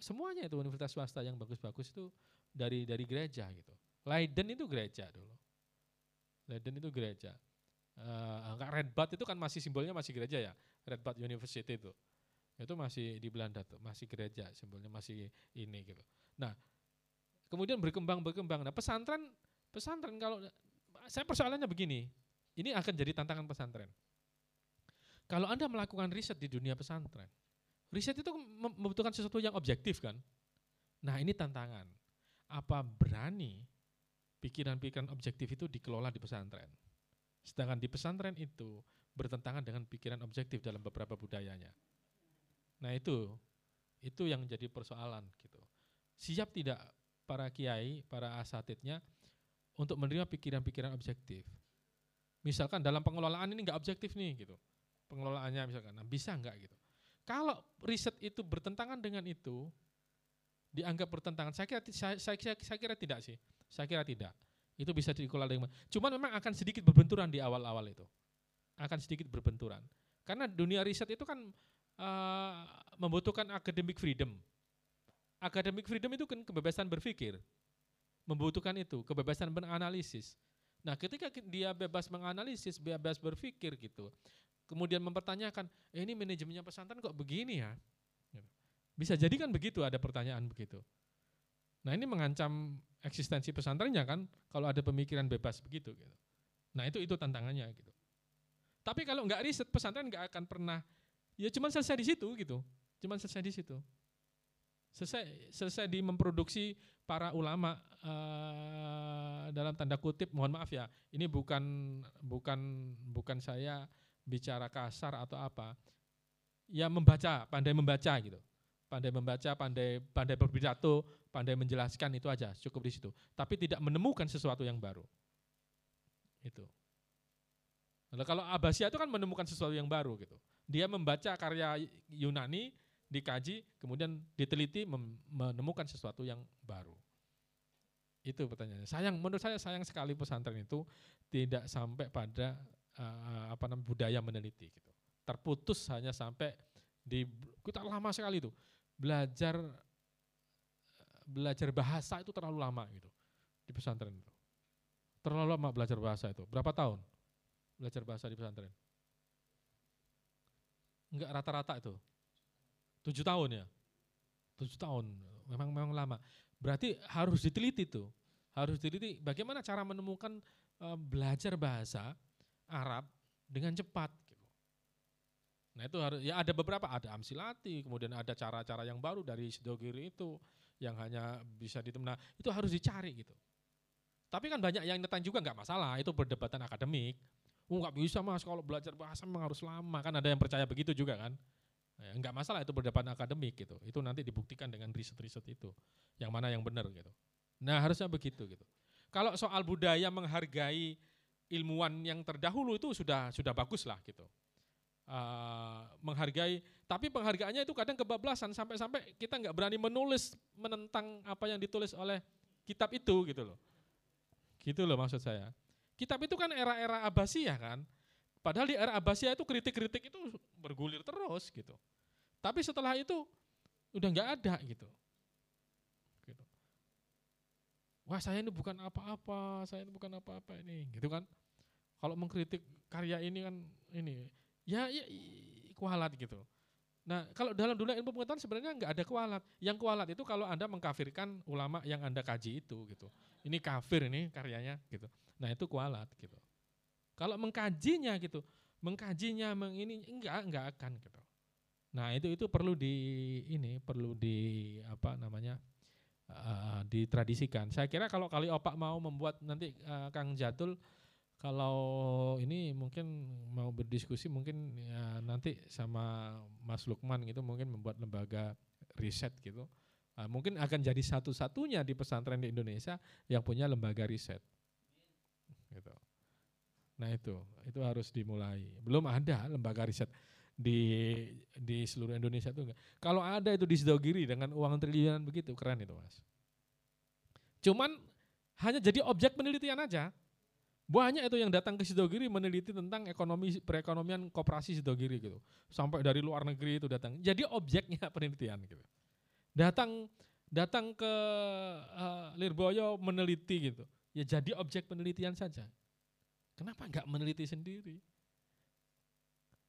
Semuanya itu universitas swasta yang bagus-bagus itu dari dari gereja gitu. Leiden itu gereja dulu. Leiden itu gereja. Uh, Red Bud itu kan masih simbolnya masih gereja ya. Red Bud University itu itu masih di Belanda tuh, masih gereja simbolnya masih ini gitu. Nah, kemudian berkembang berkembang. Nah, pesantren pesantren kalau saya persoalannya begini, ini akan jadi tantangan pesantren. Kalau Anda melakukan riset di dunia pesantren, riset itu membutuhkan sesuatu yang objektif kan? Nah, ini tantangan. Apa berani pikiran-pikiran objektif itu dikelola di pesantren? Sedangkan di pesantren itu bertentangan dengan pikiran objektif dalam beberapa budayanya. Nah itu, itu yang jadi persoalan gitu. Siap tidak para kiai, para asatidnya untuk menerima pikiran-pikiran objektif. Misalkan dalam pengelolaan ini nggak objektif nih gitu, pengelolaannya misalkan, nah bisa nggak gitu. Kalau riset itu bertentangan dengan itu, dianggap bertentangan, saya kira, saya, saya, saya, kira tidak sih, saya kira tidak. Itu bisa dikelola dengan, cuman memang akan sedikit berbenturan di awal-awal itu, akan sedikit berbenturan. Karena dunia riset itu kan uh, membutuhkan academic freedom. Academic freedom itu kan kebebasan berpikir, membutuhkan itu, kebebasan menganalisis. Nah ketika dia bebas menganalisis, bebas berpikir gitu, kemudian mempertanyakan, eh, ini manajemennya pesantren kok begini ya? Gitu. Bisa jadi kan begitu, ada pertanyaan begitu. Nah ini mengancam eksistensi pesantrennya kan, kalau ada pemikiran bebas begitu. Gitu. Nah itu itu tantangannya gitu. Tapi kalau nggak riset pesantren nggak akan pernah ya cuma selesai di situ gitu. Cuma selesai di situ. Selesai selesai di memproduksi para ulama uh, dalam tanda kutip mohon maaf ya ini bukan bukan bukan saya bicara kasar atau apa. Ya membaca pandai membaca gitu. Pandai membaca pandai pandai berpidato pandai menjelaskan itu aja cukup di situ. Tapi tidak menemukan sesuatu yang baru. Itu. Nah, kalau Abasia itu kan menemukan sesuatu yang baru gitu. Dia membaca karya Yunani, dikaji, kemudian diteliti menemukan sesuatu yang baru. Itu pertanyaannya. Sayang, menurut saya sayang sekali pesantren itu tidak sampai pada uh, apa namanya budaya meneliti gitu. Terputus hanya sampai di kita lama sekali itu belajar belajar bahasa itu terlalu lama gitu di pesantren itu. Terlalu lama belajar bahasa itu. Berapa tahun? belajar bahasa di pesantren? Enggak rata-rata itu. Tujuh tahun ya? Tujuh tahun, memang memang lama. Berarti harus diteliti tuh. Harus diteliti bagaimana cara menemukan uh, belajar bahasa Arab dengan cepat. Gitu. Nah itu harus ya ada beberapa ada amsilati, kemudian ada cara-cara yang baru dari Sidogiri itu yang hanya bisa ditemna. Itu harus dicari gitu. Tapi kan banyak yang datang juga nggak masalah, itu perdebatan akademik. Oh nggak bisa mas, kalau belajar bahasa memang harus lama. Kan ada yang percaya begitu juga kan. Ya, enggak masalah itu perdebatan akademik gitu. Itu nanti dibuktikan dengan riset-riset itu. Yang mana yang benar gitu. Nah, harusnya begitu gitu. Kalau soal budaya menghargai ilmuwan yang terdahulu itu sudah sudah bagus lah gitu. Uh, menghargai, tapi penghargaannya itu kadang kebablasan sampai-sampai kita nggak berani menulis menentang apa yang ditulis oleh kitab itu gitu loh. Gitu loh maksud saya. Kitab itu kan era-era Abbasiyah kan. Padahal di era Abbasiyah itu kritik-kritik itu bergulir terus gitu. Tapi setelah itu udah nggak ada gitu. gitu. Wah saya ini bukan apa-apa, saya ini bukan apa-apa ini, gitu kan. Kalau mengkritik karya ini kan ini, ya, ya kualat gitu. Nah, kalau dalam dunia ilmu pengetahuan sebenarnya nggak ada kualat. Yang kualat itu kalau Anda mengkafirkan ulama yang Anda kaji itu gitu. Ini kafir ini karyanya gitu. Nah, itu kualat gitu. Kalau mengkajinya gitu, mengkajinya meng ini enggak enggak akan gitu. Nah, itu itu perlu di ini perlu di apa namanya? Uh, ditradisikan. Saya kira kalau kali opak mau membuat nanti uh, Kang Jatul kalau ini mungkin mau berdiskusi mungkin ya nanti sama Mas Lukman gitu mungkin membuat lembaga riset gitu. Uh, mungkin akan jadi satu-satunya di pesantren di Indonesia yang punya lembaga riset. Gitu. Nah itu, itu harus dimulai. Belum ada lembaga riset di di seluruh Indonesia itu enggak. Kalau ada itu di Sidogiri dengan uang triliunan begitu, keren itu mas. Cuman hanya jadi objek penelitian aja. Banyak itu yang datang ke Sidogiri meneliti tentang ekonomi perekonomian koperasi Sidogiri gitu. Sampai dari luar negeri itu datang. Jadi objeknya penelitian gitu. Datang datang ke uh, Lirboyo meneliti gitu. Ya jadi objek penelitian saja. Kenapa enggak meneliti sendiri?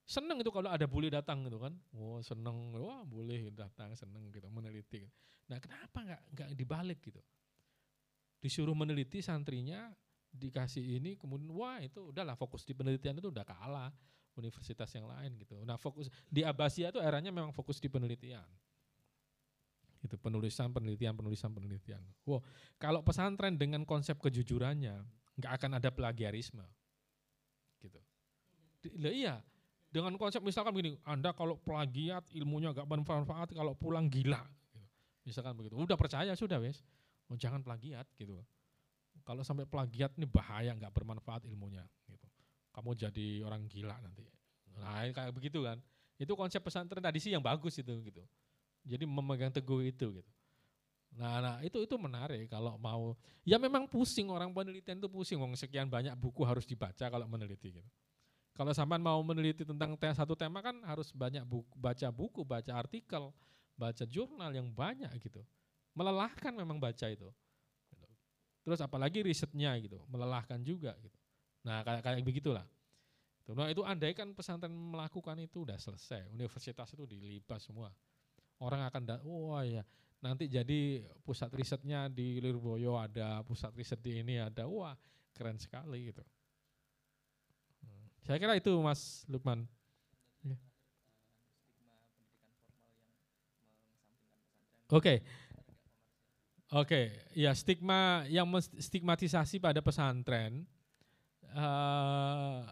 Seneng itu kalau ada boleh datang gitu kan. Oh seneng, wah boleh datang, seneng gitu, meneliti. Nah kenapa enggak, enggak dibalik gitu? Disuruh meneliti santrinya, dikasih ini kemudian wah itu udahlah fokus di penelitian itu udah kalah universitas yang lain gitu. Nah fokus di Abasia itu eranya memang fokus di penelitian. Itu penulisan, penelitian, penulisan, penelitian. Wow, kalau pesantren dengan konsep kejujurannya nggak akan ada plagiarisme. Gitu. Loh, iya, dengan konsep misalkan begini, Anda kalau plagiat ilmunya nggak bermanfaat, kalau pulang gila. Gitu. Misalkan begitu, udah percaya sudah wes, oh, jangan plagiat gitu. Kalau sampai plagiat ini bahaya, nggak bermanfaat ilmunya. Gitu. Kamu jadi orang gila nanti. Nah kayak begitu kan. Itu konsep pesantren tradisi yang bagus itu gitu. Jadi memegang teguh itu gitu. Nah, nah itu itu menarik kalau mau ya memang pusing orang penelitian itu pusing wong sekian banyak buku harus dibaca kalau meneliti gitu. Kalau sampai mau meneliti tentang satu tema kan harus banyak buku, baca buku, baca artikel, baca jurnal yang banyak gitu. Melelahkan memang baca itu. Terus apalagi risetnya gitu, melelahkan juga gitu. Nah kayak kayak begitulah. Nah itu andai kan pesantren melakukan itu udah selesai, universitas itu dilibas semua. Orang akan, wah oh ya nanti jadi pusat risetnya di Lirboyo ada, pusat riset di ini ada, wah keren sekali gitu. Hmm. Saya kira itu Mas Lukman. Ya. Oke, okay. Oke, ya stigma yang stigmatisasi pada pesantren. Uh,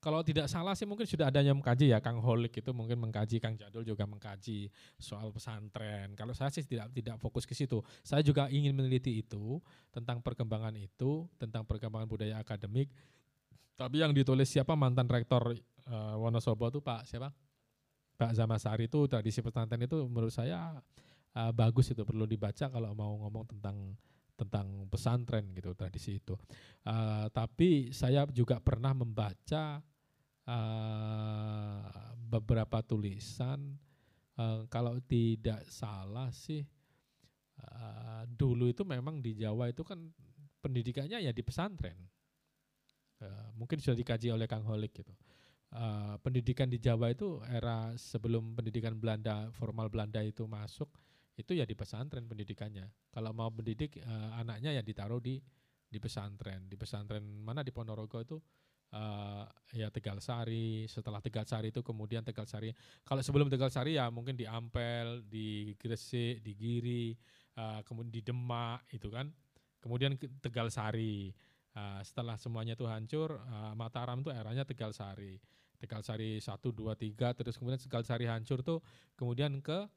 kalau tidak salah sih mungkin sudah ada yang mengkaji ya, Kang Holik itu mungkin mengkaji, Kang Jadul juga mengkaji soal pesantren. Kalau saya sih tidak tidak fokus ke situ. Saya juga ingin meneliti itu tentang perkembangan itu, tentang perkembangan budaya akademik. Tapi yang ditulis siapa mantan rektor uh, Wonosobo itu Pak siapa? Pak Zamasari itu tradisi pesantren itu menurut saya uh, bagus itu perlu dibaca kalau mau ngomong tentang tentang pesantren gitu tradisi itu. Uh, tapi saya juga pernah membaca uh, beberapa tulisan uh, kalau tidak salah sih uh, dulu itu memang di Jawa itu kan pendidikannya ya di pesantren. Uh, mungkin sudah dikaji oleh Kang Holik gitu. Uh, pendidikan di Jawa itu era sebelum pendidikan Belanda formal Belanda itu masuk itu ya di pesantren pendidikannya. Kalau mau mendidik uh, anaknya ya ditaruh di di pesantren. Di pesantren mana di Ponorogo itu uh, ya Tegal Sari. Setelah Tegal Sari itu kemudian Tegal Sari. Kalau sebelum Tegal Sari ya mungkin di Ampel, di Gresik, di Giri, uh, kemudian di Demak itu kan. Kemudian Tegal Sari. Uh, setelah semuanya itu hancur, uh, Mataram itu eranya Tegal Sari. Tegal Sari 1 2 3 terus kemudian Tegal Sari hancur tuh kemudian ke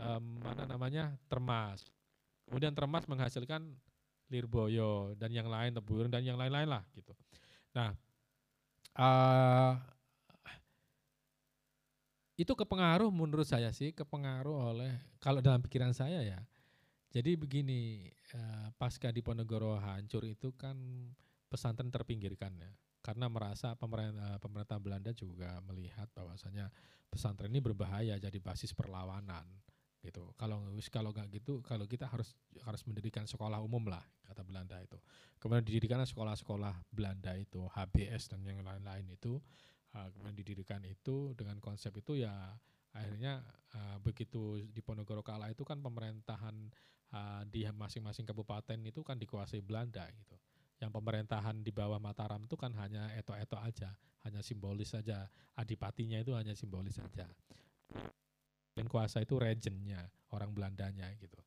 um, mana namanya Termas. Kemudian Termas menghasilkan Lirboyo dan yang lain Tebuireng dan yang lain-lain lah gitu. Nah, uh, itu kepengaruh menurut saya sih kepengaruh oleh kalau dalam pikiran saya ya. Jadi begini, uh, pasca Diponegoro hancur itu kan pesantren terpinggirkan ya karena merasa pemerintah pemerintah Belanda juga melihat bahwasanya pesantren ini berbahaya jadi basis perlawanan gitu. Kalau kalau nggak gitu, kalau kita harus harus mendirikan sekolah umum lah kata Belanda itu. Kemudian didirikan sekolah-sekolah Belanda itu, HBS dan yang lain-lain itu. Uh, kemudian didirikan itu dengan konsep itu ya akhirnya uh, begitu di Ponorogo kala itu kan pemerintahan uh, di masing-masing kabupaten itu kan dikuasai Belanda gitu yang pemerintahan di bawah Mataram itu kan hanya eto-eto aja, hanya simbolis saja. Adipatinya itu hanya simbolis saja. Kuasa itu regennya, orang Belandanya gitu.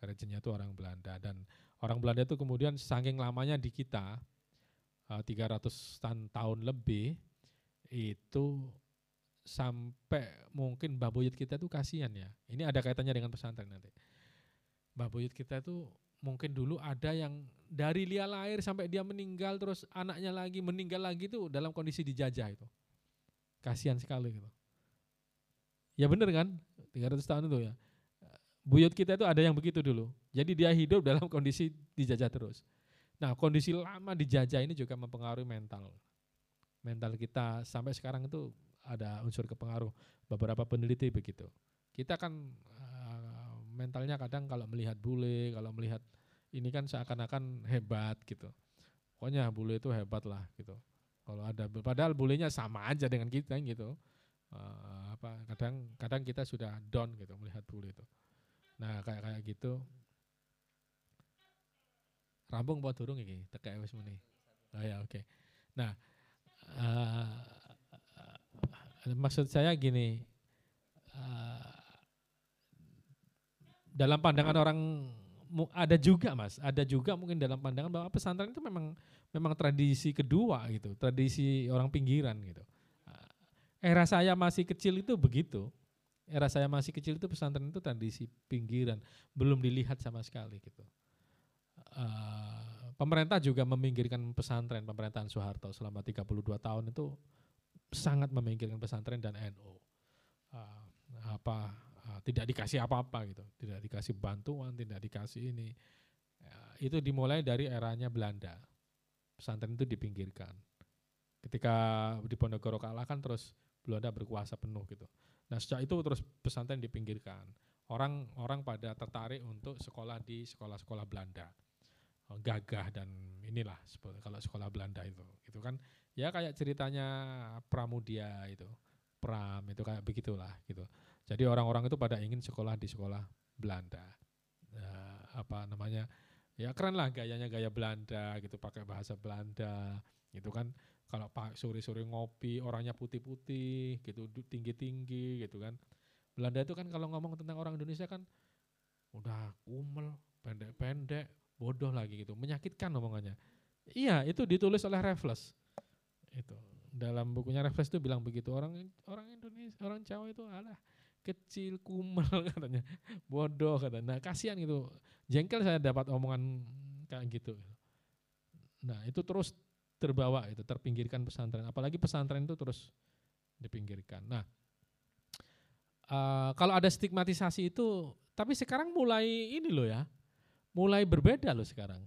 Regennya itu orang Belanda dan orang Belanda itu kemudian saking lamanya di kita 300 eh, tahun lebih itu sampai mungkin Mbah Buyut kita itu kasihan ya. Ini ada kaitannya dengan pesantren nanti. Mbah Buyut kita itu mungkin dulu ada yang dari liang lahir sampai dia meninggal terus anaknya lagi meninggal lagi itu dalam kondisi dijajah itu. Kasihan sekali gitu. Ya benar kan? 300 tahun itu ya. Buyut kita itu ada yang begitu dulu. Jadi dia hidup dalam kondisi dijajah terus. Nah kondisi lama dijajah ini juga mempengaruhi mental. Mental kita sampai sekarang itu ada unsur kepengaruh. Beberapa peneliti begitu. Kita kan mentalnya kadang kalau melihat bule, kalau melihat ini kan seakan-akan hebat gitu. Pokoknya bule itu hebat lah gitu. Kalau ada padahal bulenya sama aja dengan kita gitu. Uh, apa kadang kadang kita sudah down gitu melihat bule itu. Nah, kayak kayak gitu. Rampung buat turun ini, tekek wis muni. Oh ya, oke. Okay. Nah, uh, maksud saya gini, uh, dalam pandangan orang ada juga mas, ada juga mungkin dalam pandangan bahwa pesantren itu memang memang tradisi kedua gitu, tradisi orang pinggiran gitu. Era saya masih kecil itu begitu, era saya masih kecil itu pesantren itu tradisi pinggiran, belum dilihat sama sekali gitu. Uh, pemerintah juga meminggirkan pesantren, pemerintahan Soeharto selama 32 tahun itu sangat meminggirkan pesantren dan NU. Uh, apa Ah, tidak dikasih apa-apa gitu, tidak dikasih bantuan, tidak dikasih ini. Ya, itu dimulai dari eranya Belanda. Pesantren itu dipinggirkan. Ketika di Ponegoro kalah kan terus Belanda berkuasa penuh gitu. Nah sejak itu terus pesantren dipinggirkan. Orang orang pada tertarik untuk sekolah di sekolah-sekolah Belanda oh, gagah dan inilah kalau sekolah Belanda itu gitu kan ya kayak ceritanya Pramudia itu Pram itu kayak begitulah gitu jadi orang-orang itu pada ingin sekolah di sekolah Belanda. Uh, apa namanya? Ya keren lah gayanya gaya Belanda gitu, pakai bahasa Belanda. Gitu kan kalau pak sore-sore ngopi orangnya putih-putih gitu, tinggi-tinggi gitu kan. Belanda itu kan kalau ngomong tentang orang Indonesia kan udah kumel, pendek-pendek, bodoh lagi gitu, menyakitkan omongannya. Iya, itu ditulis oleh Raffles. Itu dalam bukunya Raffles itu bilang begitu orang orang Indonesia, orang Jawa itu alah kecil kumel katanya bodoh katanya nah kasihan gitu jengkel saya dapat omongan kayak gitu nah itu terus terbawa itu terpinggirkan pesantren. Apalagi pesantren itu terus dipinggirkan. Nah uh, kalau ada stigmatisasi itu tapi sekarang mulai ini loh ya mulai berbeda loh sekarang.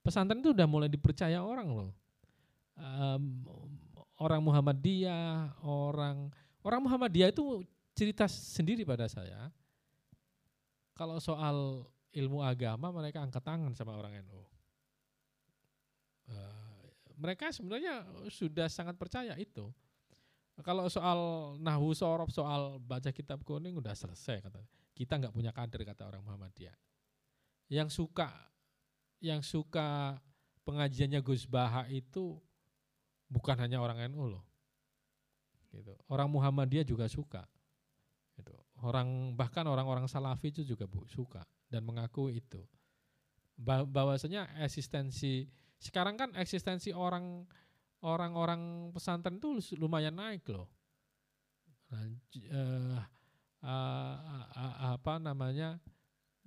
Pesantren itu udah mulai dipercaya orang loh. Um, orang Muhammadiyah orang orang Muhammadiyah itu cerita sendiri pada saya, kalau soal ilmu agama mereka angkat tangan sama orang NU. Uh, eh, mereka sebenarnya sudah sangat percaya itu. Kalau soal nahu sorof, soal baca kitab kuning udah selesai kata. Kita nggak punya kader kata orang Muhammadiyah. Yang suka yang suka pengajiannya Gus Baha itu bukan hanya orang NU loh. Gitu. Orang Muhammadiyah juga suka. Itu. Orang bahkan orang-orang Salafi itu juga suka dan mengaku itu. bahwasanya eksistensi sekarang kan eksistensi orang orang-orang pesantren itu lumayan naik loh. Nah, uh, uh, uh, apa namanya?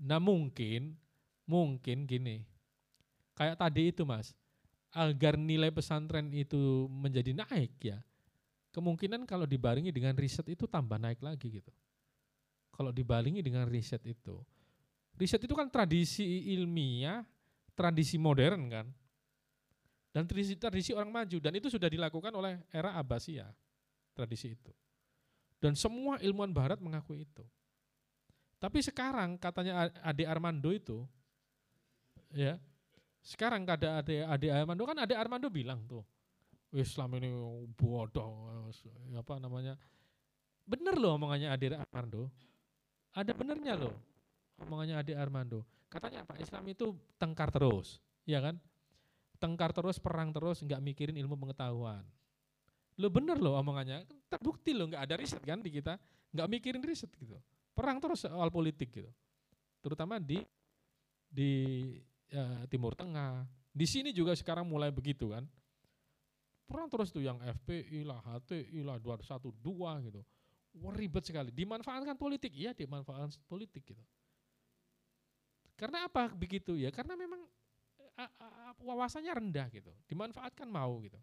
Nah mungkin, mungkin gini, kayak tadi itu mas, agar nilai pesantren itu menjadi naik ya, kemungkinan kalau dibarengi dengan riset itu tambah naik lagi gitu. Kalau dibarengi dengan riset itu, riset itu kan tradisi ilmiah, tradisi modern kan, dan tradisi, tradisi orang maju dan itu sudah dilakukan oleh era Abbasiyah tradisi itu. Dan semua ilmuwan barat mengakui itu. Tapi sekarang katanya Ade Armando itu, ya, sekarang ada Ade, Ade Armando kan Ade Armando bilang tuh, Islam ini bodoh, apa namanya? Bener loh omongannya Ade Armando. Ada benernya loh omongannya Ade Armando. Katanya apa? Islam itu tengkar terus, ya kan? Tengkar terus, perang terus, nggak mikirin ilmu pengetahuan. Lo bener loh omongannya, terbukti loh nggak ada riset kan di kita, nggak mikirin riset gitu perang terus soal politik gitu. Terutama di di ya, Timur Tengah. Di sini juga sekarang mulai begitu kan. Perang terus tuh yang FPI lah, HTI lah, 212 gitu. Wah, ribet sekali. Dimanfaatkan politik, iya dimanfaatkan politik gitu. Karena apa begitu ya? Karena memang wawasannya rendah gitu. Dimanfaatkan mau gitu.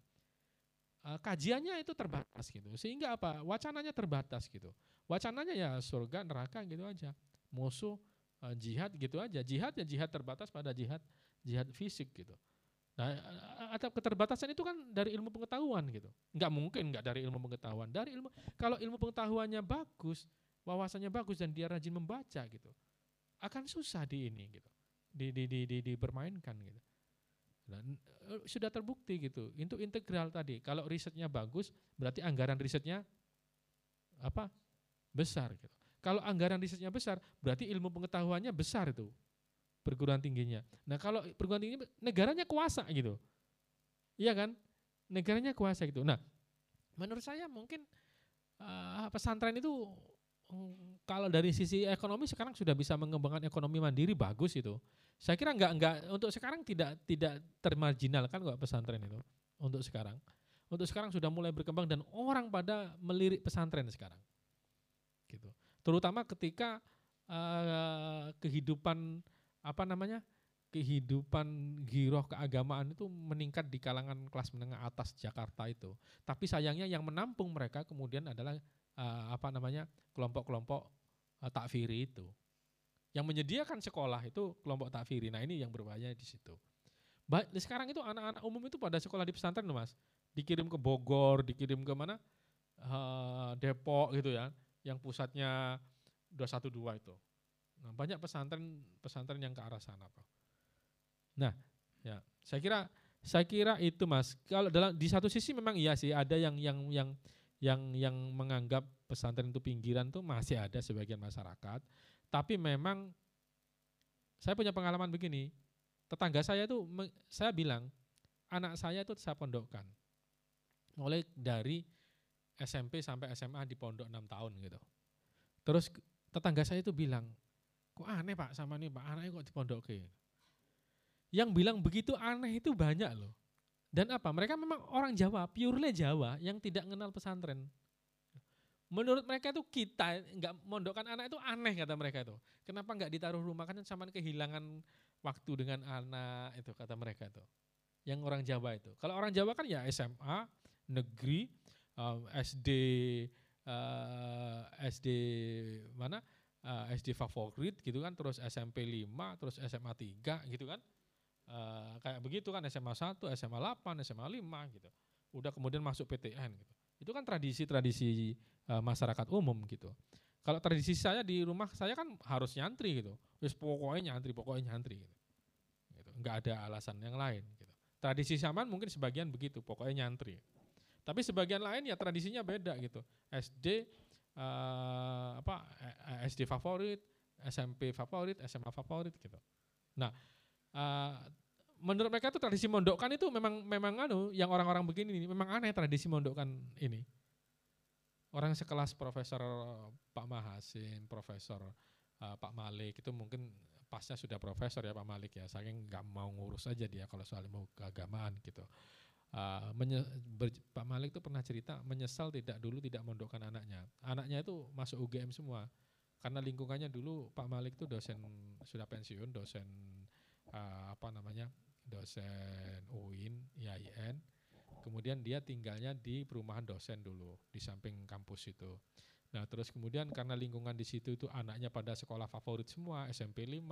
Kajiannya itu terbatas gitu. Sehingga apa? Wacananya terbatas gitu. Wacananya ya surga, neraka gitu aja. Musuh, uh, jihad gitu aja. Jihad ya jihad terbatas pada jihad jihad fisik gitu. Nah, atau keterbatasan itu kan dari ilmu pengetahuan gitu. Enggak mungkin enggak dari ilmu pengetahuan. Dari ilmu kalau ilmu pengetahuannya bagus, wawasannya bagus dan dia rajin membaca gitu. Akan susah di ini gitu. Di di di, di dipermainkan gitu. Dan uh, sudah terbukti gitu. Itu integral tadi. Kalau risetnya bagus, berarti anggaran risetnya apa? Besar gitu. Kalau anggaran risetnya besar, berarti ilmu pengetahuannya besar itu perguruan tingginya. Nah, kalau perguruan tinggi negaranya kuasa gitu. Iya kan? Negaranya kuasa gitu. Nah, menurut saya mungkin uh, pesantren itu kalau dari sisi ekonomi sekarang sudah bisa mengembangkan ekonomi mandiri bagus itu. Saya kira enggak enggak untuk sekarang tidak tidak termarginalkan kok pesantren itu untuk sekarang. Untuk sekarang sudah mulai berkembang dan orang pada melirik pesantren sekarang. Gitu. Terutama ketika uh, kehidupan apa namanya? kehidupan giroh keagamaan itu meningkat di kalangan kelas menengah atas Jakarta itu. Tapi sayangnya yang menampung mereka kemudian adalah uh, apa namanya? kelompok-kelompok uh, takfiri itu. Yang menyediakan sekolah itu kelompok takfiri. Nah ini yang berbahaya di situ. Ba sekarang itu anak-anak umum itu pada sekolah di pesantren mas. Dikirim ke Bogor, dikirim ke mana? Uh, Depok gitu ya. Yang pusatnya 212 itu. Nah, banyak pesantren pesantren yang ke arah sana Pak. Nah, ya, saya kira saya kira itu Mas. Kalau dalam di satu sisi memang iya sih ada yang yang yang yang yang menganggap pesantren itu pinggiran tuh masih ada sebagian masyarakat. Tapi memang saya punya pengalaman begini. Tetangga saya itu saya bilang anak saya itu saya pondokkan. Mulai dari SMP sampai SMA di pondok 6 tahun gitu. Terus tetangga saya itu bilang, kok aneh pak sama nih pak anaknya kok di pondok ke? Yang bilang begitu aneh itu banyak loh. Dan apa? Mereka memang orang Jawa, purely Jawa yang tidak mengenal pesantren. Menurut mereka itu kita nggak mondokkan anak itu aneh kata mereka itu. Kenapa nggak ditaruh rumah kan sama kehilangan waktu dengan anak itu kata mereka itu. Yang orang Jawa itu. Kalau orang Jawa kan ya SMA, negeri, SD, uh, SD mana? Uh, SD favorit gitu kan, terus SMP 5, terus SMA 3 gitu kan. Uh, kayak begitu kan SMA 1, SMA 8, SMA 5 gitu. Udah kemudian masuk PTN gitu. Itu kan tradisi-tradisi uh, masyarakat umum gitu. Kalau tradisi saya di rumah saya kan harus nyantri gitu. Wis pokoknya nyantri, pokoknya nyantri gitu. gitu. Enggak ada alasan yang lain gitu. Tradisi zaman mungkin sebagian begitu, pokoknya nyantri. Tapi sebagian lain ya tradisinya beda gitu. SD uh, eh, apa SD favorit, SMP favorit, SMA favorit gitu. Nah, uh, menurut mereka itu tradisi mondokkan itu memang memang anu yang orang-orang begini ini memang aneh tradisi mondokkan ini orang sekelas Profesor Pak Mahasin, Profesor uh, Pak Malik itu mungkin pasnya sudah profesor ya Pak Malik ya, saking nggak mau ngurus aja dia kalau soal ilmu keagamaan gitu. uh, menye, ber, Pak Malik itu pernah cerita menyesal tidak dulu tidak mondokkan anaknya. Anaknya itu masuk UGM semua karena lingkungannya dulu Pak Malik itu dosen sudah pensiun, dosen uh, apa namanya dosen UIN, IAIN. Kemudian dia tinggalnya di perumahan dosen dulu di samping kampus itu. Nah, terus kemudian karena lingkungan di situ itu anaknya pada sekolah favorit semua, SMP 5,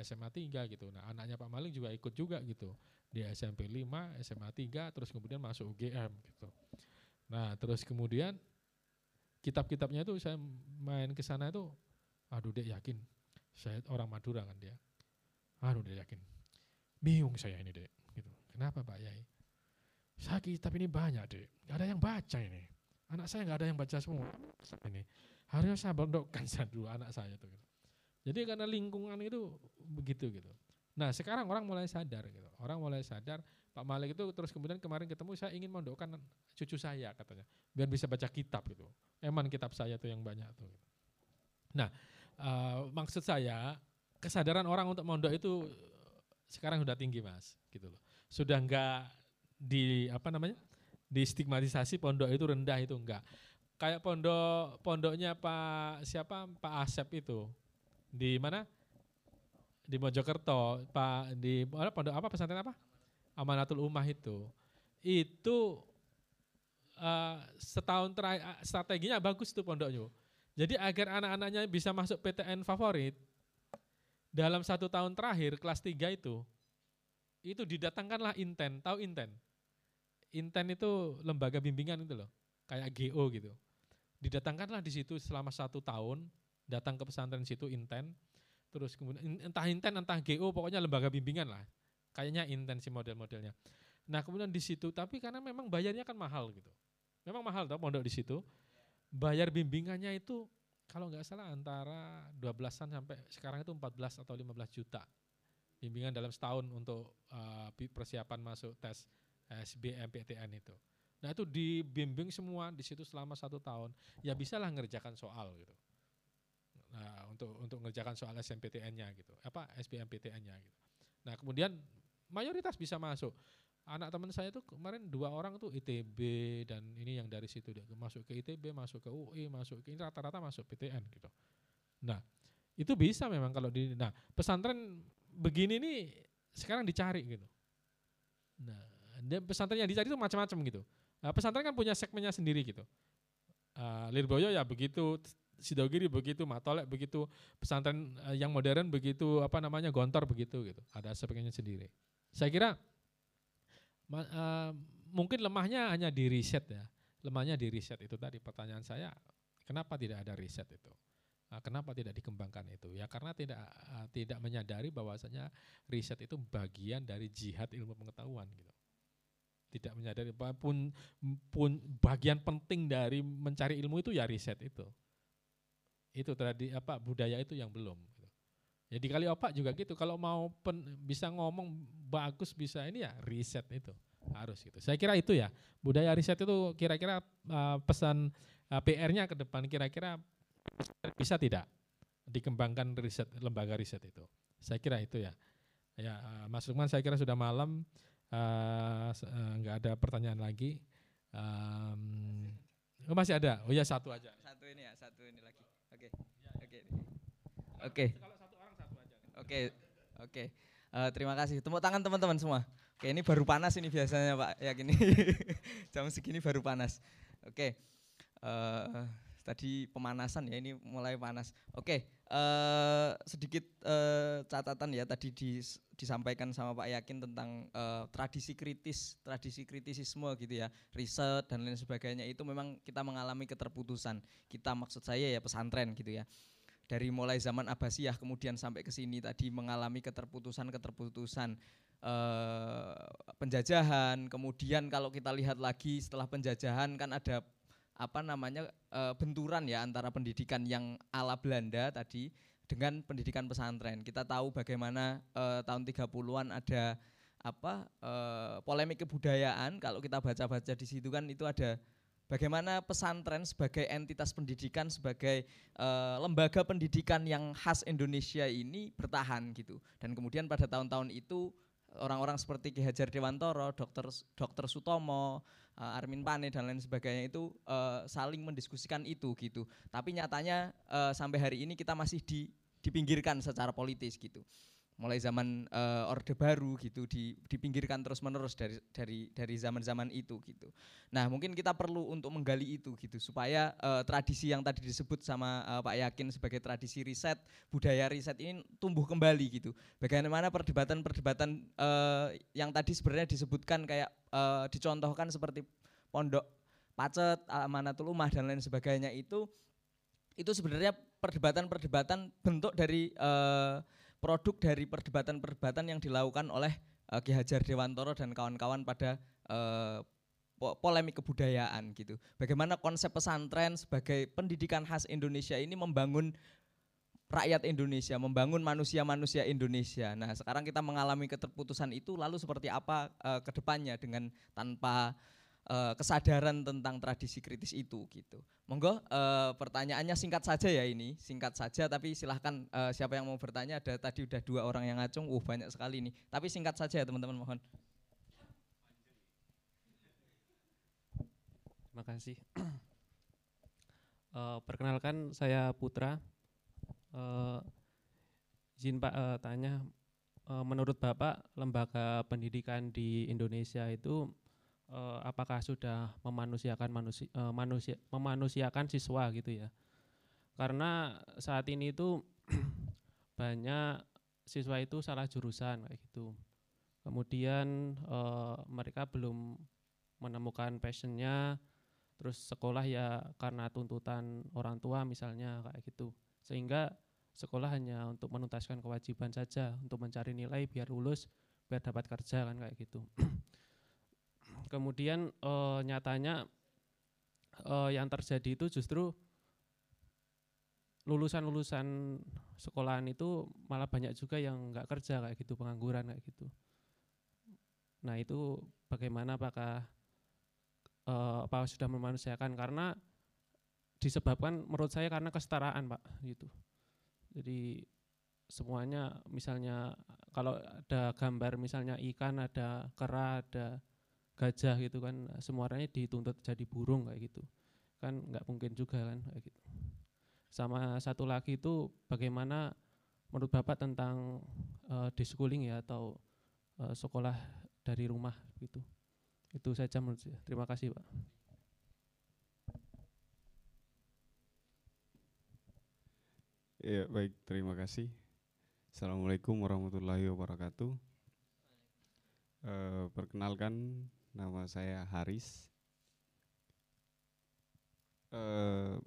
SMA 3 gitu. Nah, anaknya Pak Malik juga ikut juga gitu. Dia SMP 5, SMA 3, terus kemudian masuk UGM gitu. Nah, terus kemudian kitab-kitabnya itu saya main ke sana itu aduh Dek yakin saya orang Madura kan dia. Aduh Dek yakin. Bingung saya ini Dek gitu. Kenapa Pak Yai? Saya kitab ini banyak Dek. Gak ada yang baca ini anak saya nggak ada yang baca semua ini harusnya saya bondokkan dulu anak saya tuh gitu. jadi karena lingkungan itu begitu gitu nah sekarang orang mulai sadar gitu orang mulai sadar Pak Malik itu terus kemudian kemarin ketemu saya ingin mondokkan cucu saya katanya biar bisa baca kitab gitu emang kitab saya tuh yang banyak tuh gitu. nah uh, maksud saya kesadaran orang untuk mondok itu sekarang sudah tinggi mas gitu loh sudah enggak di apa namanya di stigmatisasi pondok itu rendah itu enggak. Kayak pondok pondoknya Pak siapa Pak Asep itu di mana? Di Mojokerto, Pak di mana pondok apa pesantren apa? Amanatul Ummah itu. Itu uh, setahun terakhir strateginya bagus tuh pondoknya. Jadi agar anak-anaknya bisa masuk PTN favorit dalam satu tahun terakhir kelas 3 itu itu didatangkanlah Inten, tahu Inten? Inten itu lembaga bimbingan itu loh, kayak GO gitu. Didatangkanlah di situ selama satu tahun, datang ke pesantren situ Inten, terus kemudian entah Inten entah GO pokoknya lembaga bimbingan lah. Kayaknya Inten si model-modelnya. Nah kemudian di situ, tapi karena memang bayarnya kan mahal gitu. Memang mahal tau pondok di situ. Bayar bimbingannya itu kalau nggak salah antara 12-an sampai sekarang itu 14 atau 15 juta. Bimbingan dalam setahun untuk uh, persiapan masuk tes SBMPTN itu. Nah itu dibimbing semua di situ selama satu tahun. Ya bisalah ngerjakan soal gitu. Nah untuk untuk ngerjakan soal SMPTN-nya gitu, apa SBMPTN-nya gitu. Nah kemudian mayoritas bisa masuk. Anak teman saya itu kemarin dua orang tuh ITB dan ini yang dari situ dia masuk ke ITB, masuk ke UI, masuk ke ini rata-rata masuk PTN gitu. Nah itu bisa memang kalau di, nah pesantren begini nih sekarang dicari gitu. Nah dia pesantren yang dicari itu macam-macam gitu. Nah, pesantren kan punya segmennya sendiri gitu. Uh, Lirboyo ya begitu, Sidogiri begitu, Matolek begitu, pesantren uh, yang modern begitu, apa namanya Gontor begitu gitu. Ada segmennya sendiri. Saya kira uh, mungkin lemahnya hanya di riset ya. Lemahnya di riset itu tadi pertanyaan saya, kenapa tidak ada riset itu? Kenapa tidak dikembangkan itu? Ya karena tidak tidak menyadari bahwasanya riset itu bagian dari jihad ilmu pengetahuan gitu tidak menyadari pun pun bagian penting dari mencari ilmu itu ya riset itu itu tadi apa budaya itu yang belum gitu. jadi kali opak juga gitu kalau mau pen, bisa ngomong bagus bisa ini ya riset itu harus gitu saya kira itu ya budaya riset itu kira-kira uh, pesan uh, PR-nya ke depan kira-kira bisa tidak dikembangkan riset lembaga riset itu saya kira itu ya ya uh, Mas Lukman saya kira sudah malam Eh, eh, nggak uh, ada pertanyaan lagi. Um, oh masih ada. Oh ya satu aja. Satu ini ya, satu ini lagi. Oke. Oke. Oke. Orang satu aja. Oke. Oke. Uh, terima kasih. Tepuk tangan teman-teman semua. Oke, ini baru panas ini biasanya Pak. Ya gini. Jam segini baru panas. Oke. Uh, tadi pemanasan ya ini mulai panas. Oke, uh, sedikit uh, catatan ya tadi di, disampaikan sama Pak Yakin tentang uh, tradisi kritis, tradisi kritisisme gitu ya, riset dan lain sebagainya itu memang kita mengalami keterputusan. Kita maksud saya ya pesantren gitu ya. Dari mulai zaman Abbasiyah kemudian sampai ke sini tadi mengalami keterputusan-keterputusan uh, penjajahan. Kemudian kalau kita lihat lagi setelah penjajahan kan ada apa namanya e, benturan ya antara pendidikan yang ala Belanda tadi dengan pendidikan pesantren. Kita tahu bagaimana e, tahun 30-an ada apa e, polemik kebudayaan kalau kita baca-baca di situ kan itu ada bagaimana pesantren sebagai entitas pendidikan sebagai e, lembaga pendidikan yang khas Indonesia ini bertahan gitu. Dan kemudian pada tahun-tahun itu orang-orang seperti Ki Hajar Dewantoro, Dokter Dokter Sutomo, uh, Armin Pane dan lain sebagainya itu uh, saling mendiskusikan itu gitu. Tapi nyatanya uh, sampai hari ini kita masih di dipinggirkan secara politis gitu mulai zaman uh, orde baru gitu di, dipinggirkan terus menerus dari dari dari zaman-zaman itu gitu. Nah mungkin kita perlu untuk menggali itu gitu supaya uh, tradisi yang tadi disebut sama uh, Pak Yakin sebagai tradisi riset budaya riset ini tumbuh kembali gitu. Bagaimana perdebatan-perdebatan uh, yang tadi sebenarnya disebutkan kayak uh, dicontohkan seperti pondok pacet, amanatul umah dan lain sebagainya itu itu sebenarnya perdebatan-perdebatan bentuk dari uh, produk dari perdebatan-perdebatan yang dilakukan oleh uh, Ki Hajar Dewantoro dan kawan-kawan pada uh, polemik kebudayaan gitu. Bagaimana konsep pesantren sebagai pendidikan khas Indonesia ini membangun rakyat Indonesia, membangun manusia-manusia Indonesia. Nah, sekarang kita mengalami keterputusan itu lalu seperti apa uh, ke depannya dengan tanpa uh, kesadaran tentang tradisi kritis itu gitu. Monggo uh, pertanyaannya singkat saja ya ini, singkat saja tapi silahkan uh, siapa yang mau bertanya ada tadi udah dua orang yang ngacung, uh banyak sekali ini. Tapi singkat saja ya teman-teman mohon. Terima kasih. uh, perkenalkan saya Putra. Uh, izin Pak uh, tanya, uh, menurut Bapak lembaga pendidikan di Indonesia itu uh, apakah sudah memanusiakan manusia, uh, manusia memanusiakan siswa gitu ya. Karena saat ini itu banyak siswa itu salah jurusan kayak gitu. Kemudian uh, mereka belum menemukan passionnya terus sekolah ya karena tuntutan orang tua misalnya kayak gitu. Sehingga sekolah hanya untuk menuntaskan kewajiban saja untuk mencari nilai biar lulus biar dapat kerja kan kayak gitu kemudian uh, nyatanya uh, yang terjadi itu justru lulusan-lulusan sekolahan itu malah banyak juga yang nggak kerja kayak gitu pengangguran kayak gitu. Nah itu bagaimana apakah uh, apa sudah memanusiakan? Karena disebabkan menurut saya karena kesetaraan pak gitu. Jadi semuanya misalnya kalau ada gambar misalnya ikan ada kera ada gajah gitu kan semuanya dituntut jadi burung kayak gitu. Kan nggak mungkin juga kan kayak gitu. Sama satu lagi itu bagaimana menurut bapak tentang uh, schooling ya atau uh, sekolah dari rumah gitu. Itu saja menurut saya. Terima kasih pak. Ya baik. Terima kasih. Assalamualaikum warahmatullahi wabarakatuh. Uh, Perkenalkan Nama saya Haris. E,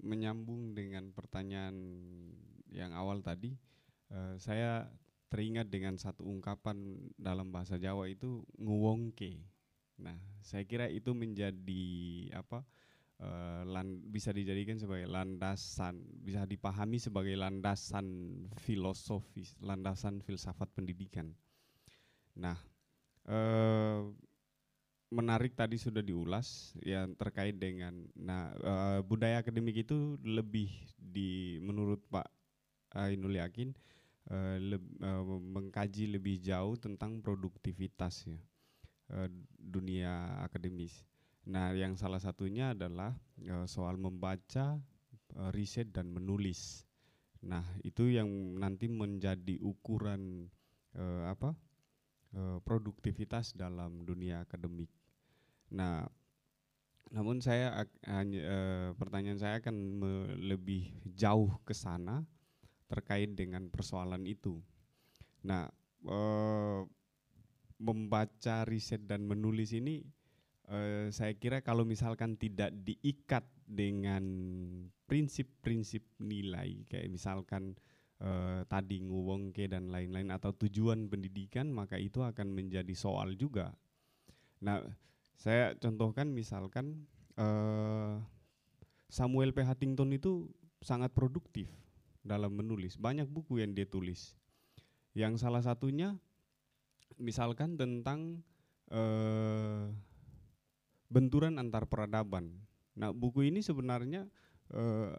menyambung dengan pertanyaan yang awal tadi, e, saya teringat dengan satu ungkapan dalam bahasa Jawa itu nguwongke. Nah, saya kira itu menjadi apa? E, lan, bisa dijadikan sebagai landasan, bisa dipahami sebagai landasan filosofis, landasan filsafat pendidikan. Nah, eh, menarik tadi sudah diulas yang terkait dengan nah uh, budaya akademik itu lebih di menurut Pak Ainul Yakin uh, le, uh, mengkaji lebih jauh tentang produktivitas ya uh, dunia akademis. Nah, yang salah satunya adalah uh, soal membaca, uh, riset dan menulis. Nah, itu yang nanti menjadi ukuran uh, apa? Eh, produktivitas dalam dunia akademik. Nah, namun saya hanya uh, pertanyaan saya akan lebih jauh ke sana terkait dengan persoalan itu. Nah, uh, membaca riset dan menulis ini uh, saya kira kalau misalkan tidak diikat dengan prinsip-prinsip nilai kayak misalkan eh, tadi nguwongke dan lain-lain atau tujuan pendidikan maka itu akan menjadi soal juga. Nah, saya contohkan misalkan eh, Samuel P. Huntington itu sangat produktif dalam menulis, banyak buku yang dia tulis. Yang salah satunya misalkan tentang eh, benturan antar peradaban. Nah, buku ini sebenarnya eh,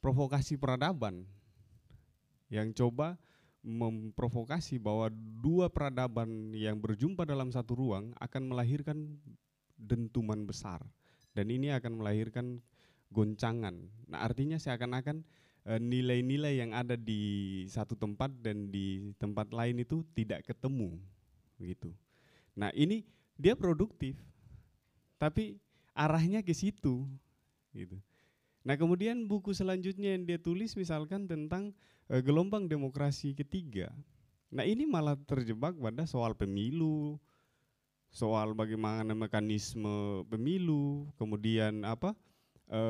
provokasi peradaban yang coba memprovokasi bahwa dua peradaban yang berjumpa dalam satu ruang akan melahirkan dentuman besar dan ini akan melahirkan goncangan. Nah, artinya seakan-akan e, nilai-nilai yang ada di satu tempat dan di tempat lain itu tidak ketemu begitu. Nah, ini dia produktif. Tapi arahnya ke situ gitu. Nah, kemudian buku selanjutnya yang dia tulis misalkan tentang gelombang demokrasi ketiga. Nah, ini malah terjebak pada soal pemilu, soal bagaimana mekanisme pemilu, kemudian apa? e,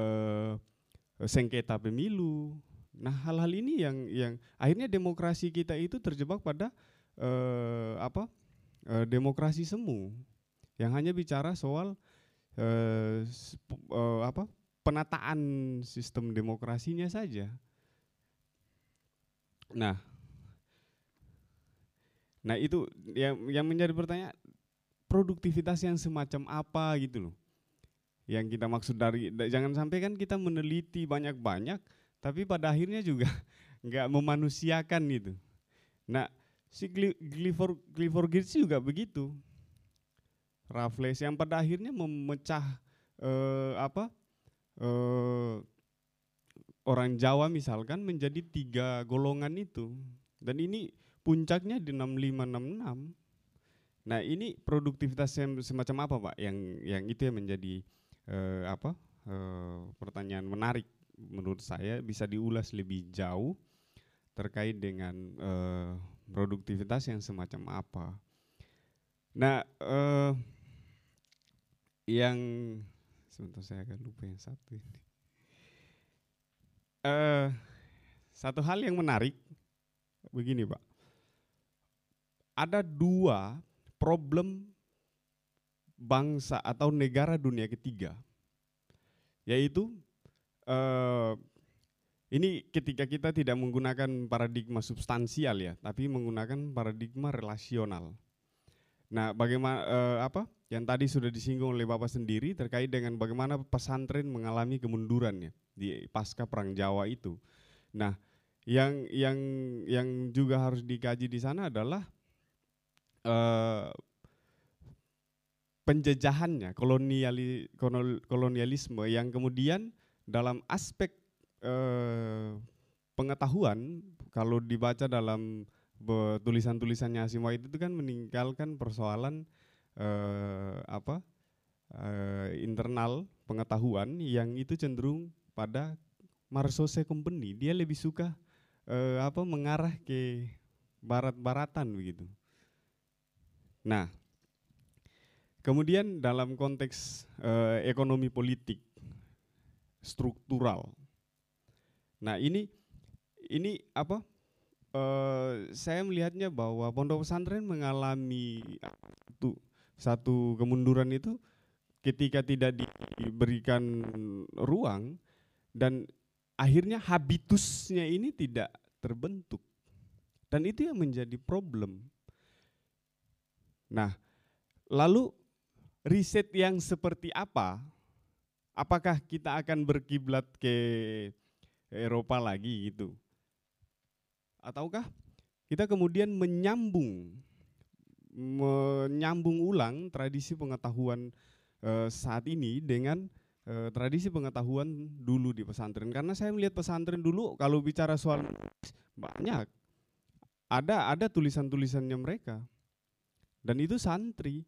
sengketa pemilu. Nah, hal-hal ini yang yang akhirnya demokrasi kita itu terjebak pada e, apa? E, demokrasi semu yang hanya bicara soal e, e, apa? penataan sistem demokrasinya saja. Nah, nah itu yang yang menjadi pertanyaan produktivitas yang semacam apa gitu loh. Yang kita maksud dari jangan sampai kan kita meneliti banyak-banyak, tapi pada akhirnya juga nggak memanusiakan gitu. Nah, si Clifford Clifford Geertz juga begitu. Raffles yang pada akhirnya memecah eh, apa uh, orang Jawa misalkan menjadi tiga golongan itu dan ini puncaknya di 6566. Nah ini produktivitas yang semacam apa pak? Yang yang itu yang menjadi uh, apa uh, pertanyaan menarik menurut saya bisa diulas lebih jauh terkait dengan uh, produktivitas yang semacam apa. Nah uh, yang sebentar saya akan lupa yang satu ini. Uh, satu hal yang menarik begini pak, ada dua problem bangsa atau negara dunia ketiga, yaitu uh, ini ketika kita tidak menggunakan paradigma substansial ya, tapi menggunakan paradigma relasional. Nah, bagaimana uh, apa? yang tadi sudah disinggung oleh Bapak sendiri terkait dengan bagaimana pesantren mengalami kemunduran ya di pasca perang Jawa itu. Nah, yang yang yang juga harus dikaji di sana adalah uh, penjajahannya, koloniali, kolonialisme yang kemudian dalam aspek uh, pengetahuan kalau dibaca dalam tulisan-tulisannya Asimov itu kan meninggalkan persoalan uh, apa uh, internal pengetahuan yang itu cenderung pada Marsose Company. Dia lebih suka uh, apa mengarah ke barat-baratan begitu. Nah, kemudian dalam konteks uh, ekonomi politik struktural. Nah, ini ini apa? Uh, saya melihatnya bahwa pondok pesantren mengalami itu satu kemunduran itu ketika tidak diberikan ruang dan akhirnya habitusnya ini tidak terbentuk. Dan itu yang menjadi problem. Nah, lalu riset yang seperti apa? Apakah kita akan berkiblat ke Eropa lagi gitu? Ataukah kita kemudian menyambung menyambung ulang tradisi pengetahuan uh, saat ini dengan uh, tradisi pengetahuan dulu di pesantren. Karena saya melihat pesantren dulu kalau bicara soal banyak. Ada ada tulisan-tulisannya mereka. Dan itu santri.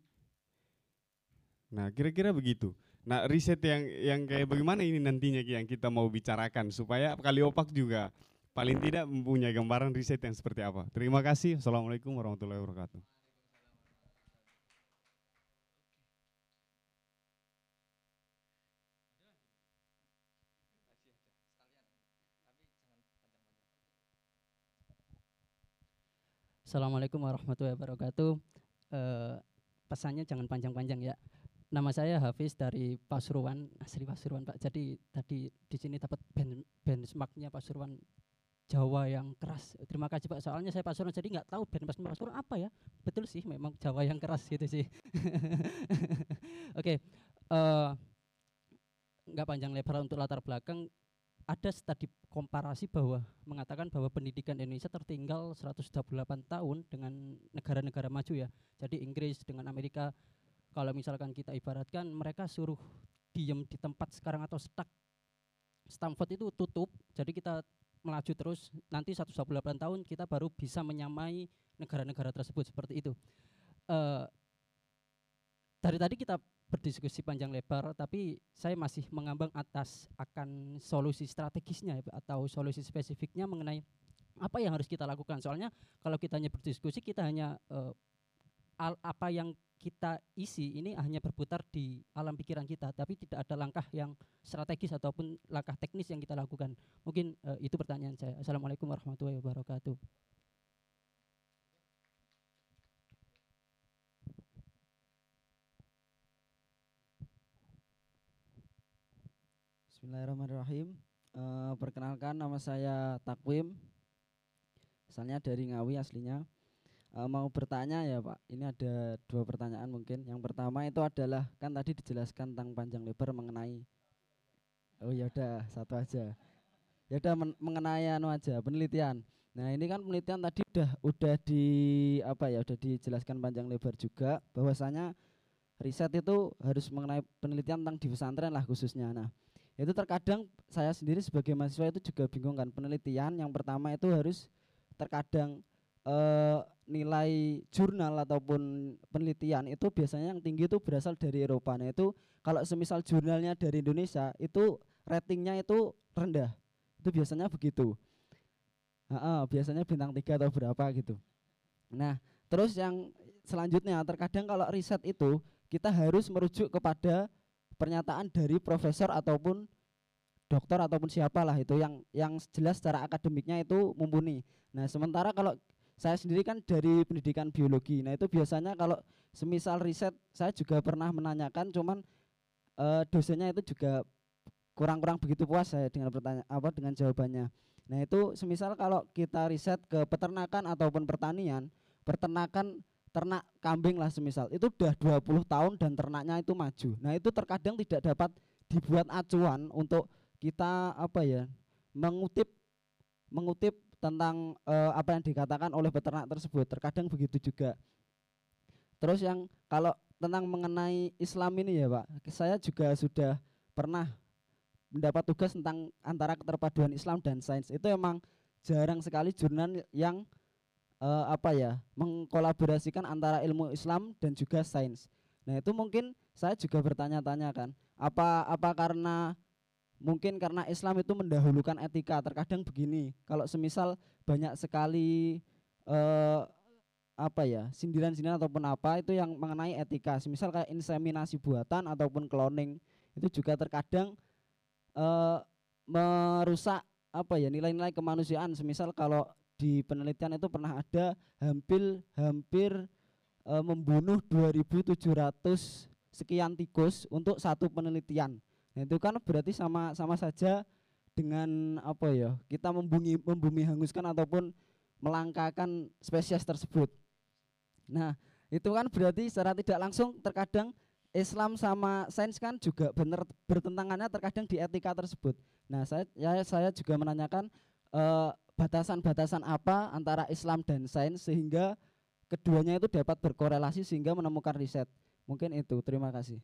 Nah kira-kira begitu. Nah riset yang yang kayak bagaimana ini nantinya yang kita mau bicarakan supaya kali opak juga paling tidak mempunyai gambaran riset yang seperti apa. Terima kasih. Assalamualaikum warahmatullahi wabarakatuh Assalamualaikum warahmatullahi wabarakatuh. Uh, pesannya jangan panjang-panjang ya. Nama saya Hafiz dari Pasuruan, asli Pasuruan Pak. Jadi tadi di sini dapat ben, benchmarknya Pasuruan Jawa yang keras. Terima kasih Pak. Soalnya saya Pasuruan jadi nggak tahu benchmark Pasuruan apa ya. Betul sih, memang Jawa yang keras gitu sih. Oke, okay. uh, eh, nggak panjang lebar untuk latar belakang ada studi komparasi bahwa mengatakan bahwa pendidikan Indonesia tertinggal 128 tahun dengan negara-negara maju ya. Jadi Inggris dengan Amerika kalau misalkan kita ibaratkan mereka suruh diem di tempat sekarang atau stuck Stanford itu tutup, jadi kita melaju terus nanti 128 tahun kita baru bisa menyamai negara-negara tersebut seperti itu. Uh, dari tadi kita berdiskusi panjang lebar, tapi saya masih mengambang atas akan solusi strategisnya ya, atau solusi spesifiknya mengenai apa yang harus kita lakukan. Soalnya kalau kita hanya berdiskusi, kita hanya uh, al, apa yang kita isi ini hanya berputar di alam pikiran kita, tapi tidak ada langkah yang strategis ataupun langkah teknis yang kita lakukan. Mungkin uh, itu pertanyaan saya. Assalamualaikum warahmatullahi wabarakatuh. Bismillahirrahmanirrahim. Uh, perkenalkan nama saya Takwim. Asalnya dari Ngawi aslinya. Uh, mau bertanya ya Pak. Ini ada dua pertanyaan mungkin. Yang pertama itu adalah kan tadi dijelaskan tentang panjang lebar mengenai Oh ya udah satu aja. Ya udah men mengenai anu aja penelitian. Nah, ini kan penelitian tadi udah udah di apa ya udah dijelaskan panjang lebar juga bahwasanya riset itu harus mengenai penelitian tentang di pesantren lah khususnya. Nah, itu terkadang saya sendiri sebagai mahasiswa itu juga bingung kan. Penelitian yang pertama itu harus terkadang eh, nilai jurnal ataupun penelitian itu biasanya yang tinggi itu berasal dari Eropa. Nah itu kalau semisal jurnalnya dari Indonesia itu ratingnya itu rendah. Itu biasanya begitu. Nah, biasanya bintang tiga atau berapa gitu. Nah terus yang selanjutnya terkadang kalau riset itu kita harus merujuk kepada pernyataan dari profesor ataupun dokter ataupun siapalah itu yang yang jelas secara akademiknya itu mumpuni. Nah, sementara kalau saya sendiri kan dari pendidikan biologi. Nah, itu biasanya kalau semisal riset saya juga pernah menanyakan cuman e, dosennya itu juga kurang-kurang begitu puas saya dengan pertanyaan apa dengan jawabannya. Nah, itu semisal kalau kita riset ke peternakan ataupun pertanian, peternakan ternak kambing lah semisal itu udah 20 tahun dan ternaknya itu maju. Nah, itu terkadang tidak dapat dibuat acuan untuk kita apa ya mengutip mengutip tentang uh, apa yang dikatakan oleh peternak tersebut. Terkadang begitu juga. Terus yang kalau tentang mengenai Islam ini ya, Pak, saya juga sudah pernah mendapat tugas tentang antara keterpaduan Islam dan sains. Itu emang jarang sekali jurnal yang uh, apa ya mengkolaborasikan antara ilmu Islam dan juga sains. Nah itu mungkin saya juga bertanya-tanya kan, apa apa karena mungkin karena Islam itu mendahulukan etika. Terkadang begini, kalau semisal banyak sekali uh, apa ya sindiran-sindiran ataupun apa itu yang mengenai etika. Semisal kayak inseminasi buatan ataupun cloning itu juga terkadang uh, merusak apa ya nilai-nilai kemanusiaan. Semisal kalau di penelitian itu pernah ada hampir hampir e, membunuh 2700 sekian tikus untuk satu penelitian. Nah, itu kan berarti sama sama saja dengan apa ya? Kita membumi membumi hanguskan ataupun melangkakan spesies tersebut. Nah, itu kan berarti secara tidak langsung terkadang Islam sama sains kan juga benar bertentangannya terkadang di etika tersebut. Nah, saya ya saya juga menanyakan uh, batasan-batasan apa antara Islam dan sains sehingga keduanya itu dapat berkorelasi sehingga menemukan riset. Mungkin itu. Terima kasih.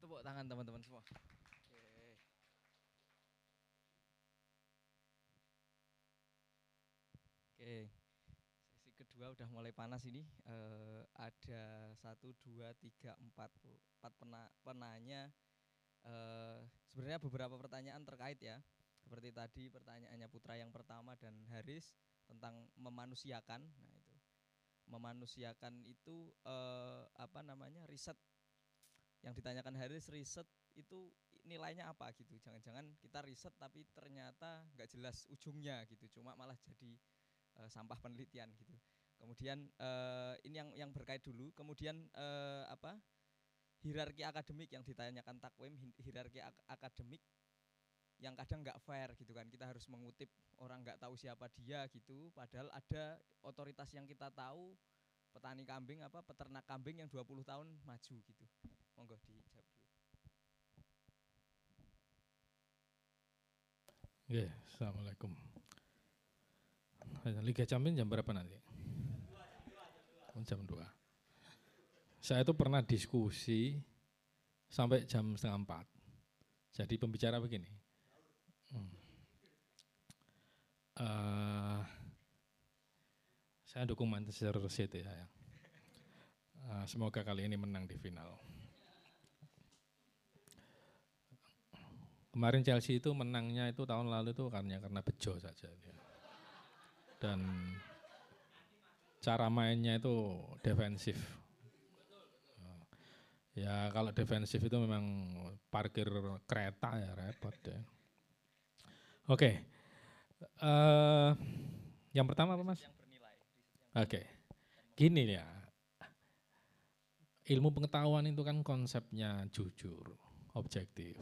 Tepuk tangan teman-teman semua. Oke. Sesi kedua udah mulai panas ini. Uh, ada satu, dua, tiga, empat, empat pena, penanya. Uh, sebenarnya beberapa pertanyaan terkait ya seperti tadi pertanyaannya Putra yang pertama dan Haris tentang memanusiakan. Nah, itu. Memanusiakan itu eh, apa namanya? riset yang ditanyakan Haris riset itu nilainya apa gitu. Jangan-jangan kita riset tapi ternyata nggak jelas ujungnya gitu. Cuma malah jadi eh, sampah penelitian gitu. Kemudian eh, ini yang yang berkait dulu. Kemudian eh, apa? hierarki akademik yang ditanyakan Takwim hierarki ak akademik yang kadang nggak fair gitu kan kita harus mengutip orang nggak tahu siapa dia gitu padahal ada otoritas yang kita tahu petani kambing apa peternak kambing yang 20 tahun maju gitu monggo dijawab dulu Oke, Assalamualaikum. Liga Champions jam berapa nanti? Jam 2. Saya itu pernah diskusi sampai jam setengah empat. Jadi pembicara begini. Uh, saya dukung Manchester City ya. Uh, semoga kali ini menang di final. Kemarin Chelsea itu menangnya itu tahun lalu itu karena karena bejo saja dia. Dan cara mainnya itu defensif. Ya kalau defensif itu memang parkir kereta ya repot ya. Oke, uh, yang pertama apa mas? Oke, gini ya. Ilmu pengetahuan itu kan konsepnya jujur, objektif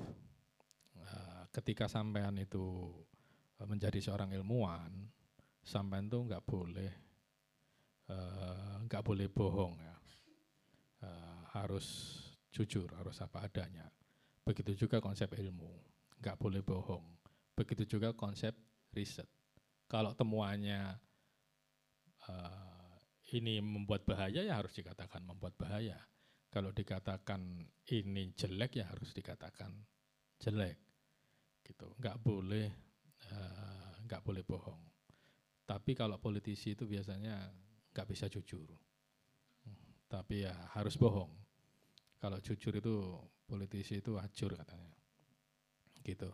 ketika sampean itu eh, menjadi seorang ilmuwan, sampean itu nggak boleh eh, nggak uh, boleh bohong ya, uh, harus jujur, harus apa adanya. Begitu juga konsep ilmu, nggak boleh bohong. Begitu juga konsep riset. Kalau temuannya uh, ini membuat bahaya ya harus dikatakan membuat bahaya. Kalau dikatakan ini jelek ya harus dikatakan jelek. Gitu. Nggak boleh uh, boleh bohong. Tapi kalau politisi itu biasanya nggak bisa jujur. Tapi ya harus bohong. Kalau jujur itu politisi itu acur katanya. Gitu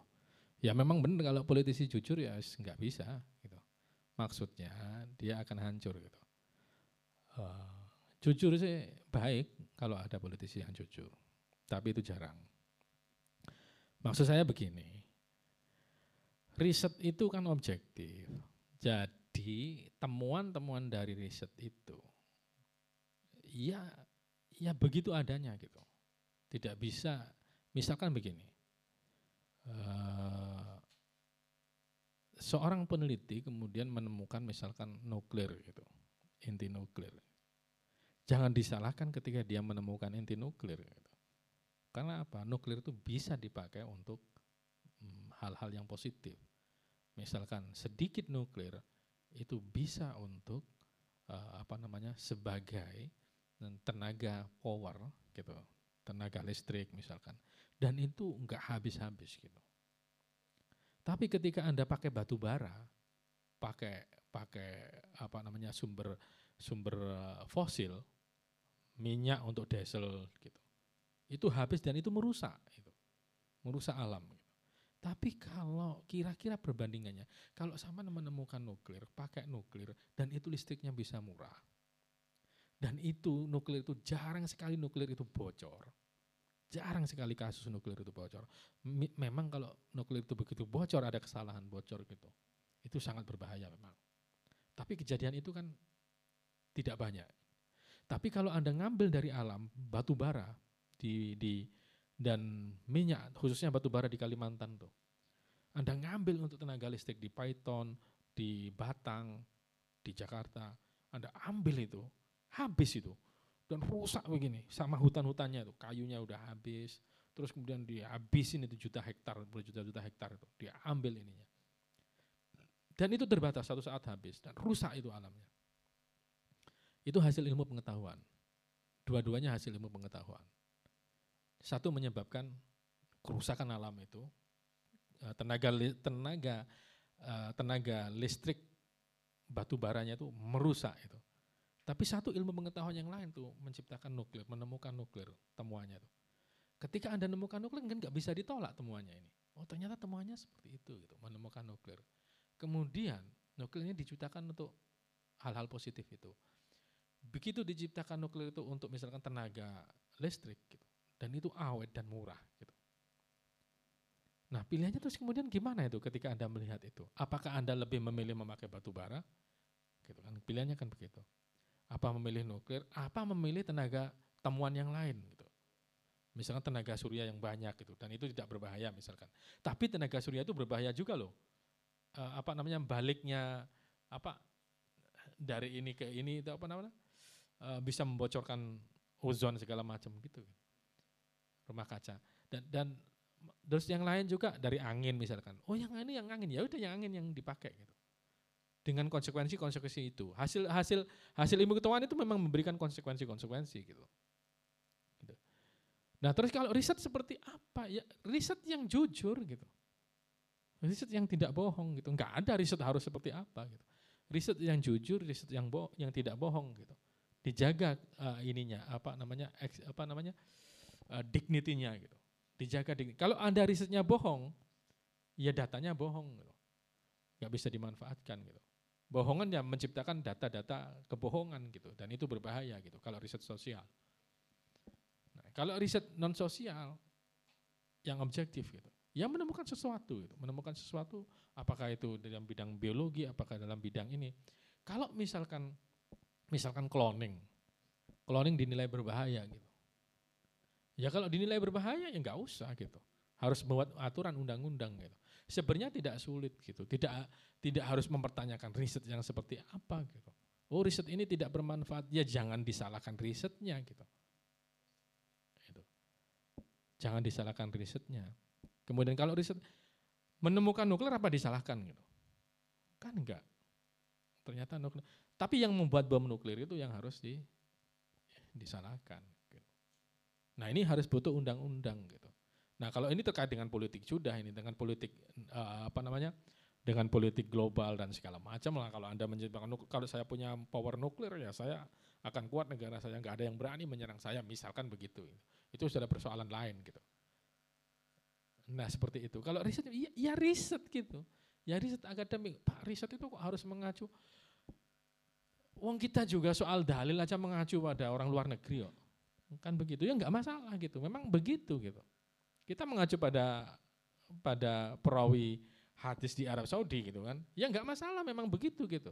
ya memang benar kalau politisi jujur ya nggak bisa gitu maksudnya dia akan hancur gitu uh, jujur sih baik kalau ada politisi yang jujur tapi itu jarang maksud saya begini riset itu kan objektif. Jadi temuan-temuan dari riset itu ya ya begitu adanya gitu. Tidak bisa misalkan begini. Uh, seorang peneliti kemudian menemukan misalkan nuklir gitu, inti nuklir. Jangan disalahkan ketika dia menemukan inti nuklir gitu. Karena apa? Nuklir itu bisa dipakai untuk hmm, hal-hal yang positif misalkan sedikit nuklir itu bisa untuk uh, apa namanya sebagai tenaga power gitu tenaga listrik misalkan dan itu enggak habis-habis gitu tapi ketika anda pakai batu bara pakai pakai apa namanya sumber sumber uh, fosil minyak untuk diesel gitu itu habis dan itu merusak itu merusak alam tapi kalau kira-kira perbandingannya, kalau sama menemukan nuklir, pakai nuklir, dan itu listriknya bisa murah. Dan itu nuklir itu jarang sekali nuklir itu bocor. Jarang sekali kasus nuklir itu bocor. Memang kalau nuklir itu begitu bocor, ada kesalahan bocor gitu. Itu sangat berbahaya memang. Tapi kejadian itu kan tidak banyak. Tapi kalau Anda ngambil dari alam batu bara di, di dan minyak, khususnya batu bara di Kalimantan tuh. Anda ngambil untuk tenaga listrik di Python, di Batang, di Jakarta, Anda ambil itu, habis itu. Dan rusak begini, sama hutan-hutannya itu, kayunya udah habis, terus kemudian dihabisin itu juta hektar, berjuta-juta hektar itu, dia ambil ininya. Dan itu terbatas satu saat habis, dan rusak itu alamnya. Itu hasil ilmu pengetahuan. Dua-duanya hasil ilmu pengetahuan. Satu menyebabkan kerusakan alam itu, eh, tenaga tenaga eh, tenaga listrik batu baranya itu merusak itu. Tapi satu ilmu pengetahuan yang lain tuh menciptakan nuklir, menemukan nuklir temuannya tuh. Ketika Anda menemukan nuklir kan nggak bisa ditolak temuannya ini. Oh ternyata temuannya seperti itu gitu, menemukan nuklir. Kemudian nuklirnya diciptakan untuk hal-hal positif itu. Begitu diciptakan nuklir itu untuk misalkan tenaga listrik gitu dan itu awet dan murah gitu. Nah pilihannya terus kemudian gimana itu ketika Anda melihat itu? Apakah Anda lebih memilih memakai batu bara? Gitu kan, pilihannya kan begitu. Apa memilih nuklir? Apa memilih tenaga temuan yang lain gitu. Misalkan tenaga surya yang banyak gitu dan itu tidak berbahaya misalkan. Tapi tenaga surya itu berbahaya juga loh. E, apa namanya baliknya apa dari ini ke ini itu apa namanya? E, bisa membocorkan ozon segala macam gitu rumah kaca dan dan Terus yang lain juga dari angin misalkan. Oh yang ini yang angin ya udah yang angin yang dipakai gitu. Dengan konsekuensi-konsekuensi itu. Hasil hasil hasil ilmu ketahuan itu memang memberikan konsekuensi-konsekuensi gitu. gitu. Nah terus kalau riset seperti apa ya riset yang jujur gitu. Riset yang tidak bohong gitu. Enggak ada riset harus seperti apa gitu. Riset yang jujur, riset yang bohong, yang tidak bohong gitu. Dijaga uh, ininya apa namanya ex, apa namanya uh, dignity-nya gitu dijaga di kalau anda risetnya bohong ya datanya bohong gitu. nggak bisa dimanfaatkan gitu bohongan yang menciptakan data-data kebohongan gitu dan itu berbahaya gitu kalau riset sosial nah, kalau riset non sosial yang objektif gitu ya menemukan sesuatu gitu menemukan sesuatu apakah itu dalam bidang biologi apakah dalam bidang ini kalau misalkan misalkan cloning cloning dinilai berbahaya gitu Ya kalau dinilai berbahaya ya nggak usah gitu. Harus membuat aturan undang-undang gitu. Sebenarnya tidak sulit gitu. Tidak tidak harus mempertanyakan riset yang seperti apa gitu. Oh riset ini tidak bermanfaat, ya jangan disalahkan risetnya gitu. Itu. Jangan disalahkan risetnya. Kemudian kalau riset menemukan nuklir apa disalahkan gitu? Kan enggak. Ternyata nuklir. Tapi yang membuat bom nuklir itu yang harus di, disalahkan. Nah ini harus butuh undang-undang gitu. Nah kalau ini terkait dengan politik sudah ini dengan politik uh, apa namanya dengan politik global dan segala macam lah kalau anda menciptakan kalau saya punya power nuklir ya saya akan kuat negara saya nggak ada yang berani menyerang saya misalkan begitu itu sudah persoalan lain gitu. Nah seperti itu kalau riset ya, ya riset gitu ya riset akademik pak riset itu kok harus mengacu Wong kita juga soal dalil aja mengacu pada orang luar negeri kok. Kan begitu ya nggak masalah gitu. Memang begitu gitu. Kita mengacu pada pada perawi hadis di Arab Saudi gitu kan. Ya nggak masalah memang begitu gitu.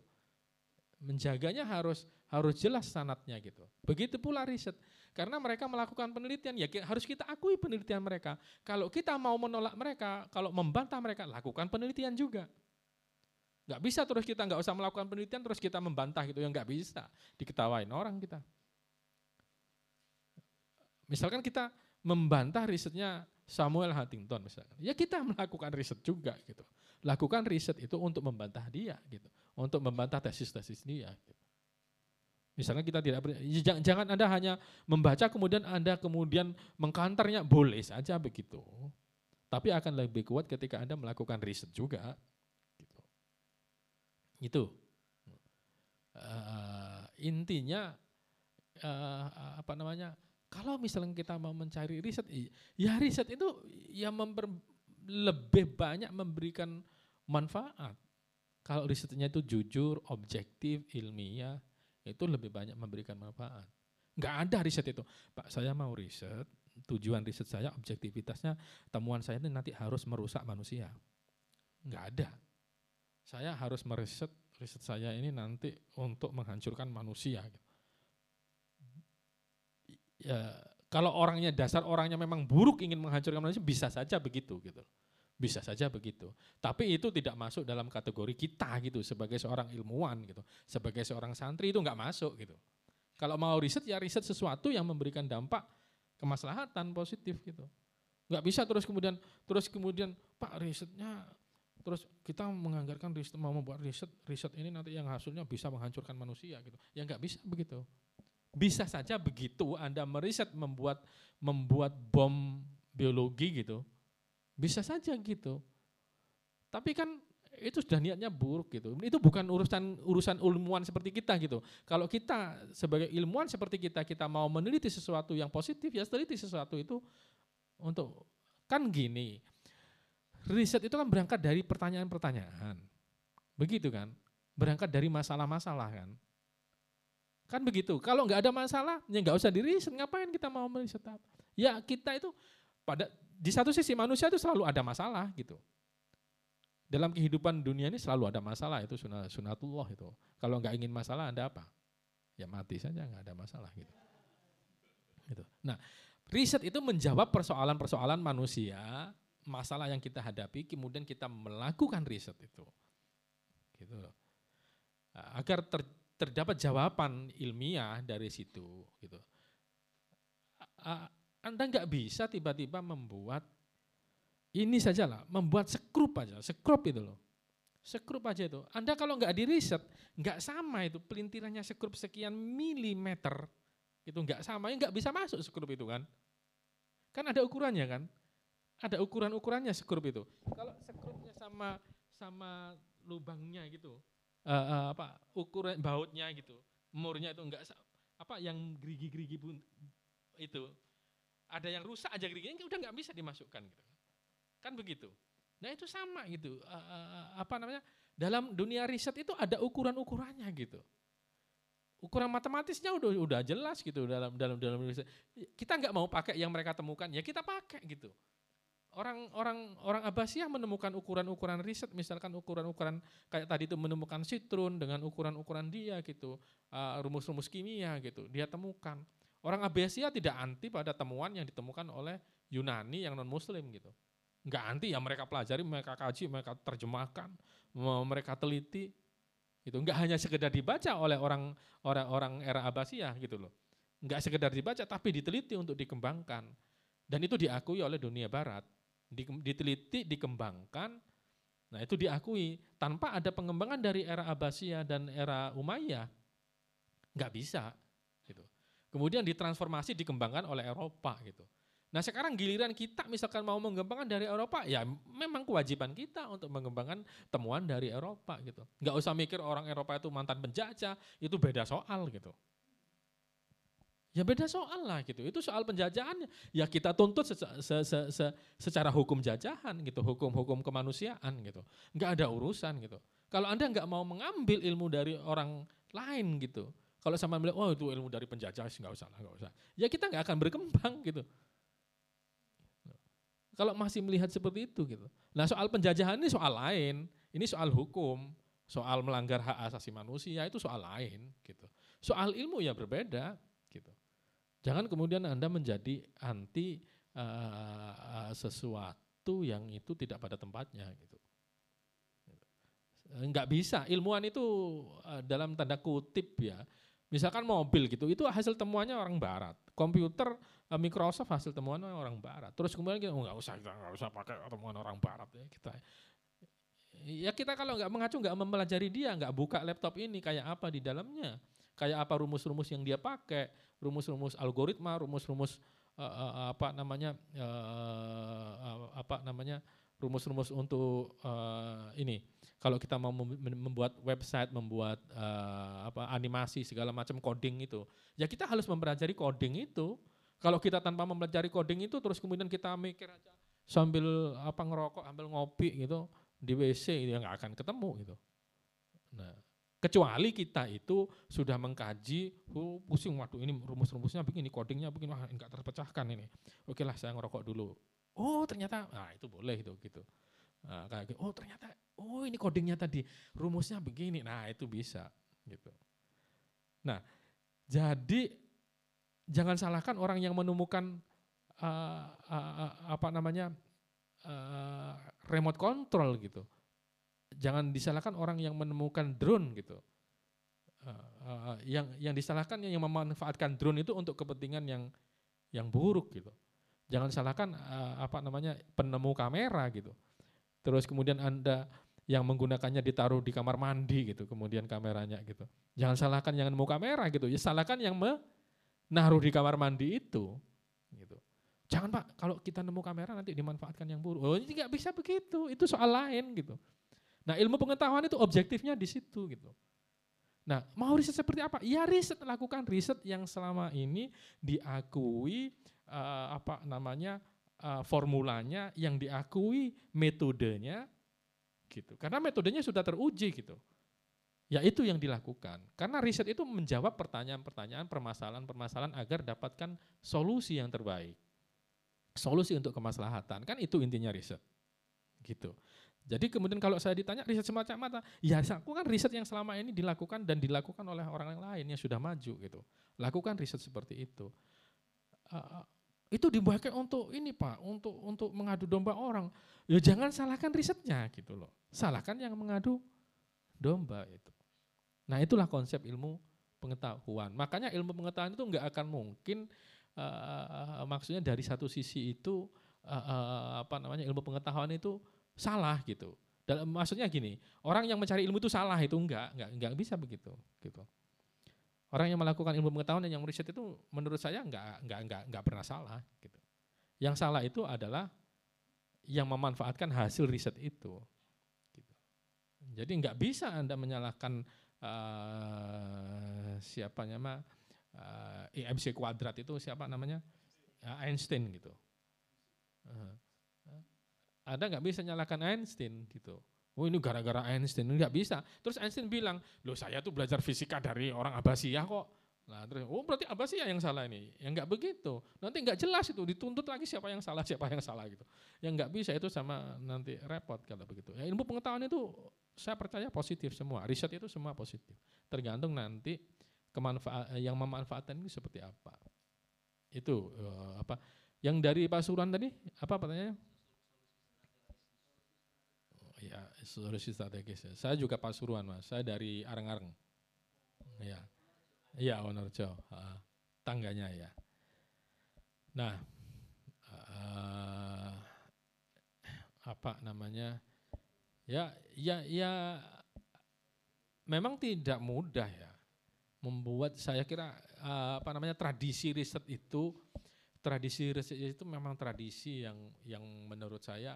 Menjaganya harus harus jelas sanatnya gitu. Begitu pula riset. Karena mereka melakukan penelitian ya harus kita akui penelitian mereka. Kalau kita mau menolak mereka, kalau membantah mereka, lakukan penelitian juga. Nggak bisa terus kita nggak usah melakukan penelitian terus kita membantah gitu ya nggak bisa. Diketawain orang kita. Misalkan kita membantah risetnya Samuel Huntington misalkan. Ya kita melakukan riset juga gitu. Lakukan riset itu untuk membantah dia gitu. Untuk membantah tesis-tesis dia gitu. Misalnya kita tidak jangan, jangan Anda hanya membaca kemudian Anda kemudian mengkantarnya boleh saja begitu. Tapi akan lebih kuat ketika Anda melakukan riset juga gitu. Itu. Uh, intinya uh, apa namanya? Kalau misalnya kita mau mencari riset, ya riset itu yang memper, lebih banyak memberikan manfaat. Kalau risetnya itu jujur, objektif, ilmiah, itu lebih banyak memberikan manfaat. Enggak ada riset itu. Pak, saya mau riset, tujuan riset saya, objektivitasnya, temuan saya ini nanti harus merusak manusia. Enggak ada. Saya harus meriset, riset saya ini nanti untuk menghancurkan manusia. Gitu ya kalau orangnya dasar orangnya memang buruk ingin menghancurkan manusia bisa saja begitu gitu. Bisa saja begitu. Tapi itu tidak masuk dalam kategori kita gitu sebagai seorang ilmuwan gitu. Sebagai seorang santri itu nggak masuk gitu. Kalau mau riset ya riset sesuatu yang memberikan dampak kemaslahatan positif gitu. Nggak bisa terus kemudian terus kemudian Pak risetnya terus kita menganggarkan riset mau membuat riset riset ini nanti yang hasilnya bisa menghancurkan manusia gitu. Ya nggak bisa begitu. Bisa saja begitu Anda meriset membuat membuat bom biologi gitu. Bisa saja gitu. Tapi kan itu sudah niatnya buruk gitu. Itu bukan urusan urusan ilmuwan seperti kita gitu. Kalau kita sebagai ilmuwan seperti kita kita mau meneliti sesuatu yang positif ya teliti sesuatu itu untuk kan gini. Riset itu kan berangkat dari pertanyaan-pertanyaan. Begitu kan? Berangkat dari masalah-masalah kan. Kan begitu. Kalau nggak ada masalah, ya nggak usah diriset. Ngapain kita mau meriset? Ya kita itu pada di satu sisi manusia itu selalu ada masalah gitu. Dalam kehidupan dunia ini selalu ada masalah itu sunat, sunatullah itu. Kalau nggak ingin masalah anda apa? Ya mati saja nggak ada masalah gitu. gitu. Nah riset itu menjawab persoalan-persoalan manusia, masalah yang kita hadapi, kemudian kita melakukan riset itu. Gitu. Agar ter, terdapat jawaban ilmiah dari situ gitu. Anda nggak bisa tiba-tiba membuat Ini sajalah membuat sekrup aja, sekrup itu loh. Sekrup aja itu. Anda kalau nggak di riset, nggak sama itu pelintirannya sekrup sekian milimeter, itu nggak sama, nggak bisa masuk sekrup itu kan. Kan ada ukurannya kan. Ada ukuran-ukurannya sekrup itu. Kalau sekrupnya sama sama lubangnya gitu, uh, apa ukuran bautnya gitu, murnya itu enggak apa yang gerigi-gerigi pun itu ada yang rusak aja geriginya udah nggak bisa dimasukkan gitu. Kan begitu. Nah itu sama gitu. Uh, uh, apa namanya? Dalam dunia riset itu ada ukuran-ukurannya gitu. Ukuran matematisnya udah udah jelas gitu dalam dalam dalam riset. Kita nggak mau pakai yang mereka temukan, ya kita pakai gitu. Orang orang Abbasiyah menemukan ukuran-ukuran riset, misalkan ukuran-ukuran kayak tadi itu menemukan sitrun dengan ukuran-ukuran dia gitu, rumus-rumus uh, kimia gitu, dia temukan. Orang Abbasiyah tidak anti pada temuan yang ditemukan oleh Yunani yang non Muslim gitu nggak anti ya mereka pelajari, mereka kaji, mereka terjemahkan, mereka teliti. Itu nggak hanya sekedar dibaca oleh orang orang era Abbasiyah gitu loh. Nggak sekedar dibaca tapi diteliti untuk dikembangkan. Dan itu diakui oleh dunia barat. Diteliti, dikembangkan, nah itu diakui. Tanpa ada pengembangan dari era Abbasiyah dan era Umayyah, nggak bisa. Gitu. Kemudian ditransformasi, dikembangkan oleh Eropa gitu. Nah sekarang giliran kita misalkan mau mengembangkan dari Eropa, ya memang kewajiban kita untuk mengembangkan temuan dari Eropa gitu. Nggak usah mikir orang Eropa itu mantan penjajah, itu beda soal gitu. Ya beda soal lah gitu. Itu soal penjajahan ya kita tuntut se se se se secara hukum jajahan gitu, hukum-hukum kemanusiaan gitu. Nggak ada urusan gitu. Kalau Anda nggak mau mengambil ilmu dari orang lain gitu, kalau sama bilang, oh itu ilmu dari penjajah, nggak usah lah, nggak usah. Ya kita nggak akan berkembang gitu. Kalau masih melihat seperti itu gitu. Nah soal penjajahan ini soal lain, ini soal hukum, soal melanggar hak asasi manusia itu soal lain gitu. Soal ilmu ya berbeda. Jangan kemudian Anda menjadi anti uh, uh, sesuatu yang itu tidak pada tempatnya gitu. Enggak bisa, ilmuwan itu uh, dalam tanda kutip ya, misalkan mobil gitu, itu hasil temuannya orang barat. Komputer Eh, Microsoft hasil temuan orang barat. Terus kemudian kita oh, nggak usah kita nggak usah pakai temuan orang barat ya kita. Ya kita kalau nggak mengacu nggak mempelajari dia nggak buka laptop ini kayak apa di dalamnya, kayak apa rumus-rumus yang dia pakai, rumus-rumus algoritma, rumus-rumus uh, uh, apa namanya apa namanya rumus-rumus untuk ini. Kalau kita mau membuat website, membuat apa animasi segala macam coding itu, ya kita harus mempelajari coding itu kalau kita tanpa mempelajari coding itu terus kemudian kita mikir aja sambil apa ngerokok, ambil ngopi gitu di WC itu ya nggak akan ketemu gitu. Nah, kecuali kita itu sudah mengkaji, oh, pusing waduh ini rumus-rumusnya begini, codingnya begini, wah enggak terpecahkan ini. Oke lah saya ngerokok dulu. Oh ternyata, nah itu boleh itu gitu. Nah, kayak gitu, oh ternyata, oh ini codingnya tadi, rumusnya begini, nah itu bisa gitu. Nah, jadi jangan salahkan orang yang menemukan uh, uh, uh, apa namanya uh, remote control gitu. Jangan disalahkan orang yang menemukan drone gitu. Uh, uh, yang yang disalahkan yang memanfaatkan drone itu untuk kepentingan yang yang buruk gitu. Jangan salahkan uh, apa namanya penemu kamera gitu. Terus kemudian anda yang menggunakannya ditaruh di kamar mandi gitu, kemudian kameranya gitu. Jangan salahkan yang nemu kamera gitu, ya salahkan yang me, naruh di kamar mandi itu. Gitu. Jangan pak, kalau kita nemu kamera nanti dimanfaatkan yang buruk. Oh ini nggak bisa begitu, itu soal lain gitu. Nah ilmu pengetahuan itu objektifnya di situ gitu. Nah mau riset seperti apa? Ya riset lakukan riset yang selama ini diakui uh, apa namanya uh, formulanya, yang diakui metodenya gitu. Karena metodenya sudah teruji gitu. Ya itu yang dilakukan. Karena riset itu menjawab pertanyaan-pertanyaan, permasalahan-permasalahan agar dapatkan solusi yang terbaik. Solusi untuk kemaslahatan, kan itu intinya riset. Gitu. Jadi kemudian kalau saya ditanya riset semacam apa? Ya aku kan riset yang selama ini dilakukan dan dilakukan oleh orang lain yang sudah maju gitu. Lakukan riset seperti itu. Uh, itu dipakai untuk ini Pak, untuk untuk mengadu domba orang. Ya jangan salahkan risetnya gitu loh. Salahkan yang mengadu domba itu. Nah itulah konsep ilmu pengetahuan. Makanya ilmu pengetahuan itu nggak akan mungkin uh, maksudnya dari satu sisi itu uh, uh, apa namanya ilmu pengetahuan itu salah gitu. Dalam maksudnya gini, orang yang mencari ilmu itu salah itu enggak, enggak enggak bisa begitu gitu. Orang yang melakukan ilmu pengetahuan dan yang riset itu menurut saya enggak enggak enggak enggak pernah salah gitu. Yang salah itu adalah yang memanfaatkan hasil riset itu. Gitu. Jadi enggak bisa anda menyalahkan uh, siapa nama uh, IMC kuadrat itu siapa namanya uh, Einstein gitu. Uh, ada nggak bisa nyalakan Einstein gitu. Oh ini gara-gara Einstein, nggak bisa. Terus Einstein bilang, loh saya tuh belajar fisika dari orang Abbasiyah kok. Nah terus, oh berarti Abbasiyah yang salah ini. Yang nggak begitu. Nanti nggak jelas itu, dituntut lagi siapa yang salah, siapa yang salah gitu. Yang nggak bisa itu sama nanti repot kalau begitu. Ya, ilmu pengetahuan itu saya percaya positif semua. Riset itu semua positif. Tergantung nanti kemanfaat yang memanfaatkan ini seperti apa. Itu uh, apa? Yang dari Pasuruan tadi apa pertanyaannya? Ya solusi strategis. Ya. Saya juga Pasuruan mas, saya dari Areng-Areng. Ya, iya Wonorejo, uh, tangganya ya. Nah, uh, apa namanya? Ya, ya, ya, memang tidak mudah ya membuat saya kira uh, apa namanya tradisi riset itu tradisi riset itu memang tradisi yang yang menurut saya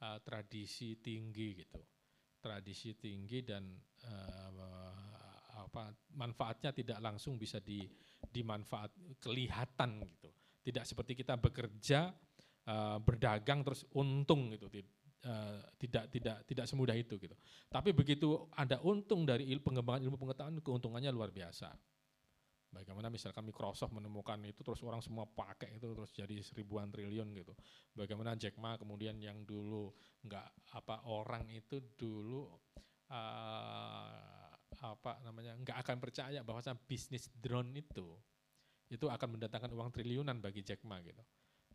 uh, tradisi tinggi gitu, tradisi tinggi dan uh, apa manfaatnya tidak langsung bisa di dimanfaat kelihatan gitu, tidak seperti kita bekerja uh, berdagang terus untung gitu, uh, tidak tidak tidak semudah itu gitu. Tapi begitu ada untung dari il, pengembangan ilmu pengetahuan keuntungannya luar biasa. Bagaimana misalkan Microsoft menemukan itu terus orang semua pakai itu terus jadi seribuan triliun gitu. Bagaimana Jack Ma kemudian yang dulu nggak apa orang itu dulu uh, apa namanya nggak akan percaya bahwa bisnis drone itu itu akan mendatangkan uang triliunan bagi Jack Ma gitu.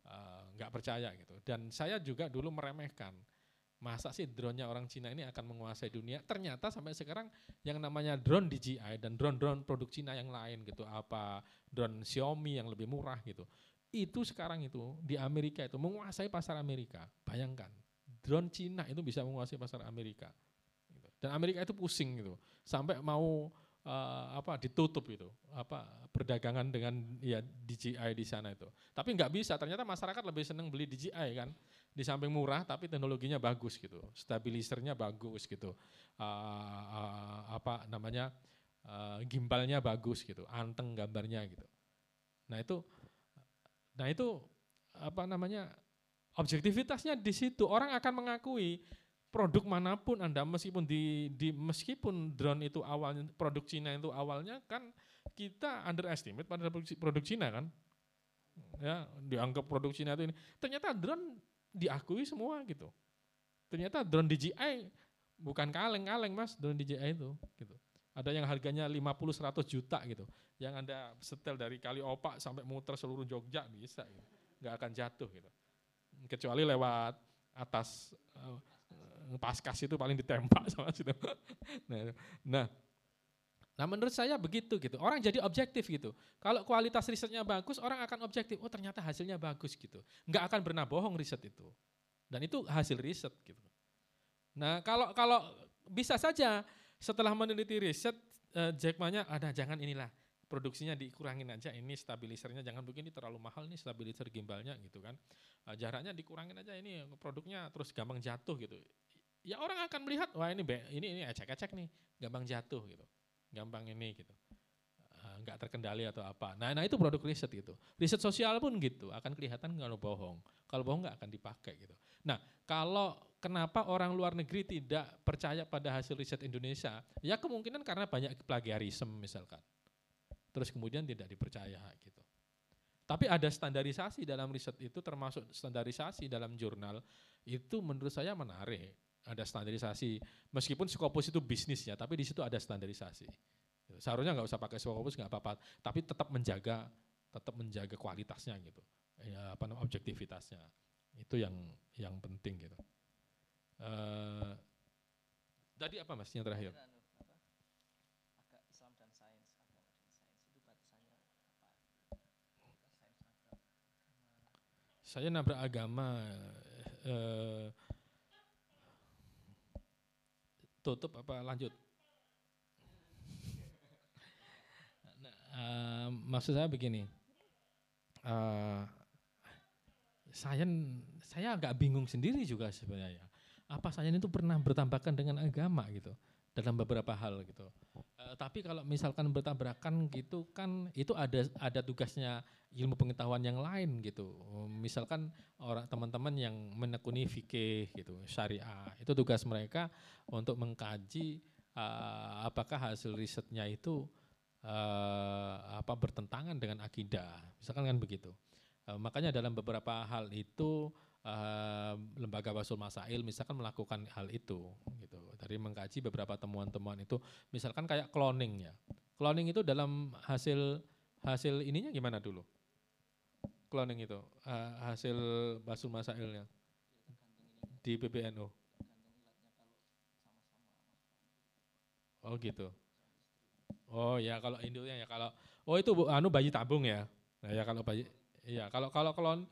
Uh, nggak percaya gitu. Dan saya juga dulu meremehkan masa sih drone-nya orang Cina ini akan menguasai dunia? Ternyata sampai sekarang yang namanya drone DJI dan drone-drone produk Cina yang lain gitu, apa drone Xiaomi yang lebih murah gitu. Itu sekarang itu di Amerika itu menguasai pasar Amerika. Bayangkan, drone Cina itu bisa menguasai pasar Amerika. Gitu. Dan Amerika itu pusing gitu, sampai mau uh, apa ditutup itu apa perdagangan dengan ya DJI di sana itu. Tapi nggak bisa, ternyata masyarakat lebih senang beli DJI kan di samping murah tapi teknologinya bagus gitu, stabilisernya bagus gitu, uh, uh, apa namanya uh, gimbalnya bagus gitu, anteng gambarnya gitu. Nah itu, nah itu apa namanya objektivitasnya di situ. Orang akan mengakui produk mana pun anda meskipun di, di meskipun drone itu awalnya produk Cina itu awalnya kan kita underestimate pada produk, Cina kan. Ya dianggap produk Cina itu ini. Ternyata drone diakui semua gitu. Ternyata drone DJI bukan kaleng-kaleng mas drone DJI itu gitu. Ada yang harganya 50-100 juta gitu. Yang anda setel dari kali opak sampai muter seluruh Jogja bisa gitu. Nggak akan jatuh gitu. Kecuali lewat atas uh, paskas itu paling ditembak sama situ. nah, nah Nah menurut saya begitu gitu. Orang jadi objektif gitu. Kalau kualitas risetnya bagus, orang akan objektif. Oh ternyata hasilnya bagus gitu. Nggak akan pernah bohong riset itu. Dan itu hasil riset gitu. Nah kalau kalau bisa saja setelah meneliti riset, eh, Jack Ma-nya ada jangan inilah produksinya dikurangin aja ini stabilisernya jangan begini terlalu mahal nih stabilizer gimbalnya gitu kan uh, jaraknya dikurangin aja ini produknya terus gampang jatuh gitu ya orang akan melihat wah ini ini ini ecek-ecek nih gampang jatuh gitu gampang ini gitu uh, nggak terkendali atau apa. Nah, nah itu produk riset gitu. Riset sosial pun gitu, akan kelihatan kalau bohong. Kalau bohong nggak akan dipakai gitu. Nah, kalau kenapa orang luar negeri tidak percaya pada hasil riset Indonesia? Ya kemungkinan karena banyak plagiarisme misalkan. Terus kemudian tidak dipercaya gitu. Tapi ada standarisasi dalam riset itu termasuk standarisasi dalam jurnal itu menurut saya menarik ada standarisasi. Meskipun Scopus itu bisnis ya, tapi di situ ada standarisasi. Seharusnya nggak usah pakai Scopus nggak apa-apa, tapi tetap menjaga tetap menjaga kualitasnya gitu. Ya, apa namanya objektivitasnya. Itu yang yang penting gitu. Uh, tadi apa Mas yang terakhir? saya nabrak agama eh, tutup apa lanjut? Eh, maksud saya begini, eh, saya saya agak bingung sendiri juga sebenarnya. Apa saya itu pernah bertambahkan dengan agama gitu dalam beberapa hal gitu. Uh, tapi kalau misalkan bertabrakan gitu kan itu ada ada tugasnya ilmu pengetahuan yang lain gitu. Misalkan orang teman-teman yang menekuni fikih gitu, syariah, itu tugas mereka untuk mengkaji uh, apakah hasil risetnya itu uh, apa bertentangan dengan akidah. Misalkan kan begitu. Uh, makanya dalam beberapa hal itu uh, lembaga Basul Masail misalkan melakukan hal itu gitu. Dari mengkaji beberapa temuan-temuan itu misalkan kayak cloning ya. Cloning itu dalam hasil hasil ininya gimana dulu? Cloning itu uh, hasil Basul Masailnya di PBNU. Oh gitu. Oh ya kalau Indonya ya kalau oh itu anu bayi tabung ya. Nah ya kalau bayi iya kalau kalau klon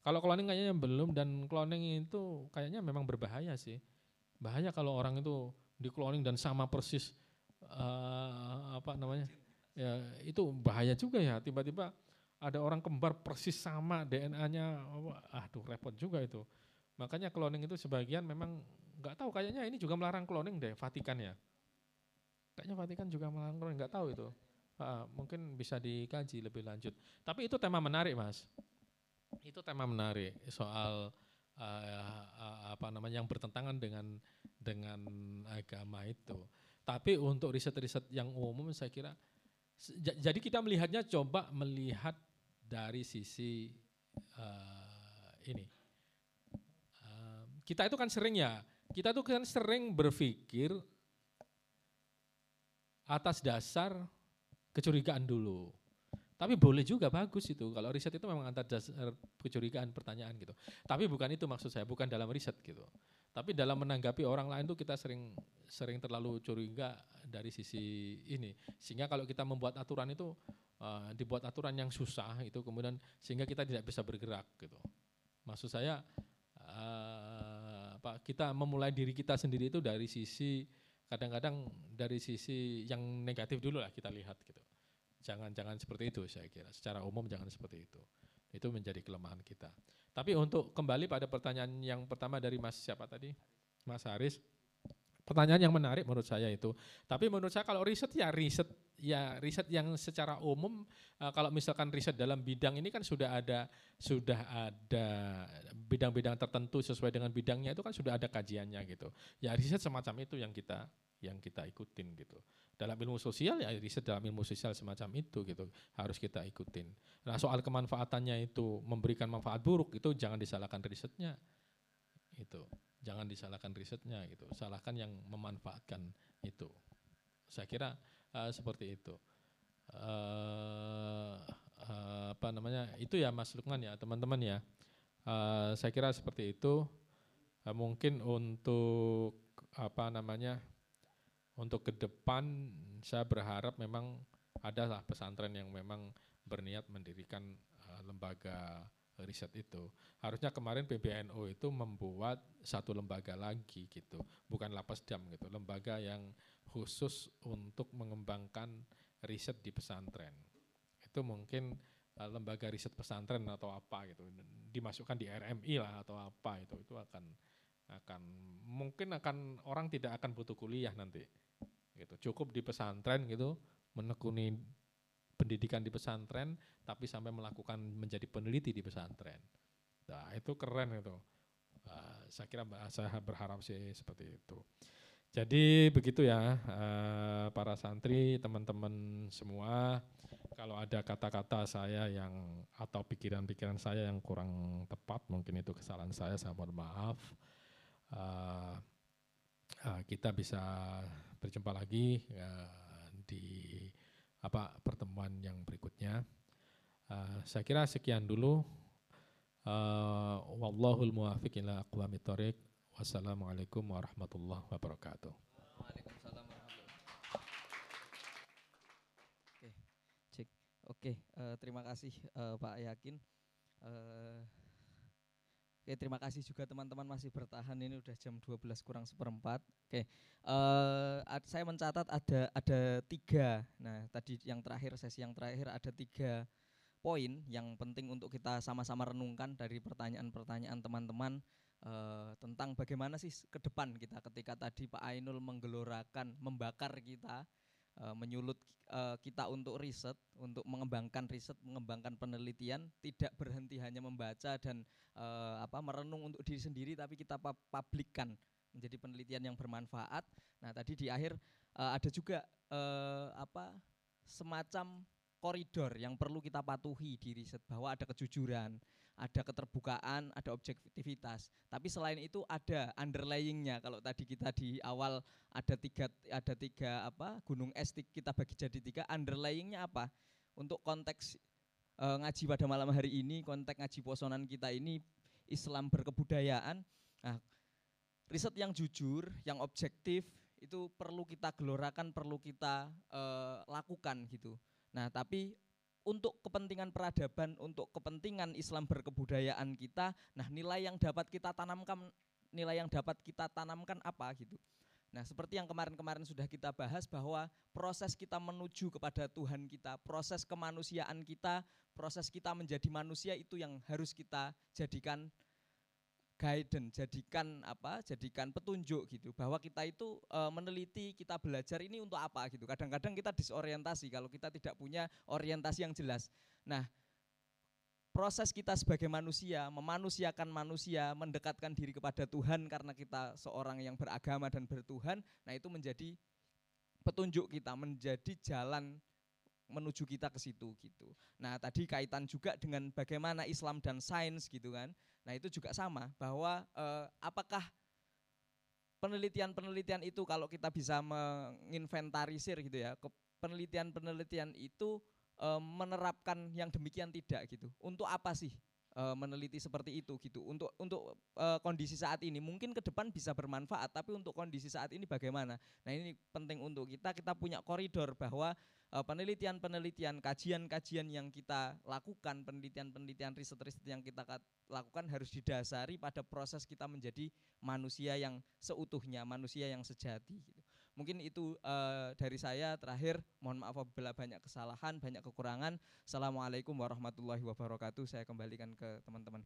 kalau cloning kayaknya belum dan cloning itu kayaknya memang berbahaya sih. Bahaya kalau orang itu di cloning dan sama persis uh, apa namanya? Ya itu bahaya juga ya. Tiba-tiba ada orang kembar persis sama DNA-nya. Aduh repot juga itu. Makanya cloning itu sebagian memang nggak tahu kayaknya ini juga melarang cloning deh Vatikan ya. Kayaknya Vatikan juga melarang cloning, nggak tahu itu. Uh, mungkin bisa dikaji lebih lanjut. Tapi itu tema menarik mas. Itu tema menarik soal uh, uh, apa namanya yang bertentangan dengan dengan agama itu. Tapi untuk riset-riset yang umum saya kira jadi kita melihatnya coba melihat dari sisi uh, ini. Uh, kita itu kan sering ya, kita itu kan sering berpikir atas dasar kecurigaan dulu. Tapi boleh juga bagus itu. Kalau riset itu memang antar dasar kecurigaan pertanyaan gitu. Tapi bukan itu maksud saya, bukan dalam riset gitu. Tapi dalam menanggapi orang lain tuh kita sering sering terlalu curiga dari sisi ini. Sehingga kalau kita membuat aturan itu uh, dibuat aturan yang susah itu kemudian sehingga kita tidak bisa bergerak gitu. Maksud saya uh, kita memulai diri kita sendiri itu dari sisi kadang-kadang dari sisi yang negatif dulu lah kita lihat gitu. Jangan-jangan seperti itu saya kira. Secara umum jangan seperti itu. Itu menjadi kelemahan kita. Tapi untuk kembali pada pertanyaan yang pertama dari Mas siapa tadi? Mas Haris. Pertanyaan yang menarik menurut saya itu. Tapi menurut saya kalau riset ya riset ya riset yang secara umum uh, kalau misalkan riset dalam bidang ini kan sudah ada sudah ada bidang-bidang tertentu sesuai dengan bidangnya itu kan sudah ada kajiannya gitu. Ya riset semacam itu yang kita yang kita ikutin gitu. Dalam ilmu sosial ya riset dalam ilmu sosial semacam itu gitu harus kita ikutin. Nah soal kemanfaatannya itu memberikan manfaat buruk itu jangan disalahkan risetnya itu jangan disalahkan risetnya gitu salahkan yang memanfaatkan itu saya kira uh, seperti itu. Uh, uh, apa namanya itu ya Mas Lukman ya teman-teman ya. Uh, saya kira seperti itu. Uh, mungkin untuk apa namanya untuk ke depan saya berharap memang adalah pesantren yang memang berniat mendirikan uh, lembaga riset itu. Harusnya kemarin PBNU itu membuat satu lembaga lagi gitu, bukan lapas dam gitu, lembaga yang khusus untuk mengembangkan riset di pesantren. Itu mungkin uh, lembaga riset pesantren atau apa gitu, dimasukkan di RMI lah atau apa itu, itu akan akan mungkin akan orang tidak akan butuh kuliah nanti gitu. Cukup di pesantren gitu menekuni pendidikan di pesantren tapi sampai melakukan menjadi peneliti di pesantren. Nah itu keren itu. Uh, saya kira saya berharap sih seperti itu jadi begitu ya uh, para santri teman-teman semua kalau ada kata-kata saya yang atau pikiran-pikiran saya yang kurang tepat mungkin itu kesalahan saya saya mohon maaf uh, uh, kita bisa berjumpa lagi di apa pertemuan yang berikutnya. Saya kira sekian dulu. Uh, wallahul muwafiq ila aqwamit thoriq. Wassalamualaikum warahmatullahi wabarakatuh. Waalaikumsalam Oke, cek. Oke, uh, terima kasih uh, Pak Yakin. Uh, Oke, terima kasih juga teman-teman masih bertahan ini udah jam 12 kurang seperempat. Oke, uh, saya mencatat ada ada tiga. Nah, tadi yang terakhir sesi yang terakhir ada tiga poin yang penting untuk kita sama-sama renungkan dari pertanyaan-pertanyaan teman-teman uh, tentang bagaimana sih ke depan kita ketika tadi Pak Ainul menggelorakan, membakar kita uh, menyulut uh, kita untuk riset, untuk mengembangkan riset, mengembangkan penelitian, tidak berhenti hanya membaca dan uh, apa merenung untuk diri sendiri, tapi kita publikkan menjadi penelitian yang bermanfaat. Nah, tadi di akhir uh, ada juga uh, apa semacam koridor yang perlu kita patuhi di riset bahwa ada kejujuran, ada keterbukaan, ada objektivitas. Tapi selain itu ada underlyingnya. Kalau tadi kita di awal ada tiga ada tiga apa gunung es kita bagi jadi tiga. Underlyingnya apa? Untuk konteks e, ngaji pada malam hari ini, konteks ngaji posonan kita ini Islam berkebudayaan. Nah, riset yang jujur, yang objektif itu perlu kita gelorakan, perlu kita e, lakukan gitu. Nah, tapi untuk kepentingan peradaban, untuk kepentingan Islam berkebudayaan kita, nah nilai yang dapat kita tanamkan nilai yang dapat kita tanamkan apa gitu. Nah, seperti yang kemarin-kemarin sudah kita bahas bahwa proses kita menuju kepada Tuhan kita, proses kemanusiaan kita, proses kita menjadi manusia itu yang harus kita jadikan guidance, jadikan apa? Jadikan petunjuk gitu bahwa kita itu e, meneliti, kita belajar ini untuk apa gitu. Kadang-kadang kita disorientasi kalau kita tidak punya orientasi yang jelas. Nah, proses kita sebagai manusia, memanusiakan manusia, mendekatkan diri kepada Tuhan karena kita seorang yang beragama dan bertuhan, nah itu menjadi petunjuk kita, menjadi jalan menuju kita ke situ gitu. Nah, tadi kaitan juga dengan bagaimana Islam dan sains gitu kan. Nah, itu juga sama bahwa eh, apakah penelitian-penelitian itu kalau kita bisa menginventarisir gitu ya, penelitian-penelitian itu eh, menerapkan yang demikian tidak gitu. Untuk apa sih uh, meneliti seperti itu gitu. Untuk untuk uh, kondisi saat ini mungkin ke depan bisa bermanfaat, tapi untuk kondisi saat ini bagaimana? Nah ini penting untuk kita kita punya koridor bahwa uh, penelitian-penelitian, kajian-kajian yang kita lakukan, penelitian-penelitian riset-riset yang kita lakukan harus didasari pada proses kita menjadi manusia yang seutuhnya, manusia yang sejati. Gitu. Mungkin itu uh, dari saya terakhir. Mohon maaf apabila banyak kesalahan, banyak kekurangan. Assalamualaikum warahmatullahi wabarakatuh. Saya kembalikan ke teman-teman.